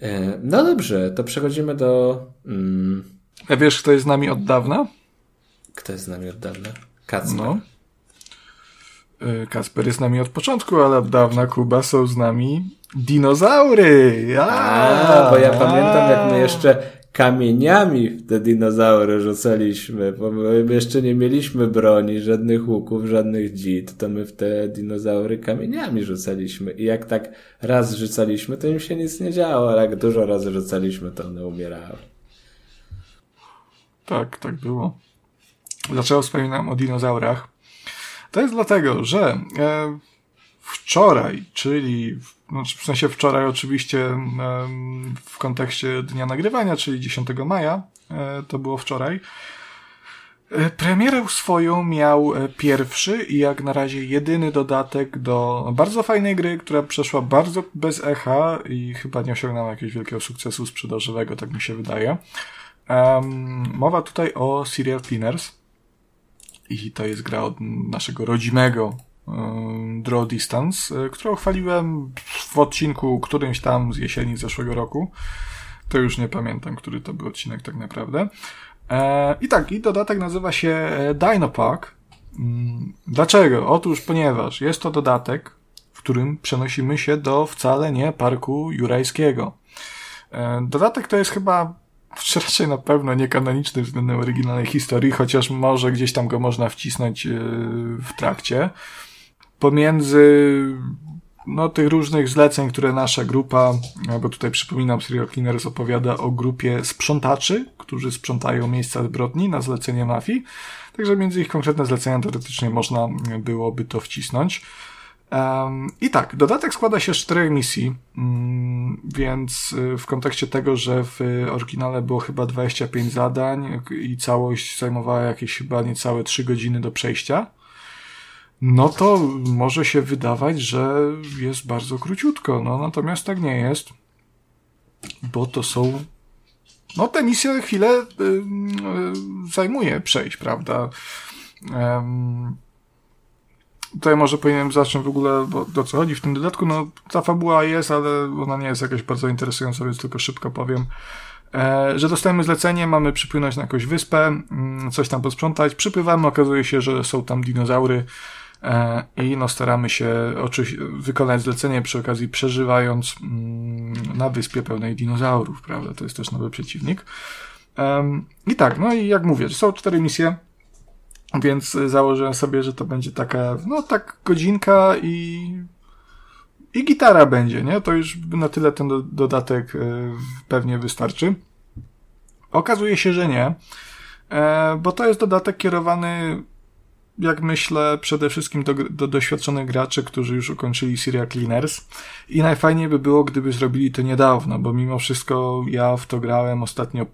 E, no dobrze, to przechodzimy do. Mm, A wiesz, kto jest z nami od dawna? Kto jest z nami od dawna? Kacper. No. Y, Kasper jest z nami od początku, ale od dawna Kuba są z nami dinozaury. A, a bo ja pamiętam, jak my jeszcze kamieniami w te dinozaury rzucaliśmy, bo my jeszcze nie mieliśmy broni, żadnych łuków, żadnych dzid, to my w te dinozaury kamieniami rzucaliśmy i jak tak raz rzucaliśmy, to im się nic nie działo, ale jak dużo razy rzucaliśmy, to one umierały. Tak, tak było. Dlaczego wspominam o dinozaurach? To jest dlatego, że e, wczoraj, czyli no, w sensie wczoraj oczywiście e, w kontekście dnia nagrywania, czyli 10 maja, e, to było wczoraj, e, Premierę swoją miał e, pierwszy i jak na razie jedyny dodatek do bardzo fajnej gry, która przeszła bardzo bez echa i chyba nie osiągnęła jakiegoś wielkiego sukcesu sprzedażowego, tak mi się wydaje. Um, mowa tutaj o Serial Cleaners i to jest gra od naszego rodzimego Draw Distance, e, którą chwaliłem w odcinku którymś tam z jesieni zeszłego roku. To już nie pamiętam, który to był odcinek tak naprawdę. E, I tak, i dodatek nazywa się e, Dino Park. Mm, dlaczego? Otóż ponieważ jest to dodatek, w którym przenosimy się do wcale nie parku jurajskiego. Dodatek to jest chyba raczej na pewno niekanoniczny względem oryginalnej historii, chociaż może gdzieś tam go można wcisnąć e, w trakcie. Pomiędzy no, tych różnych zleceń, które nasza grupa, bo tutaj przypominam, Serial Cleaners opowiada o grupie sprzątaczy, którzy sprzątają miejsca zbrodni na zlecenie mafii. Także między ich konkretne zlecenia teoretycznie można byłoby to wcisnąć. I tak, dodatek składa się z czterech misji, um, więc y, w kontekście tego, że w oryginale było chyba 25 zadań i całość zajmowała jakieś chyba niecałe 3 godziny do przejścia, no to może się wydawać, że jest bardzo króciutko, no natomiast tak nie jest, bo to są no te misje chwilę y, y, zajmuje przejść, prawda? Um, Tutaj może powinienem zacząć w ogóle, bo do co chodzi w tym dodatku. No, ta fabuła jest, ale ona nie jest jakaś bardzo interesująca, więc tylko szybko powiem. E, że dostajemy zlecenie, mamy przypłynąć na jakąś wyspę, mm, coś tam posprzątać. Przypływamy, okazuje się, że są tam dinozaury e, i no staramy się oczywiście wykonać zlecenie przy okazji przeżywając mm, na wyspie pełnej dinozaurów, prawda? To jest też nowy przeciwnik. I tak, no i jak mówię, są cztery misje. Więc założyłem sobie, że to będzie taka, no tak godzinka i, i gitara będzie, nie? To już na tyle ten do, dodatek y, pewnie wystarczy. Okazuje się, że nie, e, bo to jest dodatek kierowany, jak myślę, przede wszystkim do, do doświadczonych graczy, którzy już ukończyli Syria Cleaners. I najfajniej by było, gdyby zrobili to niedawno, bo mimo wszystko ja w to grałem ostatnio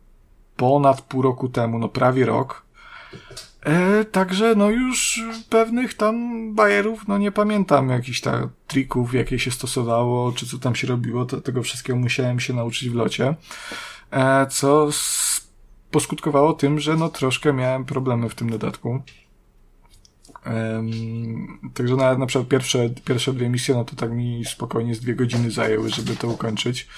ponad pół roku temu, no prawie rok. E, także no już pewnych tam bajerów, no nie pamiętam jakichś tam trików, jakie się stosowało, czy co tam się robiło, to, tego wszystkiego musiałem się nauczyć w locie, e, co poskutkowało tym, że no troszkę miałem problemy w tym dodatku. Um, także na, na przykład pierwsze, pierwsze dwie misje, no to tak mi spokojnie z dwie godziny zajęły, żeby to ukończyć.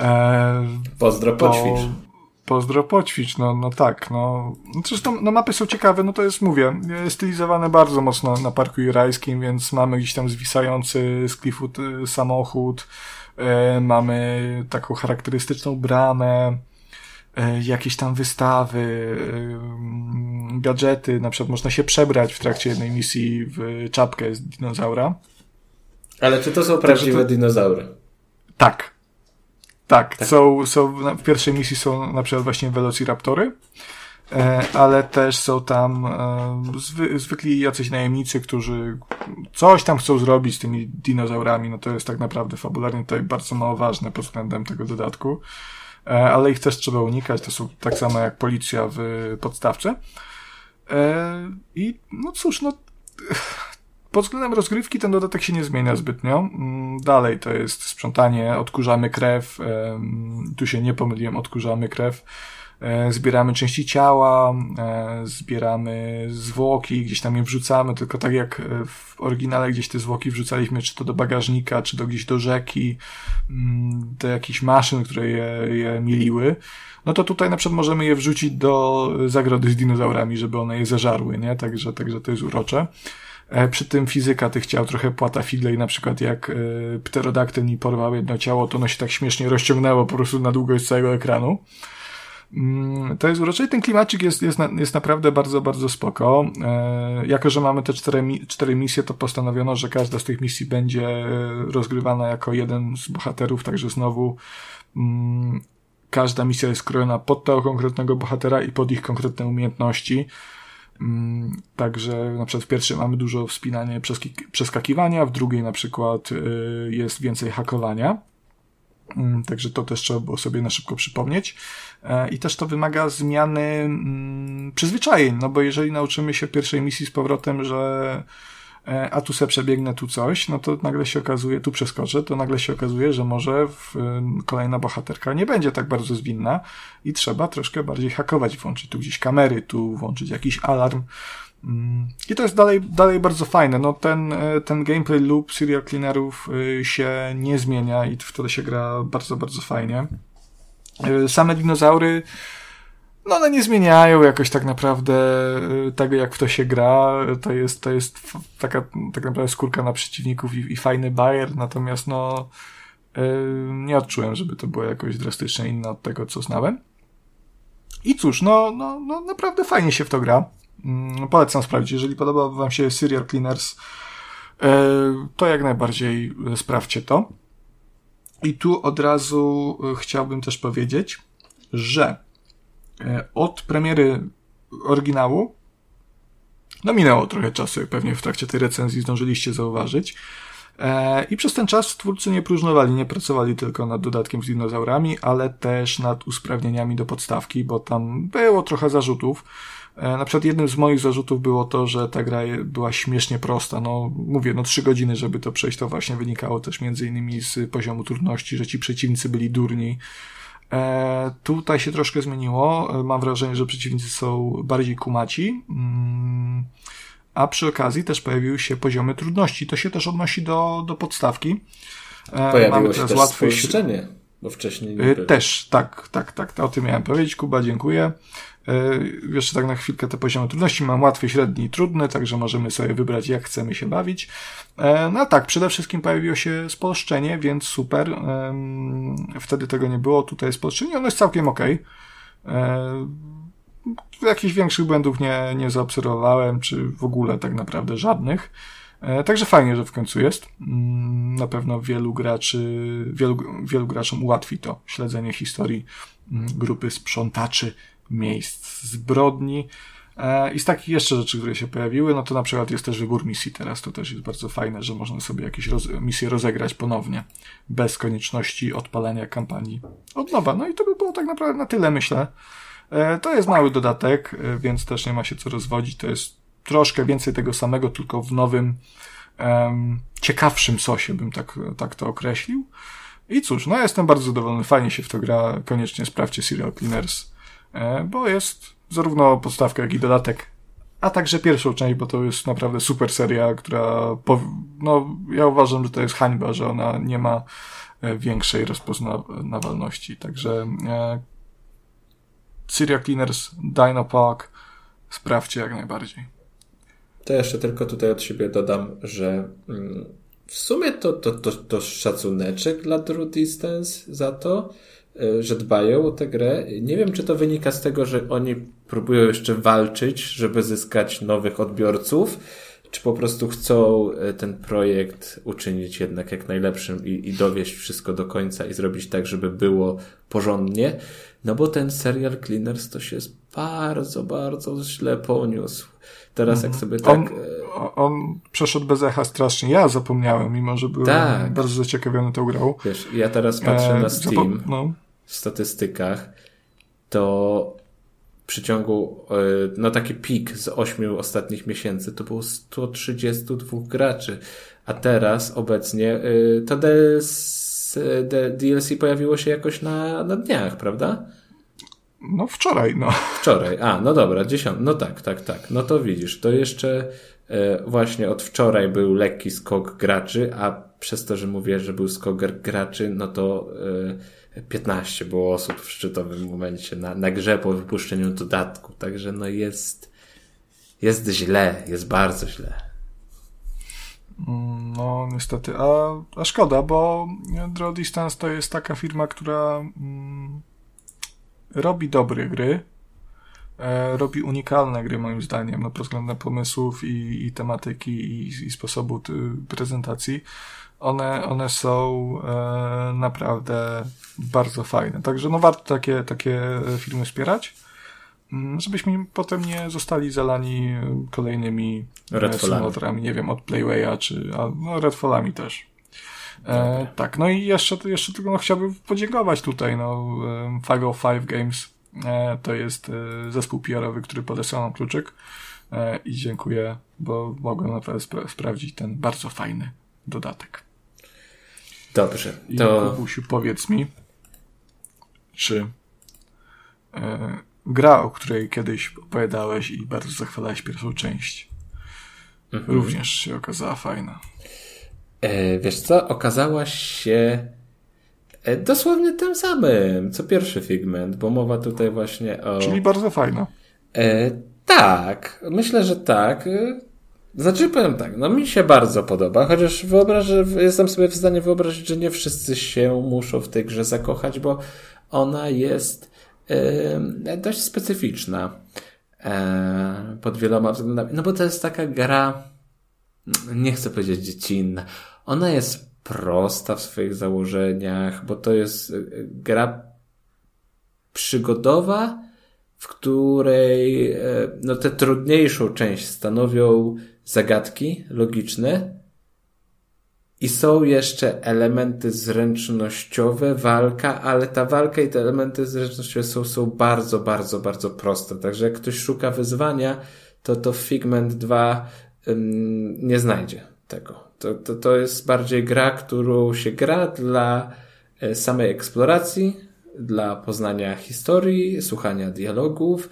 E, Pozdro, poćwicz. Pozdro, poćwicz, no, no tak, no. Zresztą, no mapy są ciekawe, no to jest, mówię, stylizowane bardzo mocno na Parku Jurajskim, więc mamy gdzieś tam zwisający z klifu samochód, e, mamy taką charakterystyczną bramę, e, jakieś tam wystawy, e, gadżety, na przykład można się przebrać w trakcie jednej misji w czapkę z dinozaura. Ale czy to są prawdziwe to... dinozaury? Tak. Tak, tak. Są, są, w pierwszej misji są na przykład właśnie Velociraptory, e, ale też są tam e, zwy, zwykli jacyś najemnicy, którzy coś tam chcą zrobić z tymi dinozaurami, no to jest tak naprawdę fabularnie tutaj bardzo mało ważne pod względem tego dodatku, e, ale ich też trzeba unikać, to są tak samo jak policja w podstawce. I no cóż, no pod względem rozgrywki ten dodatek się nie zmienia zbytnio. Mm, dalej to jest sprzątanie, odkurzamy krew. Tu się nie pomyliłem, odkurzamy krew. E, zbieramy części ciała, e, zbieramy zwłoki, gdzieś tam je wrzucamy, tylko tak jak e, w oryginale gdzieś te zwłoki wrzucaliśmy, czy to do bagażnika, czy do gdzieś do rzeki, mm, do jakichś maszyn, które je, je miliły no to tutaj na przykład możemy je wrzucić do zagrody z dinozaurami, żeby one je zeżarły, nie? Także, także to jest urocze. E, przy tym fizyka tych ciał trochę płata figle i na przykład jak e, pterodaktyl mi porwał jedno ciało, to ono się tak śmiesznie rozciągnęło po prostu na długość całego ekranu. Mm, to jest urocze i ten klimacik jest, jest, jest naprawdę bardzo, bardzo spoko. E, jako, że mamy te cztery, cztery misje, to postanowiono, że każda z tych misji będzie rozgrywana jako jeden z bohaterów, także znowu mm, każda misja jest skrojona pod tego konkretnego bohatera i pod ich konkretne umiejętności. Mm, także na przykład w pierwszej mamy dużo wspinania, przeskakiwania, w drugiej na przykład y, jest więcej hakowania. Mm, także to też trzeba było sobie na szybko przypomnieć. E, I też to wymaga zmiany mm, przyzwyczajeń, no bo jeżeli nauczymy się pierwszej misji z powrotem, że a tu se przebiegnę tu coś, no to nagle się okazuje, tu przeskoczę, to nagle się okazuje, że może w, kolejna bohaterka nie będzie tak bardzo zwinna i trzeba troszkę bardziej hakować, włączyć tu gdzieś kamery, tu włączyć jakiś alarm. Mm, I to jest dalej, dalej bardzo fajne. No ten, e, ten gameplay loop serial cleanerów e, się nie zmienia i wtedy się gra bardzo, bardzo fajnie. Same dinozaury no one nie zmieniają jakoś tak naprawdę y, tego, jak w to się gra. To jest, to jest taka tak naprawdę skórka na przeciwników i, i fajny bajer, natomiast no yy, nie odczułem, żeby to było jakoś drastycznie inne od tego, co znałem. I cóż, no, no, no naprawdę fajnie się w to gra. Yy, polecam sprawdzić. Jeżeli podoba wam się Serial Cleaners, yy, to jak najbardziej sprawdźcie to. I tu od razu y, chciałbym też powiedzieć, że od premiery oryginału, no minęło trochę czasu, pewnie w trakcie tej recenzji zdążyliście zauważyć. E, I przez ten czas twórcy nie próżnowali, nie pracowali tylko nad dodatkiem z dinozaurami, ale też nad usprawnieniami do podstawki, bo tam było trochę zarzutów. E, na przykład jednym z moich zarzutów było to, że ta gra była śmiesznie prosta. No, mówię, no trzy godziny, żeby to przejść, to właśnie wynikało też między innymi z poziomu trudności, że ci przeciwnicy byli durni, E, tutaj się troszkę zmieniło. E, mam wrażenie, że przeciwnicy są bardziej kumaci. Mm, a przy okazji też pojawiły się poziomy trudności. To się też odnosi do, do podstawki. E, Pojawiło Mamy się też spolszczenie, bo wcześniej nie Też, tak, tak, tak. O tym miałem powiedzieć. Kuba, dziękuję. E, jeszcze tak na chwilkę te poziomy trudności. Mam łatwy, średni i trudny, także możemy sobie wybrać, jak chcemy się bawić. E, no tak, przede wszystkim pojawiło się spolszczenie, więc super. Wtedy tego nie było. Tutaj jest spolszczenie, ono jest całkiem ok. E, jakichś większych błędów nie, nie zaobserwowałem, czy w ogóle tak naprawdę żadnych. Także fajnie, że w końcu jest. Mm, na pewno wielu graczy, wielu, wielu graczom ułatwi to śledzenie historii mm, grupy sprzątaczy miejsc zbrodni. E, I z takich jeszcze rzeczy, które się pojawiły, no to na przykład jest też wybór misji teraz. To też jest bardzo fajne, że można sobie jakieś roz misje rozegrać ponownie, bez konieczności odpalania kampanii od nowa. No i to by było tak naprawdę na tyle, myślę. E, to jest mały dodatek, e, więc też nie ma się co rozwodzić. To jest troszkę więcej tego samego, tylko w nowym, um, ciekawszym sosie, bym tak, tak to określił. I cóż, no jestem bardzo zadowolony, fajnie się w to gra. Koniecznie sprawdźcie Serial Cleaners bo jest zarówno podstawka, jak i dodatek, a także pierwszą część, bo to jest naprawdę super seria, która, no, ja uważam, że to jest hańba, że ona nie ma e, większej rozpoznawalności. Także e, Syria Cleaners, Dino Park, sprawdźcie jak najbardziej. To jeszcze tylko tutaj od siebie dodam, że mm, w sumie to, to, to, to szacuneczek dla True Distance za to, E, że dbają o tę grę. Nie wiem, czy to wynika z tego, że oni próbują jeszcze walczyć, żeby zyskać nowych odbiorców, czy po prostu chcą e, ten projekt uczynić jednak jak najlepszym i, i dowieść wszystko do końca i zrobić tak, żeby było porządnie. No bo ten serial Cleaners to się bardzo, bardzo źle poniósł. Teraz jak sobie tak... On, on przeszedł bez echa strasznie. Ja zapomniałem, mimo że byłem Tak. bardzo zaciekawiony tą grą. Wiesz, ja teraz patrzę E, na Steam No. w statystykach, to w przeciągu, e, no taki pik z ośmiu ostatnich miesięcy to było 132 graczy, a teraz obecnie e, to DS, e, D- DLC pojawiło się jakoś na, na dniach, prawda? No wczoraj, no. Wczoraj. A, no dobra, dziesiąt. No tak, tak, tak. No to widzisz, to jeszcze e, właśnie od wczoraj był lekki skok graczy, a przez to, że mówię, że był skok gr- graczy, no to e, 15 było osób w szczytowym momencie na, na grze po wypuszczeniu dodatku. Także no jest, jest źle, jest bardzo źle. Mm, No, niestety. A, a szkoda, bo Draw Distance to jest taka firma, która mm, robi dobre gry. E, robi unikalne gry, moim zdaniem, no, pod względem pomysłów i, i tematyki i, i sposobu ty, prezentacji. One, one są e, naprawdę bardzo fajne. Także no, warto takie, takie filmy wspierać. mm, Żebyśmy potem nie zostali zalani e, kolejnymi symulatorami, nie wiem, od Playwaya, czy no, Redfallami też. E, tak, no i jeszcze, jeszcze tylko no, chciałbym podziękować tutaj, no, e, 505 Games e, to jest e, zespół PR-owy, który podesłał nam kluczyk e, i dziękuję, bo mogłem naprawdę spra- sprawdzić ten bardzo fajny dodatek. Dobrze, I to Kubusiu, powiedz mi, czy e, gra, o której kiedyś opowiadałeś i bardzo zachwalałeś pierwszą część, Mhm. również się okazała fajna. E, wiesz co, okazała się e, dosłownie tym samym, co pierwszy Figment, bo mowa tutaj właśnie o... Czyli bardzo fajna. E, tak, myślę, że tak. Znaczy, powiem tak, no mi się bardzo podoba, chociaż wyobrażę, jestem sobie w stanie wyobrazić, że nie wszyscy się muszą w tej grze zakochać, bo ona jest dość specyficzna pod wieloma względami. No bo to jest taka gra, nie chcę powiedzieć dziecinna, ona jest prosta w swoich założeniach, bo to jest e, gra przygodowa, w której e, no, tę trudniejszą część stanowią zagadki logiczne i są jeszcze elementy zręcznościowe, walka, ale ta walka i te elementy zręcznościowe są, są bardzo, bardzo, bardzo proste. Także jak ktoś szuka wyzwania, to to Figment 2 ym, nie znajdzie tego. To, to, to jest bardziej gra, którą się gra dla e, samej eksploracji, dla poznania historii, słuchania dialogów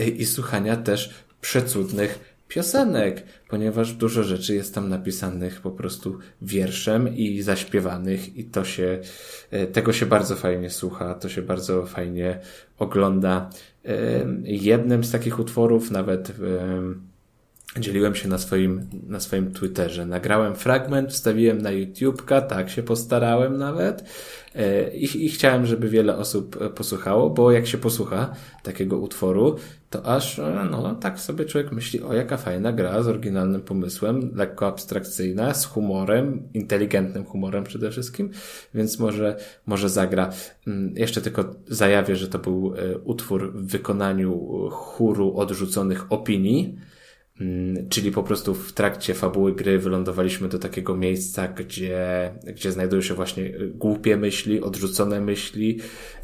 y, i słuchania też przecudnych piosenek, ponieważ dużo rzeczy jest tam napisanych po prostu wierszem i zaśpiewanych i to się, y, tego się bardzo fajnie słucha, to się bardzo fajnie ogląda. Jednym z takich utworów nawet dzieliłem się na swoim, na swoim Twitterze. Nagrałem fragment, wstawiłem na YouTube'ka, tak się postarałem nawet e, i, i chciałem, żeby wiele osób e, posłuchało, bo jak się posłucha takiego utworu, to aż, e, no, tak sobie człowiek myśli, o jaka fajna gra z oryginalnym pomysłem, lekko abstrakcyjna, z humorem, inteligentnym humorem przede wszystkim, więc może, może zagra. Mm, Jeszcze tylko zajawię, że to był utwór w wykonaniu chóru odrzuconych opinii, Czyli po prostu w trakcie fabuły gry wylądowaliśmy do takiego miejsca, gdzie, gdzie znajdują się właśnie y, głupie myśli, odrzucone myśli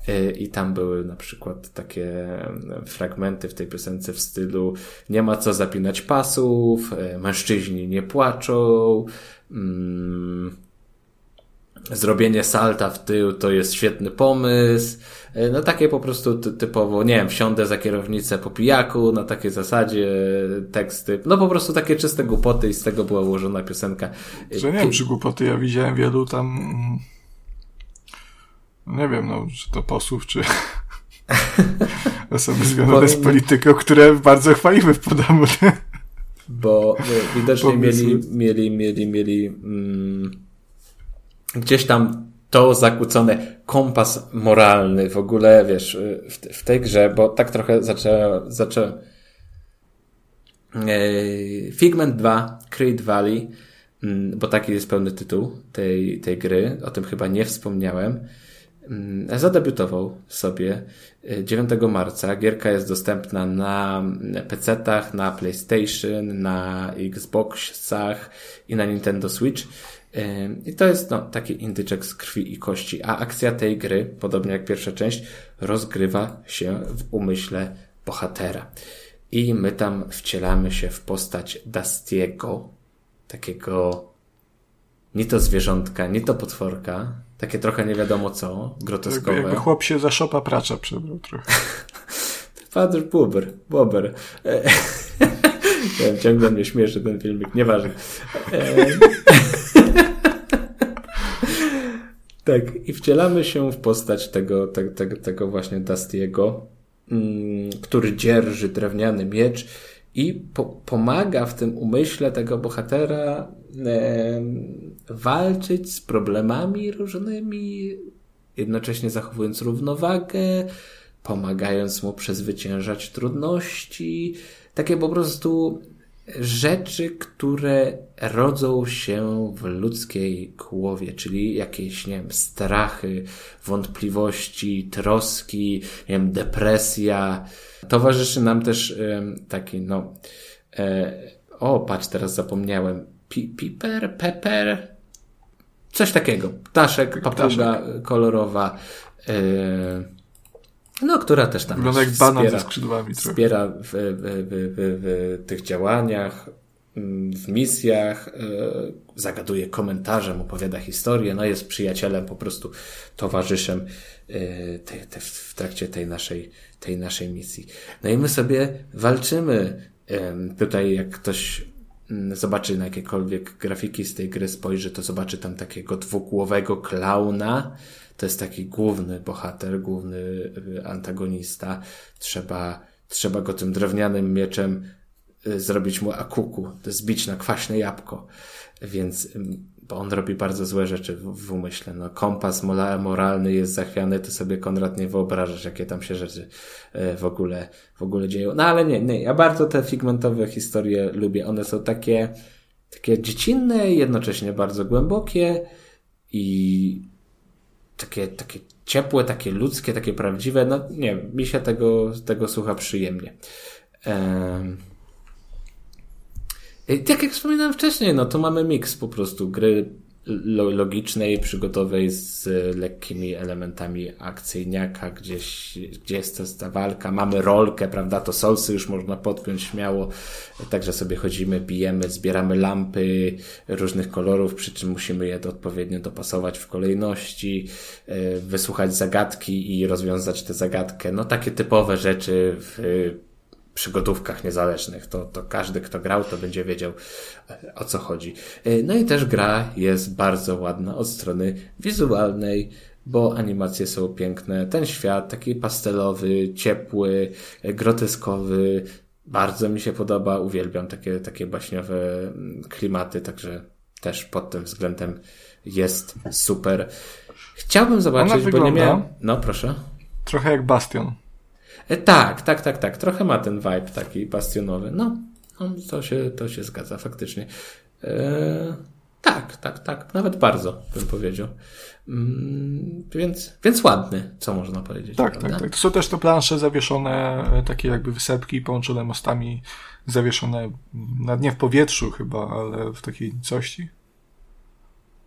y, i tam były na przykład takie y, fragmenty w tej piosence w stylu nie ma co zapinać pasów, y, mężczyźni nie płaczą, mm, zrobienie salta w tył to jest świetny pomysł. E, No takie po prostu ty- typowo, nie wiem, wsiądę za kierownicę po pijaku, na takiej zasadzie teksty. No po prostu takie czyste głupoty i z tego była ułożona piosenka. E, Że nie wiem, czy głupoty, ja widziałem wielu tam, mm, nie wiem, no, czy to posłów, czy osoby związane z polityką, które bardzo chwaliły w podamu. Bo e, widocznie mieli, mieli, mieli, mieli mm, gdzieś tam to zakłócone kompas moralny w ogóle, wiesz, y, w, w tej grze, bo tak trochę zaczęła, zaczę, E, Figment 2, Creed Valley, mm, bo taki jest pełny tytuł tej, tej gry, o tym chyba nie wspomniałem. Mm, zadebiutował sobie 9 e, marca. Gierka jest dostępna na PC-tach, na PlayStation, na Xboxach i na Nintendo Switch. I to jest no, taki indyczek z krwi i kości. A akcja tej gry, podobnie jak pierwsza część, rozgrywa się w umyśle bohatera. I my tam wcielamy się w postać Dastiego, takiego ni to zwierzątka, ni to potworka, takie trochę nie wiadomo co, groteskowe. Jakby, jakby chłop się za szopa pracza przebrał trochę. Father Buber, Bober. ja ciągle mnie śmieszy ten filmik, nieważne. Tak, i wcielamy się w postać tego, te, te, tego właśnie Dustiego, mm, który dzierży drewniany miecz i po, pomaga w tym umyśle tego bohatera e, walczyć z problemami różnymi, jednocześnie zachowując równowagę, pomagając mu przezwyciężać trudności. Takie po prostu rzeczy, które rodzą się w ludzkiej głowie, czyli jakieś, nie wiem, strachy, wątpliwości, troski, nie wiem, depresja. Towarzyszy nam też taki, no, e, o, patrz, teraz zapomniałem, piper, pepper, coś takiego. Ptaszek, papuga kolorowa, e, no, która też tam Wygląda jak banan ze skrzydłami. Wspiera w, w, w, w, tych działaniach, mm, w misjach, e, zagaduje komentarzem, opowiada historię, no jest przyjacielem, po prostu towarzyszem e, te, te, w trakcie tej naszej, tej naszej misji. No i my sobie walczymy. Tutaj jak ktoś mm, zobaczy na jakiekolwiek grafiki z tej gry, spojrzy, to zobaczy tam takiego dwugłowego klauna, to jest taki główny bohater, główny y, antagonista. Trzeba, trzeba go tym drewnianym mieczem y, zrobić mu akuku, zbić na kwaśne jabłko. Więc bo on robi bardzo złe rzeczy w, w umyśle. No, kompas moralny jest zachwiany, to sobie Konrad nie wyobrażasz, jakie tam się rzeczy y, w ogóle, w ogóle dzieją. No ale nie, nie, ja bardzo te figmentowe historie lubię. One są takie, takie dziecinne, jednocześnie bardzo głębokie i takie, takie ciepłe, takie ludzkie, takie prawdziwe. No nie, mi się tego, tego słucha przyjemnie. Um, tak jak wspominałem wcześniej, no to mamy miks po prostu gry logicznej, przygotowej z lekkimi elementami akcyjniaka, gdzieś, gdzie jest ta walka, mamy rolkę, prawda, to solsy już można podpiąć śmiało, także sobie chodzimy, bijemy, zbieramy lampy różnych kolorów, przy czym musimy je odpowiednio dopasować w kolejności, e, wysłuchać zagadki i rozwiązać tę zagadkę, no takie typowe rzeczy w przygodówkach niezależnych. To, to każdy, kto grał, to będzie wiedział e, o co chodzi. E, no i też gra jest bardzo ładna od strony wizualnej, bo animacje są piękne. Ten świat taki pastelowy, ciepły, e, groteskowy. Bardzo mi się podoba, uwielbiam takie, takie baśniowe mm, klimaty, także też pod tym względem jest super. Chciałbym zobaczyć, bo nie miałem. No, proszę. Trochę jak Bastion. E, tak, tak, tak, tak. Trochę ma ten vibe taki bastionowy. No, to, się, to się zgadza faktycznie. E, tak, tak, tak. Nawet bardzo bym powiedział. Mm, więc, więc ładny, co można powiedzieć. Tak, tak, tak. To są też te plansze zawieszone, e, takie jakby wysepki połączone mostami, zawieszone na nie w powietrzu chyba, ale w takiej cości.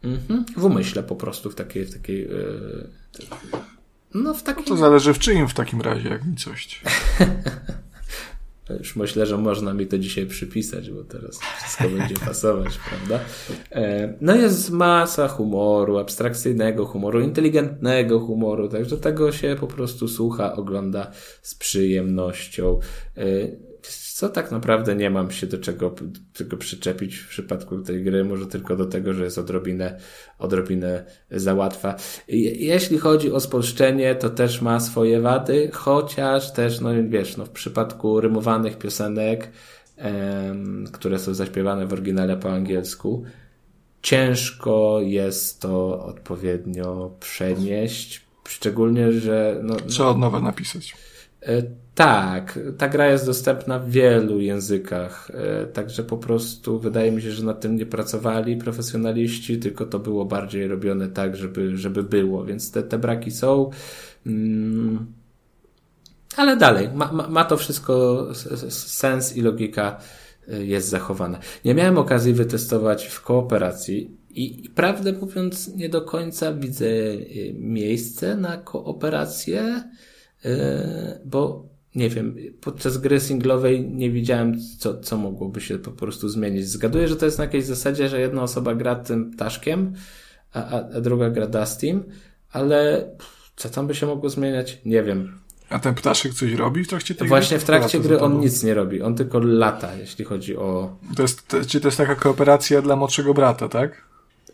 Mhm. W umyśle po prostu, w takiej, w takiej yy, no w takim... No to zależy w czyim w takim razie, jak mi coś. Już myślę, że można mi to dzisiaj przypisać, bo teraz wszystko będzie pasować, prawda? E, no jest masa humoru, abstrakcyjnego humoru, inteligentnego humoru, także tego się po prostu słucha, ogląda z przyjemnością. Co tak naprawdę nie mam się do czego, czego przyczepić w przypadku tej gry, może tylko do tego, że jest odrobinę, odrobinę za łatwa. Jeśli chodzi o spolszczenie, to też ma swoje wady, chociaż też, no wiesz, no w przypadku rymowanych piosenek, em, które są zaśpiewane w oryginale po angielsku, ciężko jest to odpowiednio przenieść, szczególnie, że no, Trzeba od nowa napisać. E, tak, ta gra jest dostępna w wielu językach, e, także po prostu wydaje mi się, że nad tym nie pracowali profesjonaliści, tylko to było bardziej robione tak, żeby, żeby było, więc te, te braki są. Mm, ale dalej, ma, ma, ma to wszystko sens i logika e, jest zachowana. Nie miałem okazji wytestować w kooperacji i, i prawdę mówiąc, nie do końca widzę miejsce na kooperację, bo nie wiem, podczas gry singlowej nie widziałem, co, co mogłoby się po prostu zmienić. Zgaduję, że to jest na jakiejś zasadzie, że jedna osoba gra tym ptaszkiem, a, a, a druga gra Dustim, ale co tam by się mogło zmieniać? Nie wiem. A ten ptaszek coś robi w trakcie tej Właśnie gry? w trakcie gry on nic nie robi, on tylko lata, jeśli chodzi o... To jest, czy to jest taka kooperacja dla młodszego brata, tak?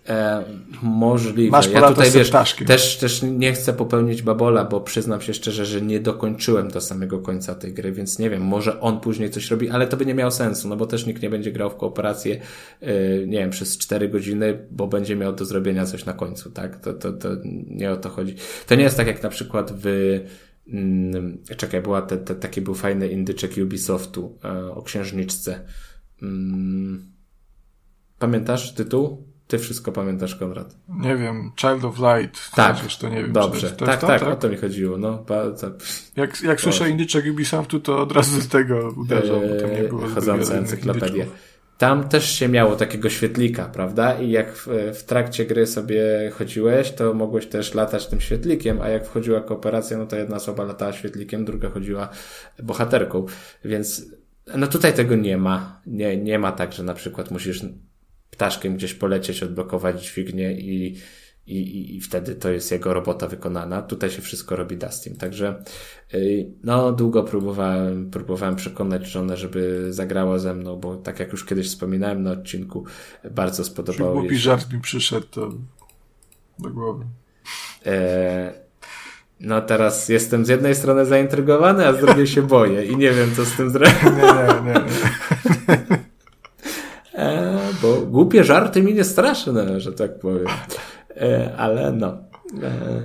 E, możliwe. Masz ja tutaj wiesz, ptaszkiem. też, też nie chcę popełnić babola, bo przyznam się szczerze, że nie dokończyłem do samego końca tej gry, więc nie wiem, może on później coś robi, ale to by nie miało sensu, no bo też nikt nie będzie grał w kooperację, e, nie wiem, przez 4 godziny, bo będzie miał do zrobienia coś na końcu, tak? To, to, to nie o to chodzi. To nie jest tak jak na przykład w mm, czekaj, była te, te, taki był fajny indyczek Ubisoftu e, o księżniczce. Mm, pamiętasz tytuł? Ty wszystko pamiętasz, Konrad. Nie wiem, Child of Light. Tak, to nie wiem. dobrze. To, to tak, to, tak, tak, o to mi chodziło. No, bardzo... Jak, jak słyszę indyczek Ubisoftu, to od razu z tego uderzam, bo tam nie było Chodząca encyklopedia. Tam też się miało takiego świetlika, prawda? I jak w, w, trakcie gry sobie chodziłeś, to mogłeś też latać tym świetlikiem, a jak wchodziła kooperacja, no to jedna osoba latała świetlikiem, druga chodziła bohaterką. Więc no tutaj tego nie ma. Nie, nie ma tak, że na przykład musisz ptaszkiem gdzieś polecieć, odblokować dźwignię i, i, i wtedy to jest jego robota wykonana. Tutaj się wszystko robi Dustim. Także y, no, długo próbowałem, próbowałem przekonać żonę, żeby zagrała ze mną, bo tak jak już kiedyś wspominałem na odcinku, bardzo spodobało jej się. Głupi żart mi przyszedł to do głowy. E, no teraz jestem z jednej strony zaintrygowany, a z drugiej się boję i nie wiem, co z tym zrobić. Nie, nie, nie. nie. Głupie żarty mi nie straszne, że tak powiem. E, ale no. E,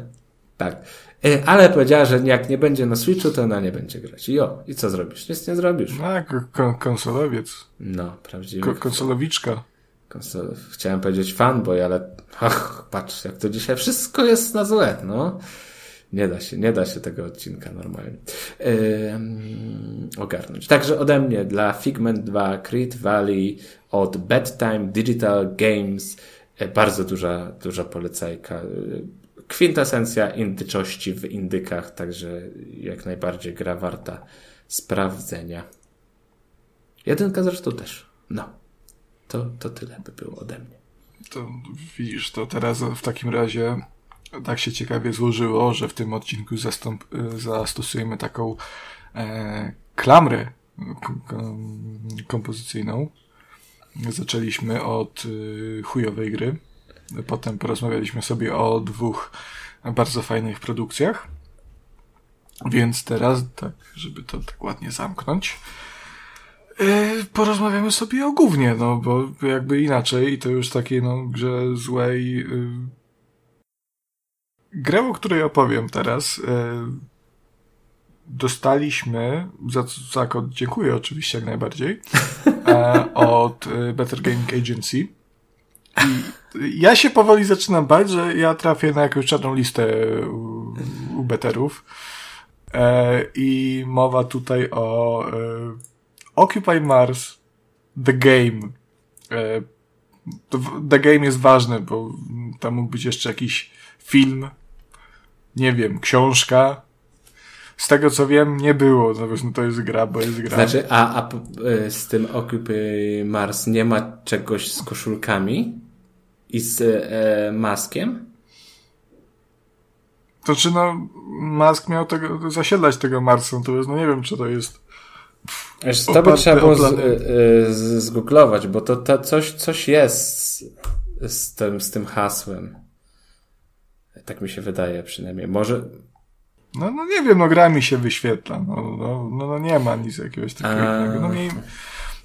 tak. E, ale powiedziała, że jak nie będzie na Switchu, to ona nie będzie grać. I o, i co zrobisz? Nic nie zrobisz. No, kon konsolowiec. No, prawdziwy. Ko konsolowiczka. Konsol Chciałem powiedzieć fanboy, ale ach, patrz, jak to dzisiaj wszystko jest na złe, no. Nie da się, nie da się tego odcinka normalnie yy, ogarnąć. Także ode mnie dla Figment 2, Creed Valley od Bedtime Digital Games yy, bardzo duża, duża polecajka. Yy, kwintesencja indyczości w indykach, także jak najbardziej gra warta sprawdzenia. Jedynka zresztą też. No. To, to tyle by było ode mnie. To widzisz, to teraz w takim razie tak się ciekawie złożyło, że w tym odcinku zastąp, zastosujemy taką e, klamrę kompozycyjną. Zaczęliśmy od y, chujowej gry. Potem porozmawialiśmy sobie o dwóch bardzo fajnych produkcjach. Więc teraz, tak, żeby to tak ładnie zamknąć, yy, porozmawiamy sobie o głównie, no bo jakby inaczej i to już takiej no grze złej yy, Grę, o której opowiem teraz, yy, dostaliśmy, za co dziękuję oczywiście jak najbardziej, yy, od Better Gaming Agency. I ja się powoli zaczynam bać, że ja trafię na jakąś czarną listę u, u betterów. E, I mowa tutaj o e, Occupy Mars The Game. E, the Game jest ważny, bo tam mógł być jeszcze jakiś film, nie wiem, książka. Z tego co wiem, nie było. No, no to jest gra, bo jest gra. Znaczy, a, a z tym Occupy Mars nie ma czegoś z koszulkami i z e, maskiem? To czy no, Mask miał tego, zasiedlać tego Marsa, to jest, no nie wiem, czy to jest. Wiesz, to by trzeba było z, y, z, zgooglować, bo to, to coś, coś jest z, z, tym, z tym hasłem. Tak mi się wydaje przynajmniej. Może. No, no nie wiem, no gra mi się wyświetla. No, no, no, no nie ma nic jakiegoś takiego A... innego. No, mniej,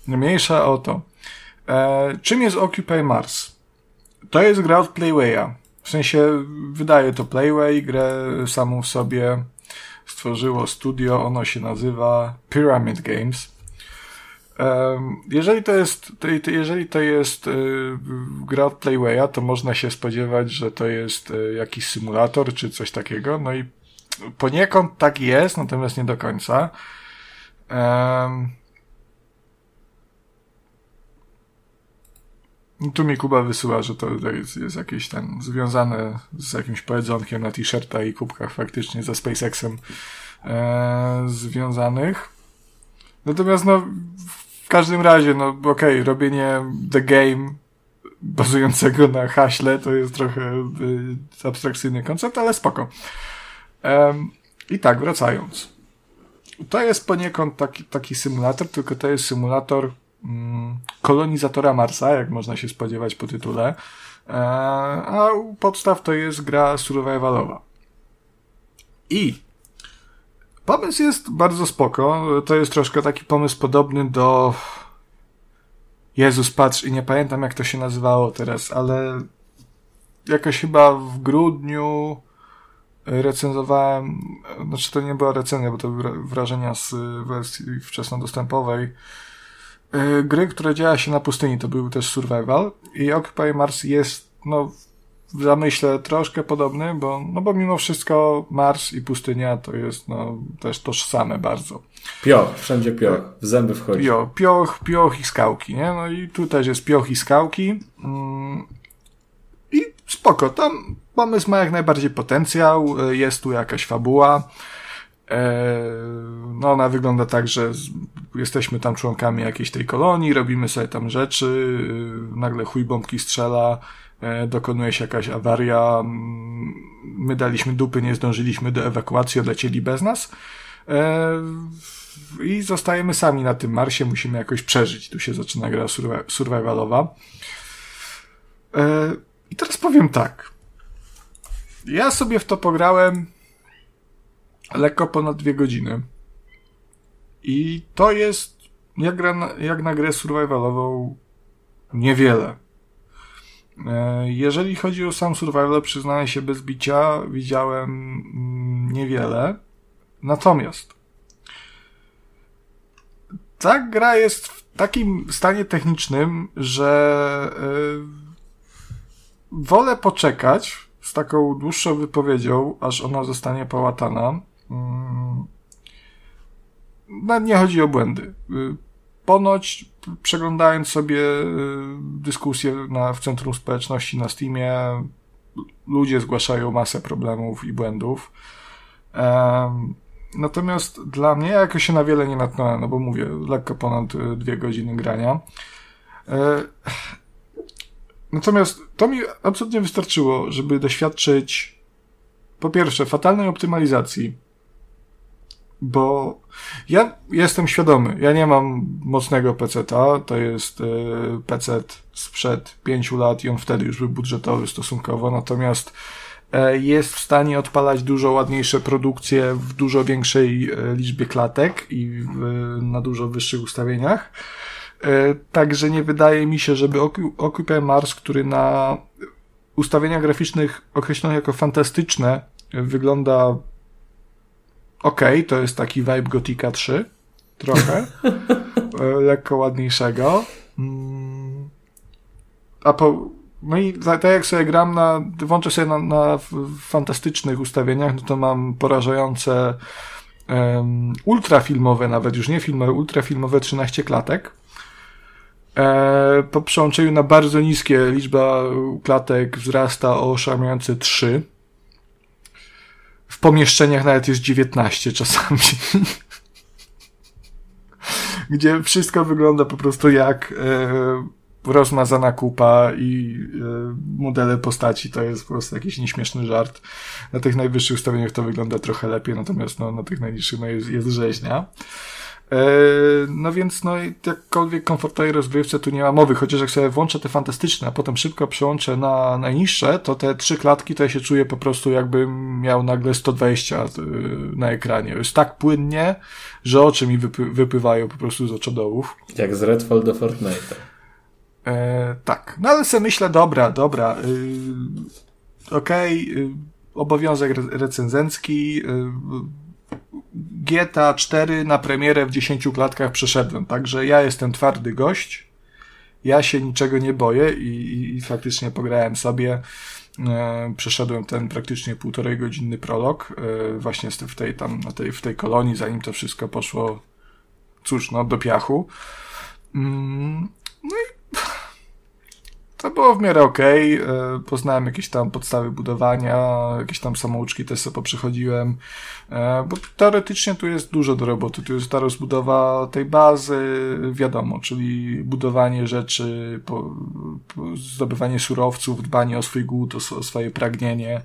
no mniejsza o to. E, czym jest Occupy Mars? To jest gra od Playwaya. W sensie wydaje to Playway, grę samą w sobie stworzyło studio, ono się nazywa Pyramid Games. Jeżeli to jest, jeżeli to jest y, gra od Playwaya, to można się spodziewać, że to jest y, jakiś symulator czy coś takiego. No i poniekąd tak jest, natomiast nie do końca. Tu mi Kuba wysyła, że to jest, jakieś tam związane z jakimś poedzonkiem na t-shirta i kubkach faktycznie ze SpaceXem e, związanych. Natomiast no, w każdym razie, no okej, okay, robienie The Game bazującego na haśle to jest trochę y, abstrakcyjny koncept, ale spoko. Um, I tak, wracając. To jest poniekąd taki, taki symulator, tylko to jest symulator mm, kolonizatora Marsa, jak można się spodziewać po tytule. E, a u podstaw to jest gra survivalowa. I Pomysł jest bardzo spoko. To jest troszkę taki pomysł podobny do. Jezus, patrz, i nie pamiętam jak to się nazywało teraz, ale jakoś chyba w grudniu recenzowałem, znaczy to nie była recenzja, bo to były wrażenia z wersji wczesnodostępowej. E, gry, które działa się na pustyni, to był też survival i Occupy Mars jest, no, w zamyśle troszkę podobny, bo, no bo mimo wszystko Mars i pustynia to jest no, też tożsame bardzo. Pioch, wszędzie pioch, w zęby wchodzi. Pioch, pioch, pioch i skałki, nie? No i tu też jest pioch i skałki. Mm, I spoko, tam pomysł ma jak najbardziej potencjał, jest tu jakaś fabuła. E, no ona wygląda tak, że jesteśmy tam członkami jakiejś tej kolonii, robimy sobie tam rzeczy, nagle chuj bombki strzela, E, dokonuje się jakaś awaria, mm, my daliśmy dupy, nie zdążyliśmy do ewakuacji, odlecieli bez nas e, i zostajemy sami na tym Marsie, musimy jakoś przeżyć. Tu się zaczyna gra survivalowa. E, I teraz powiem tak. Ja sobie w to pograłem lekko ponad dwie godziny. I to jest, jak, gra jak na grę survivalową, niewiele. E, jeżeli chodzi o sam survival, przyznaję się bez bicia, widziałem mm, niewiele. Natomiast ta gra jest w takim stanie technicznym, że yy, wolę poczekać z taką dłuższą wypowiedzią, aż ona zostanie połatana. Yy, no, nie chodzi o błędy. Yy, ponoć przeglądając sobie y, dyskusje na, w Centrum Społeczności na Steamie, ludzie zgłaszają masę problemów i błędów. Natomiast dla mnie jakoś się na wiele nie natknąłem, no bo mówię, lekko ponad y, dwie godziny grania. E, natomiast to mi absolutnie wystarczyło, żeby doświadczyć po pierwsze fatalnej optymalizacji, bo ja jestem świadomy, ja nie mam mocnego PC-ta, to jest y, PC sprzed pięciu lat i on wtedy już był budżetowy stosunkowo, natomiast y, jest w stanie odpalać dużo ładniejsze produkcje w dużo większej y, liczbie klatek i na dużo wyższych ustawieniach. Także nie wydaje mi się, żeby Occupy Mars, który na ustawieniach graficznych określonych jako fantastyczne wygląda okej, okay, to jest taki vibe Gotika 3, trochę, e, lekko ładniejszego. Mm. A po, no i tak jak sobie gram na, włączę sobie na, na fantastycznych ustawieniach, no to mam porażające um, ultrafilmowe, nawet już nie filmowe, ultrafilmowe 13 klatek. E, po przełączeniu na bardzo niskie liczba klatek wzrasta o oszałamiające 3 w pomieszczeniach nawet jest 19 czasami. Gdzie wszystko wygląda po prostu jak e, rozmazana kupa i e, modele postaci to jest po prostu jakiś nieśmieszny żart. Na tych najwyższych ustawieniach to wygląda trochę lepiej, natomiast no, na tych najniższych no, jest, jest rzeźnia. E, no więc, no, jakkolwiek komfortowej rozgrywce tu nie ma mowy, chociaż jak sobie włączę te fantastyczne, a potem szybko przełączę na najniższe, to te trzy klatki to ja się czuję po prostu jakbym miał nagle 120 e, na ekranie. Jest tak płynnie, że oczy mi wypy wypływają po prostu z oczodołów. Jak z Redfall do Fortnite. E, tak. No ale sobie myślę, dobra, dobra, yy, okej, okay, yy, obowiązek re recenzencki, yy, GTA 4 na premierę w 10 klatkach przeszedłem, także ja jestem twardy gość. Ja się niczego nie boję i, i, i faktycznie pograłem sobie. E, przeszedłem ten praktycznie półtorej godzinny prolog, e, właśnie w tej tam, na tej, w tej kolonii, zanim to wszystko poszło, cóż, no, do piachu. Mm, no i to było w miarę okej. Okay. Poznałem jakieś tam podstawy budowania, jakieś tam samouczki też sobie poprzechodziłem, e, bo teoretycznie tu jest dużo do roboty. Tu jest ta rozbudowa tej bazy, wiadomo, czyli budowanie rzeczy, zdobywanie surowców, dbanie o swój głód, o, o swoje pragnienie.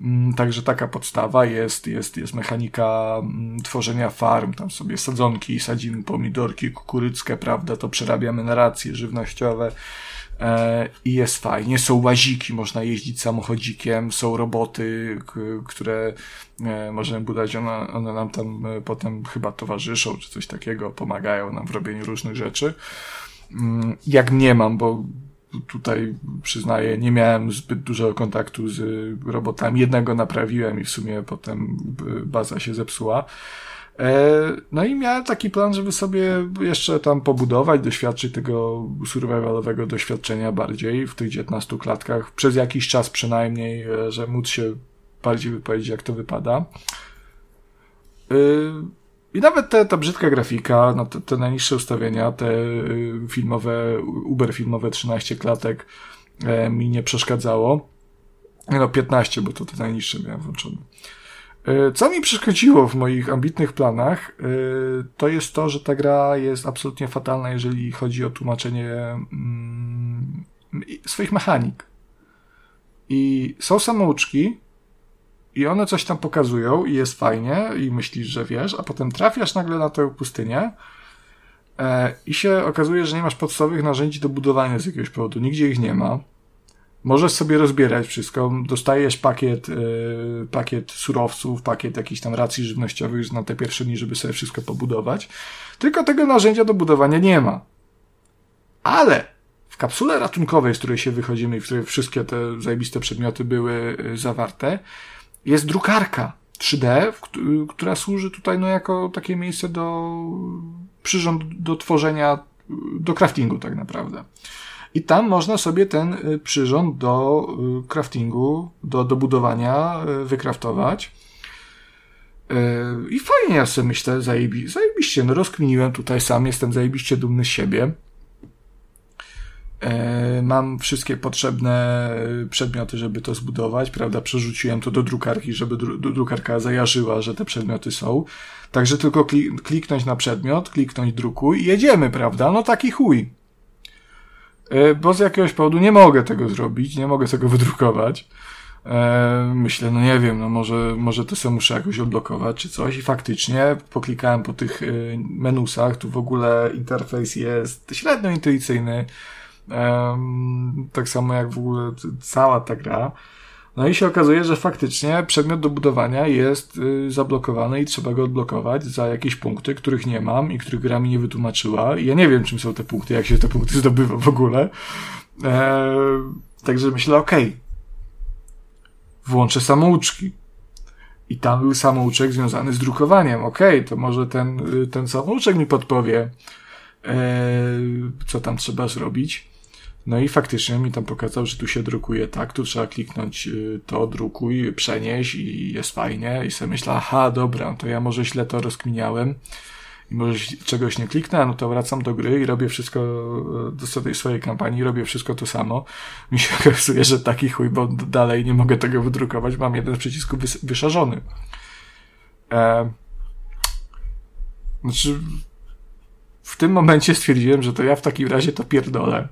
Mm, także taka podstawa jest, jest, jest mechanika mm, tworzenia farm, tam sobie sadzonki, sadzimy pomidorki, kukurydzkę, prawda, to przerabiamy na racje żywnościowe. E, i jest fajnie. Są łaziki, można jeździć samochodzikiem, są roboty, które e, możemy budować, one, one nam tam e, potem chyba towarzyszą, czy coś takiego, pomagają nam w robieniu różnych rzeczy. Mm, jak nie mam, bo tutaj przyznaję, nie miałem zbyt dużego kontaktu z robotami. Jednego naprawiłem i w sumie potem baza się zepsuła. E, no i miałem taki plan, żeby sobie jeszcze tam pobudować, doświadczyć tego survivalowego doświadczenia bardziej w tych 19 klatkach, przez jakiś czas przynajmniej, e, że móc się bardziej wypowiedzieć, jak to wypada. E, I nawet te, ta brzydka grafika, no te, te najniższe ustawienia, te filmowe, Uber filmowe 13 klatek mi nie przeszkadzało. No 15, bo to te najniższe miałem włączone. E, co mi przeszkodziło w moich ambitnych planach, e, to jest to, że ta gra jest absolutnie fatalna, jeżeli chodzi o tłumaczenie mm, swoich mechanik. I są samouczki, i one coś tam pokazują, i jest fajnie, i myślisz, że wiesz, a potem trafiasz nagle na tę pustynię, e, i się okazuje, że nie masz podstawowych narzędzi do budowania z jakiegoś powodu. Nigdzie ich nie ma. Możesz sobie rozbierać wszystko. Dostajesz pakiet, yy, pakiet surowców, pakiet jakichś tam racji żywnościowych na te pierwsze dni, żeby sobie wszystko pobudować. Tylko tego narzędzia do budowania nie ma. Ale w kapsule ratunkowej, z której się wychodzimy i w której wszystkie te zajebiste przedmioty były yy, zawarte, jest drukarka 3D, która służy tutaj no, jako takie miejsce do przyrząd do tworzenia, do craftingu tak naprawdę. I tam można sobie ten y, przyrząd do y, craftingu, do, do budowania y, wykraftować. I fajnie ja sobie myślę, zajebi, zajebiście, no rozkminiłem tutaj sam, jestem zajebiście dumny z siebie. Mam wszystkie potrzebne przedmioty, żeby to zbudować, prawda? Przerzuciłem to do drukarki, żeby dru drukarka zajarzyła, że te przedmioty są. Także tylko kliknąć na przedmiot, kliknąć drukuj i jedziemy, prawda? No taki chuj. E, bo z jakiegoś powodu nie mogę tego zrobić, nie mogę tego wydrukować. E, myślę, no nie wiem, no może, może to sobie muszę jakoś odblokować czy coś i faktycznie poklikałem po tych e, menusach, tu w ogóle interfejs jest średnio intuicyjny, tak samo jak w ogóle cała ta gra. No i się okazuje, że faktycznie przedmiot do budowania jest y, zablokowany i trzeba go odblokować za jakieś punkty, których nie mam i których gra mi nie wytłumaczyła. I ja nie wiem, czym są te punkty, jak się te punkty zdobywa w ogóle. Eee, także myślę, okej, okay, włączę samouczki. I tam był samouczek związany z drukowaniem. Okej, okay, to może ten, y, ten samouczek mi podpowie, eee, co tam trzeba zrobić. No i faktycznie mi tam pokazał, że tu się drukuje tak, tu trzeba kliknąć y, to, drukuj, przenieś i jest fajnie. I sobie myślę, aha, dobra, to ja może źle to rozkminiałem i może czegoś nie kliknę, no to wracam do gry i robię wszystko y, do tej swojej kampanii, robię wszystko to samo. Mi się okazuje, że taki chuj, bo dalej nie mogę tego wydrukować, mam jeden z przycisków wys wyszarzony. E... Znaczy, w tym momencie stwierdziłem, że to ja w takim razie to pierdolę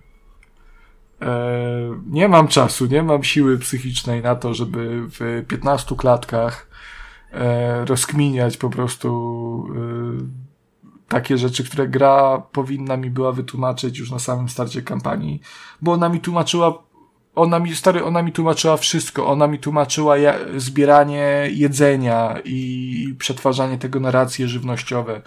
nie mam czasu, nie mam siły psychicznej na to, żeby w 15 klatkach e, rozkminiać po prostu e, takie rzeczy, które gra powinna mi była wytłumaczyć już na samym starcie kampanii, bo ona mi tłumaczyła ona mi, stary, ona mi tłumaczyła wszystko. Ona mi tłumaczyła ja, zbieranie jedzenia i przetwarzanie tego na racje żywnościowe.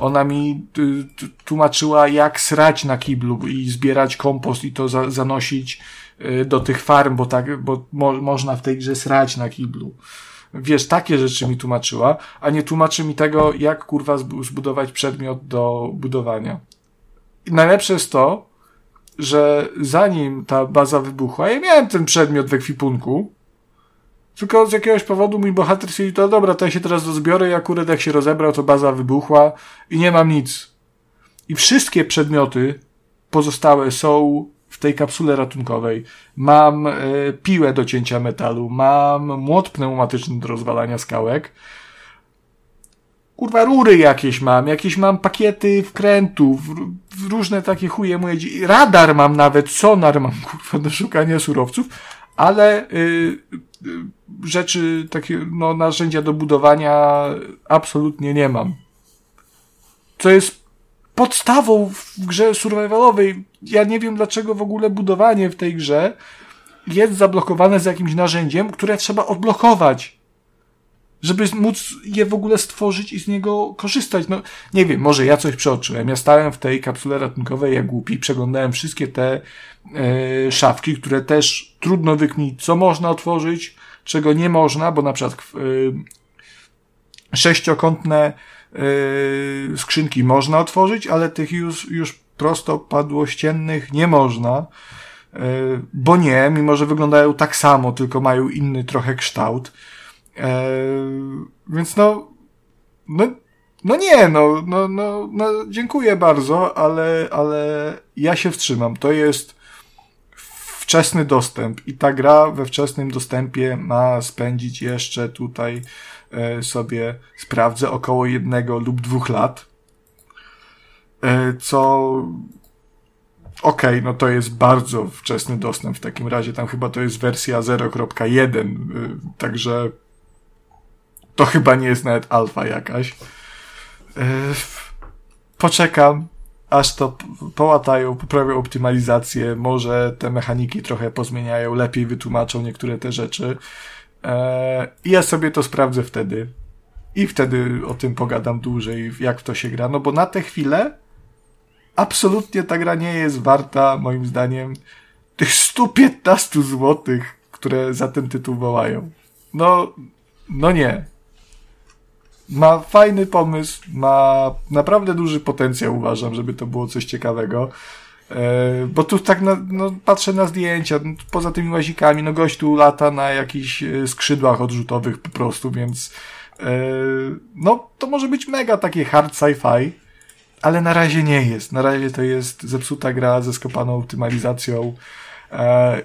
Ona mi y, tłumaczyła, jak srać na kiblu i zbierać kompost i to za, zanosić y, do tych farm, bo tak, bo mo, można w tej grze srać na kiblu. wiesz, takie rzeczy mi tłumaczyła, a nie tłumaczy mi tego, jak kurwa zbudować przedmiot do budowania. I najlepsze jest to, że zanim ta baza wybuchła, ja miałem ten przedmiot w ekwipunku, tylko z jakiegoś powodu mój bohater stwierdził, to dobra, to ja się teraz rozbiorę i akurat jak się rozebrał, to baza wybuchła i nie mam nic. I wszystkie przedmioty pozostałe są w tej kapsule ratunkowej. Mam e, piłę do cięcia metalu, mam młot pneumatyczny do rozwalania skałek. Kurwa, rury jakieś mam, jakieś mam pakiety wkrętów, różne takie chuje moje... Radar mam nawet, sonar mam, kurwa, do szukania surowców, ale y, y, rzeczy, takie, no, narzędzia do budowania absolutnie nie mam. Co jest podstawą w grze survivalowej. Ja nie wiem, dlaczego w ogóle budowanie w tej grze jest zablokowane z jakimś narzędziem, które trzeba odblokować. Żeby móc je w ogóle stworzyć i z niego korzystać. No, nie wiem, może ja coś przeoczyłem. Ja stałem w tej kapsule ratunkowej jak głupi, przeglądałem wszystkie te e, szafki, które też trudno wyknić, co można otworzyć, czego nie można, bo na przykład e, sześciokątne yy, skrzynki można otworzyć, ale tych już, już prosto padłościennych nie można, yy, bo nie, mimo że wyglądają tak samo, tylko mają inny trochę kształt. Yy, więc no, no, no nie, no, no, no, no, dziękuję bardzo, ale, ale ja się wstrzymam. To jest wczesny dostęp i ta gra we wczesnym dostępie ma spędzić jeszcze tutaj E, sobie sprawdzę około jednego lub dwóch lat. E, co okej, okay, no to jest bardzo wczesny dostęp w takim razie. Tam chyba to jest wersja 0.1, e, także to chyba nie jest nawet alfa jakaś. Poczekam, aż to połatają, poprawią optymalizację, może te mechaniki trochę pozmieniają, lepiej wytłumaczą niektóre te rzeczy. E, I ja sobie to sprawdzę wtedy. I wtedy o tym pogadam dłużej, jak to się gra. No bo na tę chwilę absolutnie ta gra nie jest warta, moim zdaniem, tych 115 złotych, które za ten tytuł wołają. No, no nie. Ma fajny pomysł, ma naprawdę duży potencjał, uważam, żeby to było coś ciekawego. E, bo tu tak na, no, patrzę na zdjęcia, no, poza tymi łazikami, no gość tu lata na jakichś e, skrzydłach odrzutowych po prostu, więc e, no to może być mega takie hard sci-fi, ale na razie nie jest. Na razie to jest zepsuta gra ze skopaną optymalizacją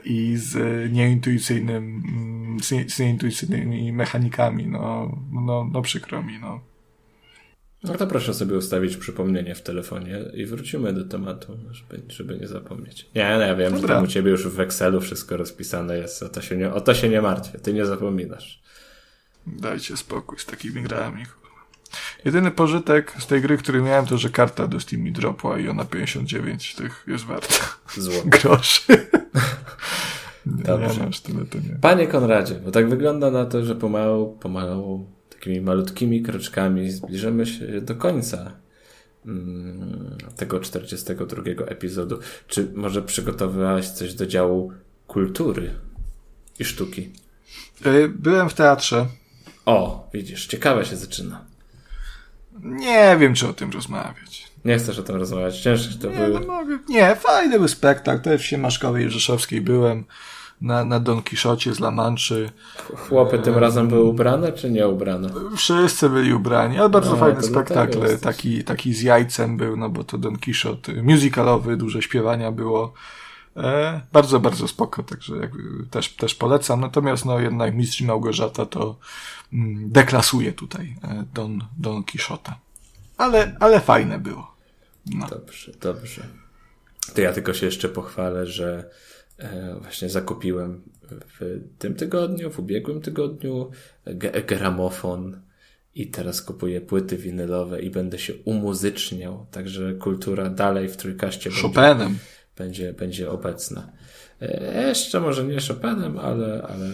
i z nieintuicyjnym, mm, z nieintuicyjnymi mechanikami, no, no, no przykro mi, no. No to proszę sobie ustawić przypomnienie w telefonie i wrócimy do tematu, żeby, żeby nie zapomnieć. Nie, no ja wiem, Dobra. że tam u ciebie już w Excelu wszystko rozpisane jest, o to, się nie, o to się nie martwię, ty nie zapominasz. Dajcie spokój z takimi grami. Jedyny pożytek z tej gry, który miałem, to że karta do Steam mi dropła i ona 59 tych jest warta. Zło. Groszy. Dobrze. Nie, tyle to nie. Panie Konradzie, bo tak wygląda na to, że pomału, pomału takimi malutkimi kroczkami zbliżamy się do końca mm, tego 42 epizodu. Czy może przygotowywałeś coś do działu kultury i sztuki? E, byłem w teatrze. O, widzisz, ciekawe się zaczyna. Nie wiem, czy o tym rozmawiać. Nie chcesz o tym rozmawiać. Ciężko to nie, No. Nie, fajny był spektakl. Też w Siemaszkowej Rzeszowskiej byłem na, na Don Kiszocie z La Manczy. Chłopy tym razem były ubrane, czy nie ubrane? Wszyscy byli ubrani, ale bardzo no, fajny spektakl. Taki, taki z jajcem był, no bo to Don Kiszot musicalowy, dużo śpiewania było. E, bardzo, bardzo spoko, także jakby też, też polecam. Natomiast no jednak Mistrz Małgorzata to mm, deklasuje tutaj e, Don, Don Kiszota. Ale, ale fajne było. No. Dobrze, dobrze. To ja tylko się jeszcze pochwalę, że E, właśnie zakupiłem w tym tygodniu, w ubiegłym tygodniu gramofon i teraz kupuję płyty winylowe i będę się umuzyczniał, także kultura dalej w trójkaście Chopinem. Będzie, będzie, będzie obecna. E, jeszcze może nie Chopinem, ale, ale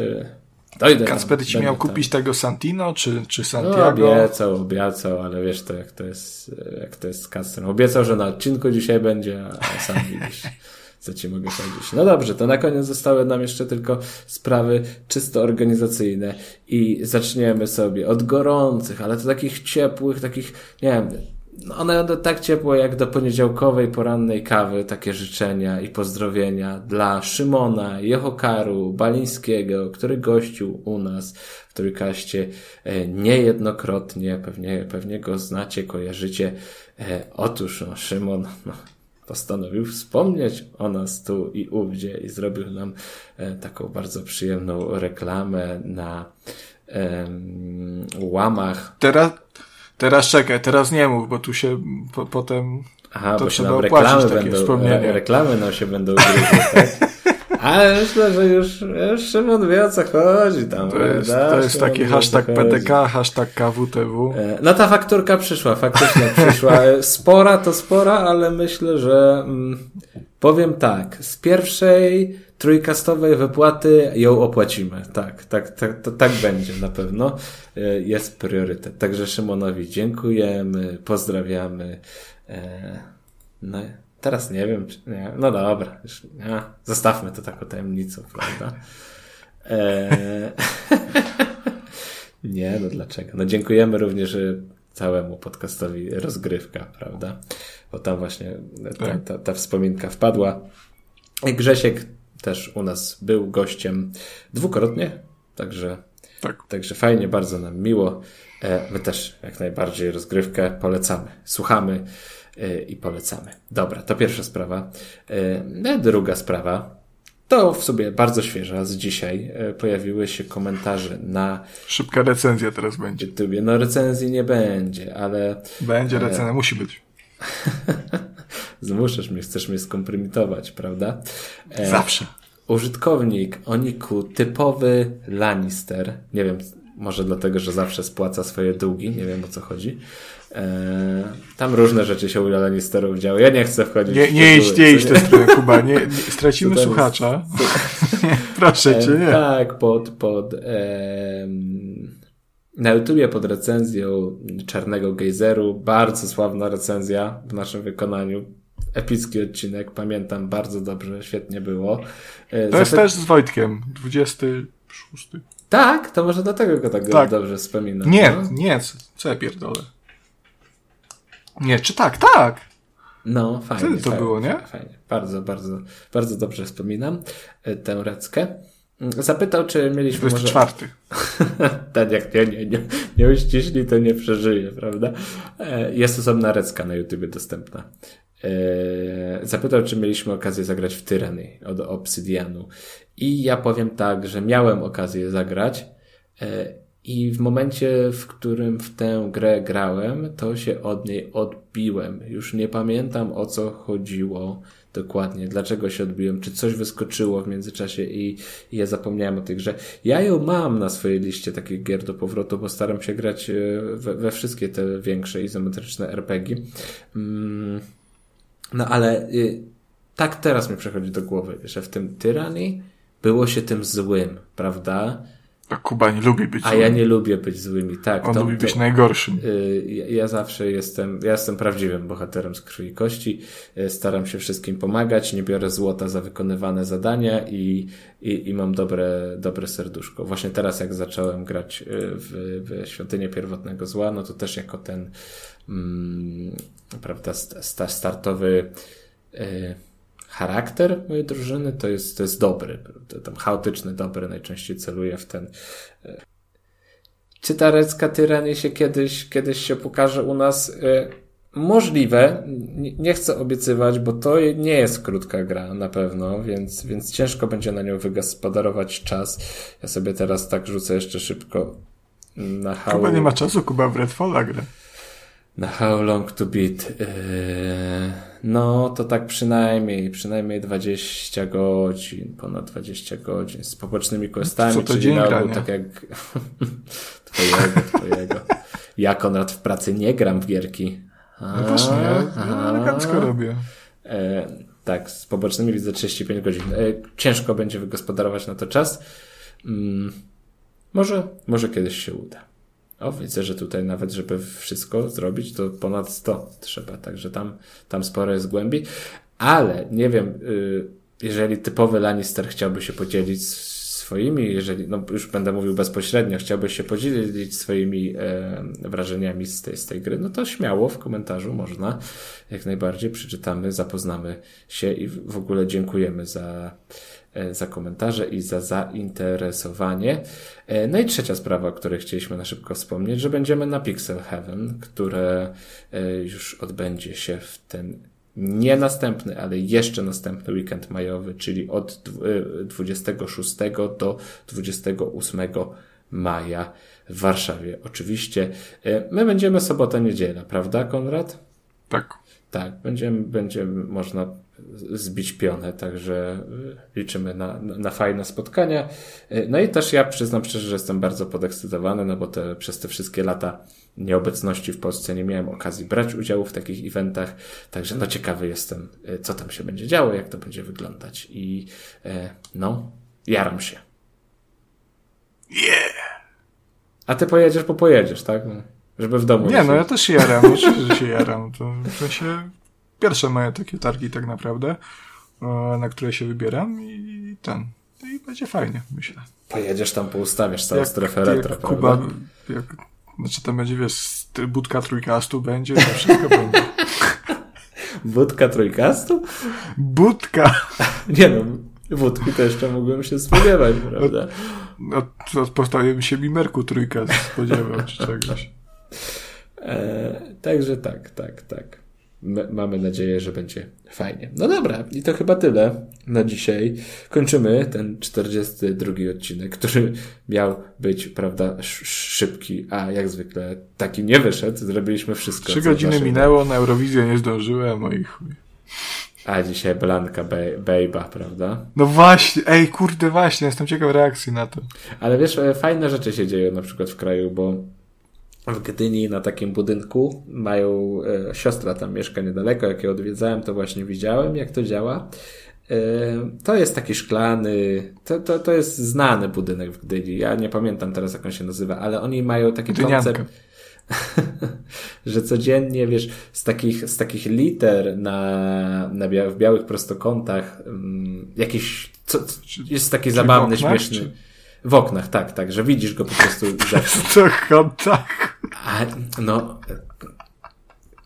e, dojdę Kasper ci miał tam. kupić tego Santino, czy, czy no, Santiago? No, obiecał, obiecał, ale wiesz to, jak to jest, jak to jest z Kasperem. Obiecał, że na odcinku dzisiaj będzie, a sam widzisz co ci mogę powiedzieć. No dobrze, to na koniec zostały nam jeszcze tylko sprawy czysto organizacyjne i zaczniemy sobie od gorących, ale to takich ciepłych, takich, nie wiem, one będą tak ciepłe jak do poniedziałkowej porannej kawy, takie życzenia i pozdrowienia dla Szymona, Jehokaru, Balińskiego, który gościł u nas w Trójkaście e, niejednokrotnie, pewnie, pewnie go znacie, kojarzycie. E, otóż no, Szymon no, postanowił wspomnieć o nas tu i ówdzie i zrobił nam e, taką bardzo przyjemną reklamę na łamach Teraz, teraz czekaj, teraz nie mów, bo tu się po, potem Aha, To bo się nam reklamy będą, re, reklamy nam się będą gryzły, tak? Ale myślę, że już, już Szymon wie o co chodzi tam. to jest, prawda? to jest Szymon taki hashtag. PTK, hashtag KWTW. E, No ta fakturka przyszła, faktycznie przyszła. E, Spora to spora, ale myślę, że mm, powiem tak, z pierwszej trójkastowej wypłaty ją opłacimy. Tak, tak, tak, to, tak będzie na pewno. E, Jest priorytet. Także Szymonowi dziękujemy, pozdrawiamy. E, No, teraz nie wiem, czy nie. No dobra, już, nie. zostawmy to taką tajemnicą, prawda? E, Nie, no dlaczego? No dziękujemy również całemu podcastowi Rozgrywka, prawda? Bo tam właśnie ta, Tak. ta, ta wspominka wpadła. I Grzesiek też u nas był gościem dwukrotnie, także, Tak. także fajnie, bardzo nam miło. E, My też jak najbardziej rozgrywkę polecamy. Słuchamy e, i polecamy. Dobra, to pierwsza sprawa. E, no, Druga sprawa. To w sobie bardzo świeża, z dzisiaj pojawiły się komentarze na Szybka recenzja teraz będzie. YouTubie. No recenzji nie będzie, ale Będzie recenzja, musi być. zmuszasz mnie, chcesz mnie skompromitować, prawda? E, Zawsze. Użytkownik Oniku, typowy Lannister. Nie wiem, może dlatego, że zawsze spłaca swoje długi, nie wiem o co chodzi. E, tam różne rzeczy się u Lannisterów działy. Ja nie chcę wchodzić Nie, w nie idź, nie idź tę stronę, Kuba. Nie, nie, stracimy słuchacza. Proszę cię, E, nie. Tak, pod, pod em, na YouTubie pod recenzją Czarnego Gejzeru. Bardzo sławna recenzja w naszym wykonaniu. Epicki odcinek, pamiętam bardzo dobrze, świetnie było. E, To jest zapy- też z Wojtkiem. 26. Tak, to może dlatego go tak, Tak. dobrze wspominam. Nie, No, nie, co, ja pierdolę. Nie, czy tak, tak. no fajnie. Wtedy to fajnie, było, nie? Fajnie. Bardzo, bardzo, bardzo dobrze wspominam e, tę reckę. Zapytał, czy mieliśmy może... 24. tak jak nie, nie, nie, nie uściśli, to nie przeżyje, prawda? E, Jest osobna recka na YouTubie dostępna. E, Zapytał, czy mieliśmy okazję zagrać w Tyranny od Obsydianu. I ja powiem tak, że miałem okazję zagrać e, i w momencie, w którym w tę grę grałem, to się od niej odbiłem. Już nie pamiętam o co chodziło dokładnie, dlaczego się odbiłem, czy coś wyskoczyło w międzyczasie i, i ja zapomniałem o tej grze. Ja ją mam na swojej liście takich gier do powrotu, bo staram się grać e, we, we wszystkie te większe izometryczne RPG. Mm, no ale y, tak teraz mi przychodzi do głowy, że w tym Tyranny było się tym złym, prawda? A Kuba nie lubi być A złym. ja nie lubię być złymi, tak. On to, lubi to, być najgorszym. Y, Ja, zawsze jestem, ja jestem prawdziwym bohaterem z krwi i kości. Y, Staram się wszystkim pomagać, nie biorę złota za wykonywane zadania i, i, i mam dobre, dobre serduszko. Właśnie teraz, jak zacząłem grać y, w, w Świątynię Pierwotnego Zła, no to też jako ten, mm, prawda, sta, startowy y, charakter mojej drużyny to jest, to jest dobry. prawda, Tam chaotyczny, dobry, najczęściej celuje w ten czy ta recka tyranii się kiedyś, kiedyś się pokaże u nas? Y, Możliwe. Nie- chcę obiecywać, bo to nie jest krótka gra na pewno, więc, więc ciężko będzie na nią wygospodarować czas. Ja sobie teraz tak rzucę jeszcze szybko na how, Kuba nie ma czasu, Kuba w Redfalla gra. Na how long to beat. Yy, no to tak przynajmniej, przynajmniej 20 godzin, ponad 20 godzin z pobocznymi questami, Co to czyli na ogół tak jak twojego, twojego. Ja Konrad w pracy nie gram w gierki. A, No też nie, ja elegancko robię. E, tak, z pobocznymi widzę 35 godzin. E, ciężko będzie wygospodarować na to czas. Mm, może, może kiedyś się uda. O, widzę, że tutaj nawet, żeby wszystko zrobić, to ponad 100 trzeba, także tam, tam sporo jest głębi. Ale nie wiem, y, jeżeli typowy Lannister chciałby się podzielić swoimi, jeżeli, no już będę mówił bezpośrednio, chciałbyś się podzielić swoimi e, wrażeniami z tej, z tej gry, no to śmiało w komentarzu można, jak najbardziej przeczytamy, zapoznamy się i w ogóle dziękujemy za, za komentarze i za zainteresowanie. E, no i trzecia sprawa, o której chcieliśmy na szybko wspomnieć, że będziemy na Pixel Heaven, które e, już odbędzie się w ten nie następny, ale jeszcze następny weekend majowy, czyli od 26 do 28 maja w Warszawie. Oczywiście my będziemy sobota, niedziela, prawda, Konrad? Tak. Tak, będziemy, będziemy można zbić pionę, także liczymy na, na fajne spotkania. No i też ja przyznam szczerze, że jestem bardzo podekscytowany, no bo te, przez te wszystkie lata nieobecności w Polsce nie miałem okazji brać udziału w takich eventach, także no ciekawy jestem, co tam się będzie działo, jak to będzie wyglądać i no, jaram się. Yeah! A ty pojedziesz, bo pojedziesz, tak? Żeby w domu. Nie, no ja też się jaram, oczywiście, że się jaram. To w sensie pierwsze moje takie targi tak naprawdę, na które się wybieram i ten. I będzie fajnie, myślę. Pojedziesz tam, poustawiasz całą jak, strefę retro, jak Kuba, jak, znaczy tam będzie, wiesz, budka trójkastu będzie, to wszystko będzie. Budka trójkastu? Budka! Nie no, wódki to jeszcze mógłbym się spodziewać, prawda? No, to postawimy się Mimerku trójkast spodziewał, czy czegoś. E, także tak, tak, tak mamy nadzieję, że będzie fajnie. No dobra, i to chyba tyle na dzisiaj. Kończymy ten 42 odcinek, który miał być, prawda, szybki, a jak zwykle taki nie wyszedł. Zrobiliśmy wszystko. Trzy godziny minęło, na Eurowizję nie zdążyłem, moi chuj. A dzisiaj Blanka Bejba, prawda? No właśnie, ej, kurde, właśnie, jestem ciekaw reakcji na to. Ale wiesz, e, fajne rzeczy się dzieją na przykład w kraju, bo w Gdyni na takim budynku. Mają, e, siostra tam mieszka niedaleko, jak je odwiedzałem, to właśnie widziałem, jak to działa. E, to jest taki szklany, to, to, to jest znany budynek w Gdyni. Ja nie pamiętam teraz, jak on się nazywa, ale oni mają taki Dynianka. koncept, że codziennie, wiesz, z takich, z takich liter na, na bia w białych prostokątach, um, jakiś, co, jest taki zabawny, śmieszny. Czy... W oknach, tak, tak, że widzisz go po prostu zawsze. Kątach. A, no,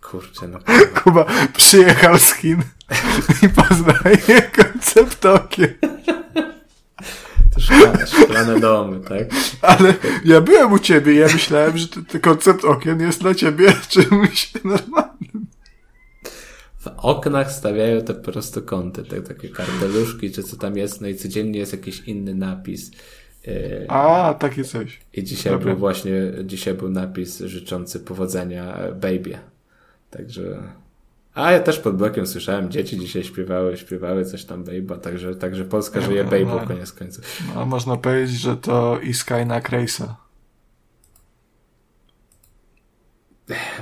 kurczę, no. Kuba przyjechał z Chin i poznaje koncept okien. To szklane, szklane domy, tak? Ale ja byłem u ciebie i ja myślałem, że ten koncept okien jest dla ciebie czymś normalnym. W oknach stawiają te prostokąty, te takie karteluszki, czy co tam jest, no i codziennie jest jakiś inny napis. E, A, takie coś. I dzisiaj Dobra. był właśnie, dzisiaj był napis życzący powodzenia baby. Także. A ja też pod blokiem słyszałem, dzieci dzisiaj śpiewały, śpiewały coś tam Babe'a, także, także Polska żyje no, Babe'ą no, koniec końców. No, można powiedzieć, że to Iskajna Krejsa.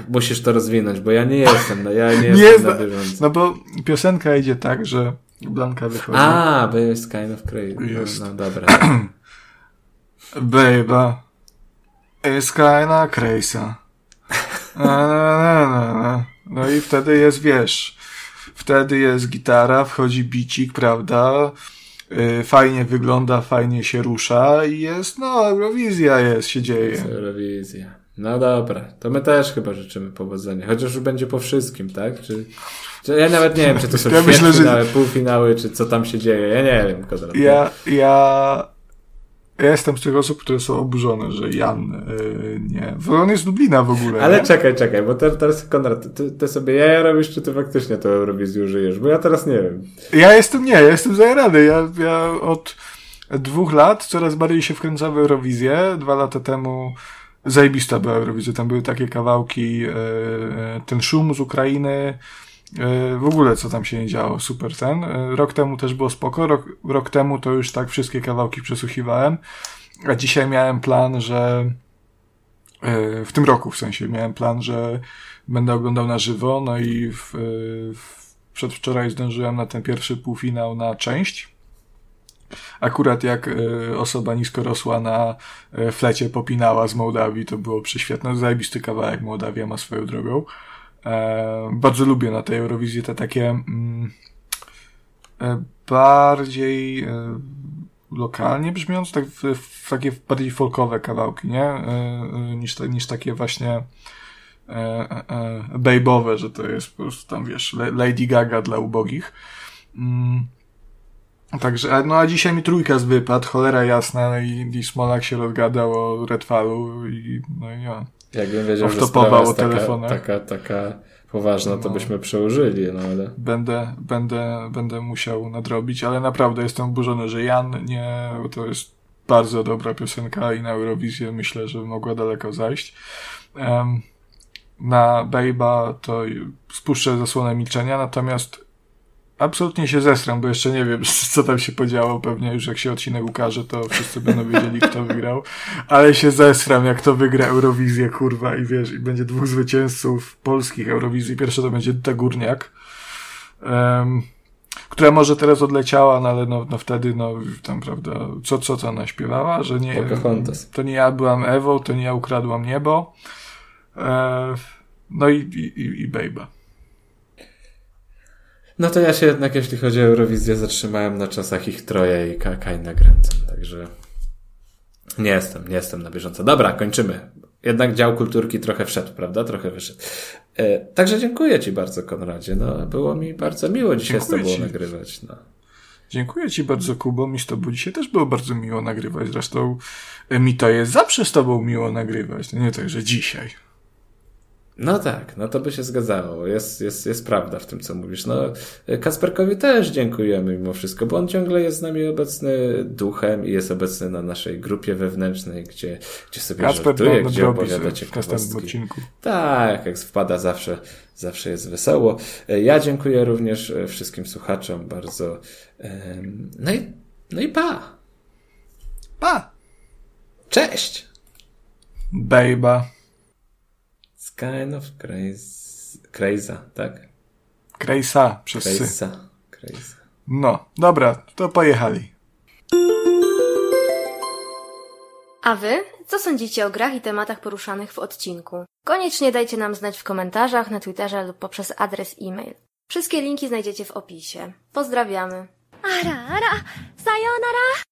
Musisz to rozwinąć, bo ja nie jestem, no, ja nie jestem nie, na bieżąco. No bo piosenka idzie tak, że Blanka wychodzi. A, by jest kind of crazy. No, no dobra. Baby is kinda crazy. No i wtedy jest, wiesz, wtedy jest gitara, wchodzi bicik, prawda? Y, fajnie wygląda, fajnie się rusza i jest, no, Eurowizja jest, się dzieje. Eurowizja. No dobra, to my też chyba życzymy powodzenia. Chociaż już będzie po wszystkim, tak? Czy, czy ja nawet nie wiem, czy to są ja myślę, że... półfinały, czy co tam się dzieje. Ja nie wiem, Konrad. Ja, ja ja jestem z tych osób, które są oburzone, że Jan yy, nie. Bo on jest z Dublina w ogóle. Ale nie? czekaj, czekaj, bo teraz, teraz Konrad, ty, ty sobie jaja robisz, czy ty faktycznie to Eurowizji użyjesz? Bo ja teraz nie wiem. Ja jestem, nie, ja jestem zajarany. Ja, ja od dwóch lat coraz bardziej się wkręcam w Eurowizję. Dwa lata temu zajebista była Eurowizja. Tam były takie kawałki, yy, ten szum z Ukrainy, w ogóle co tam się nie działo, super ten. E, rok temu też było spoko, rok, rok temu to już tak wszystkie kawałki przesłuchiwałem, a dzisiaj miałem plan, że e, w tym roku w sensie miałem plan, że będę oglądał na żywo, no i w, w, przedwczoraj zdążyłem na ten pierwszy półfinał na część. Akurat jak osoba nisko rosła na flecie popinała z Mołdawii, to było prześwietne. Zajebisty kawałek Mołdawia ma swoją drogą. Bardzo lubię na tej Eurowizji te takie mm, e, bardziej e, lokalnie brzmiąc, tak w, takie bardziej folkowe kawałki, nie? E, niż, niż takie właśnie e, e, e, babe'owe, że to jest po prostu tam, wiesz, La- Lady Gaga dla ubogich. Mm. Także, no a dzisiaj mi trójka z wypad, cholera jasna, no i, i Smolak się rozgadał o Redfallu i no i ja. Jakbym wiedział, że sprawa jest taka, telefonach. taka, taka poważna, to No. byśmy przełożyli, no ale... Będę, będę, będę musiał nadrobić, ale naprawdę jestem oburzony, że Jan nie, bo to jest bardzo dobra piosenka i na Eurowizję myślę, że mogła daleko zajść. Em, na Babe'a to spuszczę zasłonę milczenia, natomiast absolutnie się zesram, bo jeszcze nie wiem, co tam się podziało. Pewnie już jak się odcinek ukaże, to wszyscy będą wiedzieli, kto wygrał. Ale się zesram, jak to wygra Eurowizję, kurwa, i wiesz, i będzie dwóch zwycięzców polskich Eurowizji. Pierwszy to będzie Dita Górniak, em, która może teraz odleciała, no ale no, no wtedy, no tam, prawda, co, co to ona śpiewała, że nie, Pocahontas. to nie ja byłam Ewą, to nie ja ukradłam niebo. E, no i, i, i, i Babe'a. No to ja się jednak, jeśli chodzi o Eurowizję, zatrzymałem na czasach ich Troja i Ka- Kaina Gręcem, także nie jestem, nie jestem na bieżąco. Dobra, kończymy. Jednak dział kulturki trochę wszedł, prawda? Trochę wyszedł. E, także dziękuję Ci bardzo, Konradzie. No, było mi bardzo miło dzisiaj Dziękuję z Tobą ci. nagrywać. No. Dziękuję Ci bardzo, Kubo. Mi z Tobą dzisiaj też było bardzo miło nagrywać. Zresztą e, mi to jest zawsze z Tobą miło nagrywać. To nie tak, że dzisiaj. No tak, no to by się zgadzało. Jest, jest, jest prawda w tym, co mówisz. No, Kasperkowi też dziękujemy mimo wszystko, bo on ciągle jest z nami obecny duchem i jest obecny na naszej grupie wewnętrznej, gdzie, gdzie sobie Kacper żartuje, to gdzie opowiada ciekawostki. Tak, jak wpada zawsze, zawsze jest wesoło. Ja dziękuję również e, wszystkim słuchaczom bardzo. No i, no i pa! Pa! Cześć! Babe'a kind of crazy. Tak? Crazy przez crazy. No, dobra, to pojechali. A wy? Co sądzicie o grach i tematach poruszanych w odcinku? Koniecznie dajcie nam znać w komentarzach, na Twitterze lub poprzez adres e-mail. Wszystkie linki znajdziecie w opisie. Pozdrawiamy. Ara, ara, sayonara!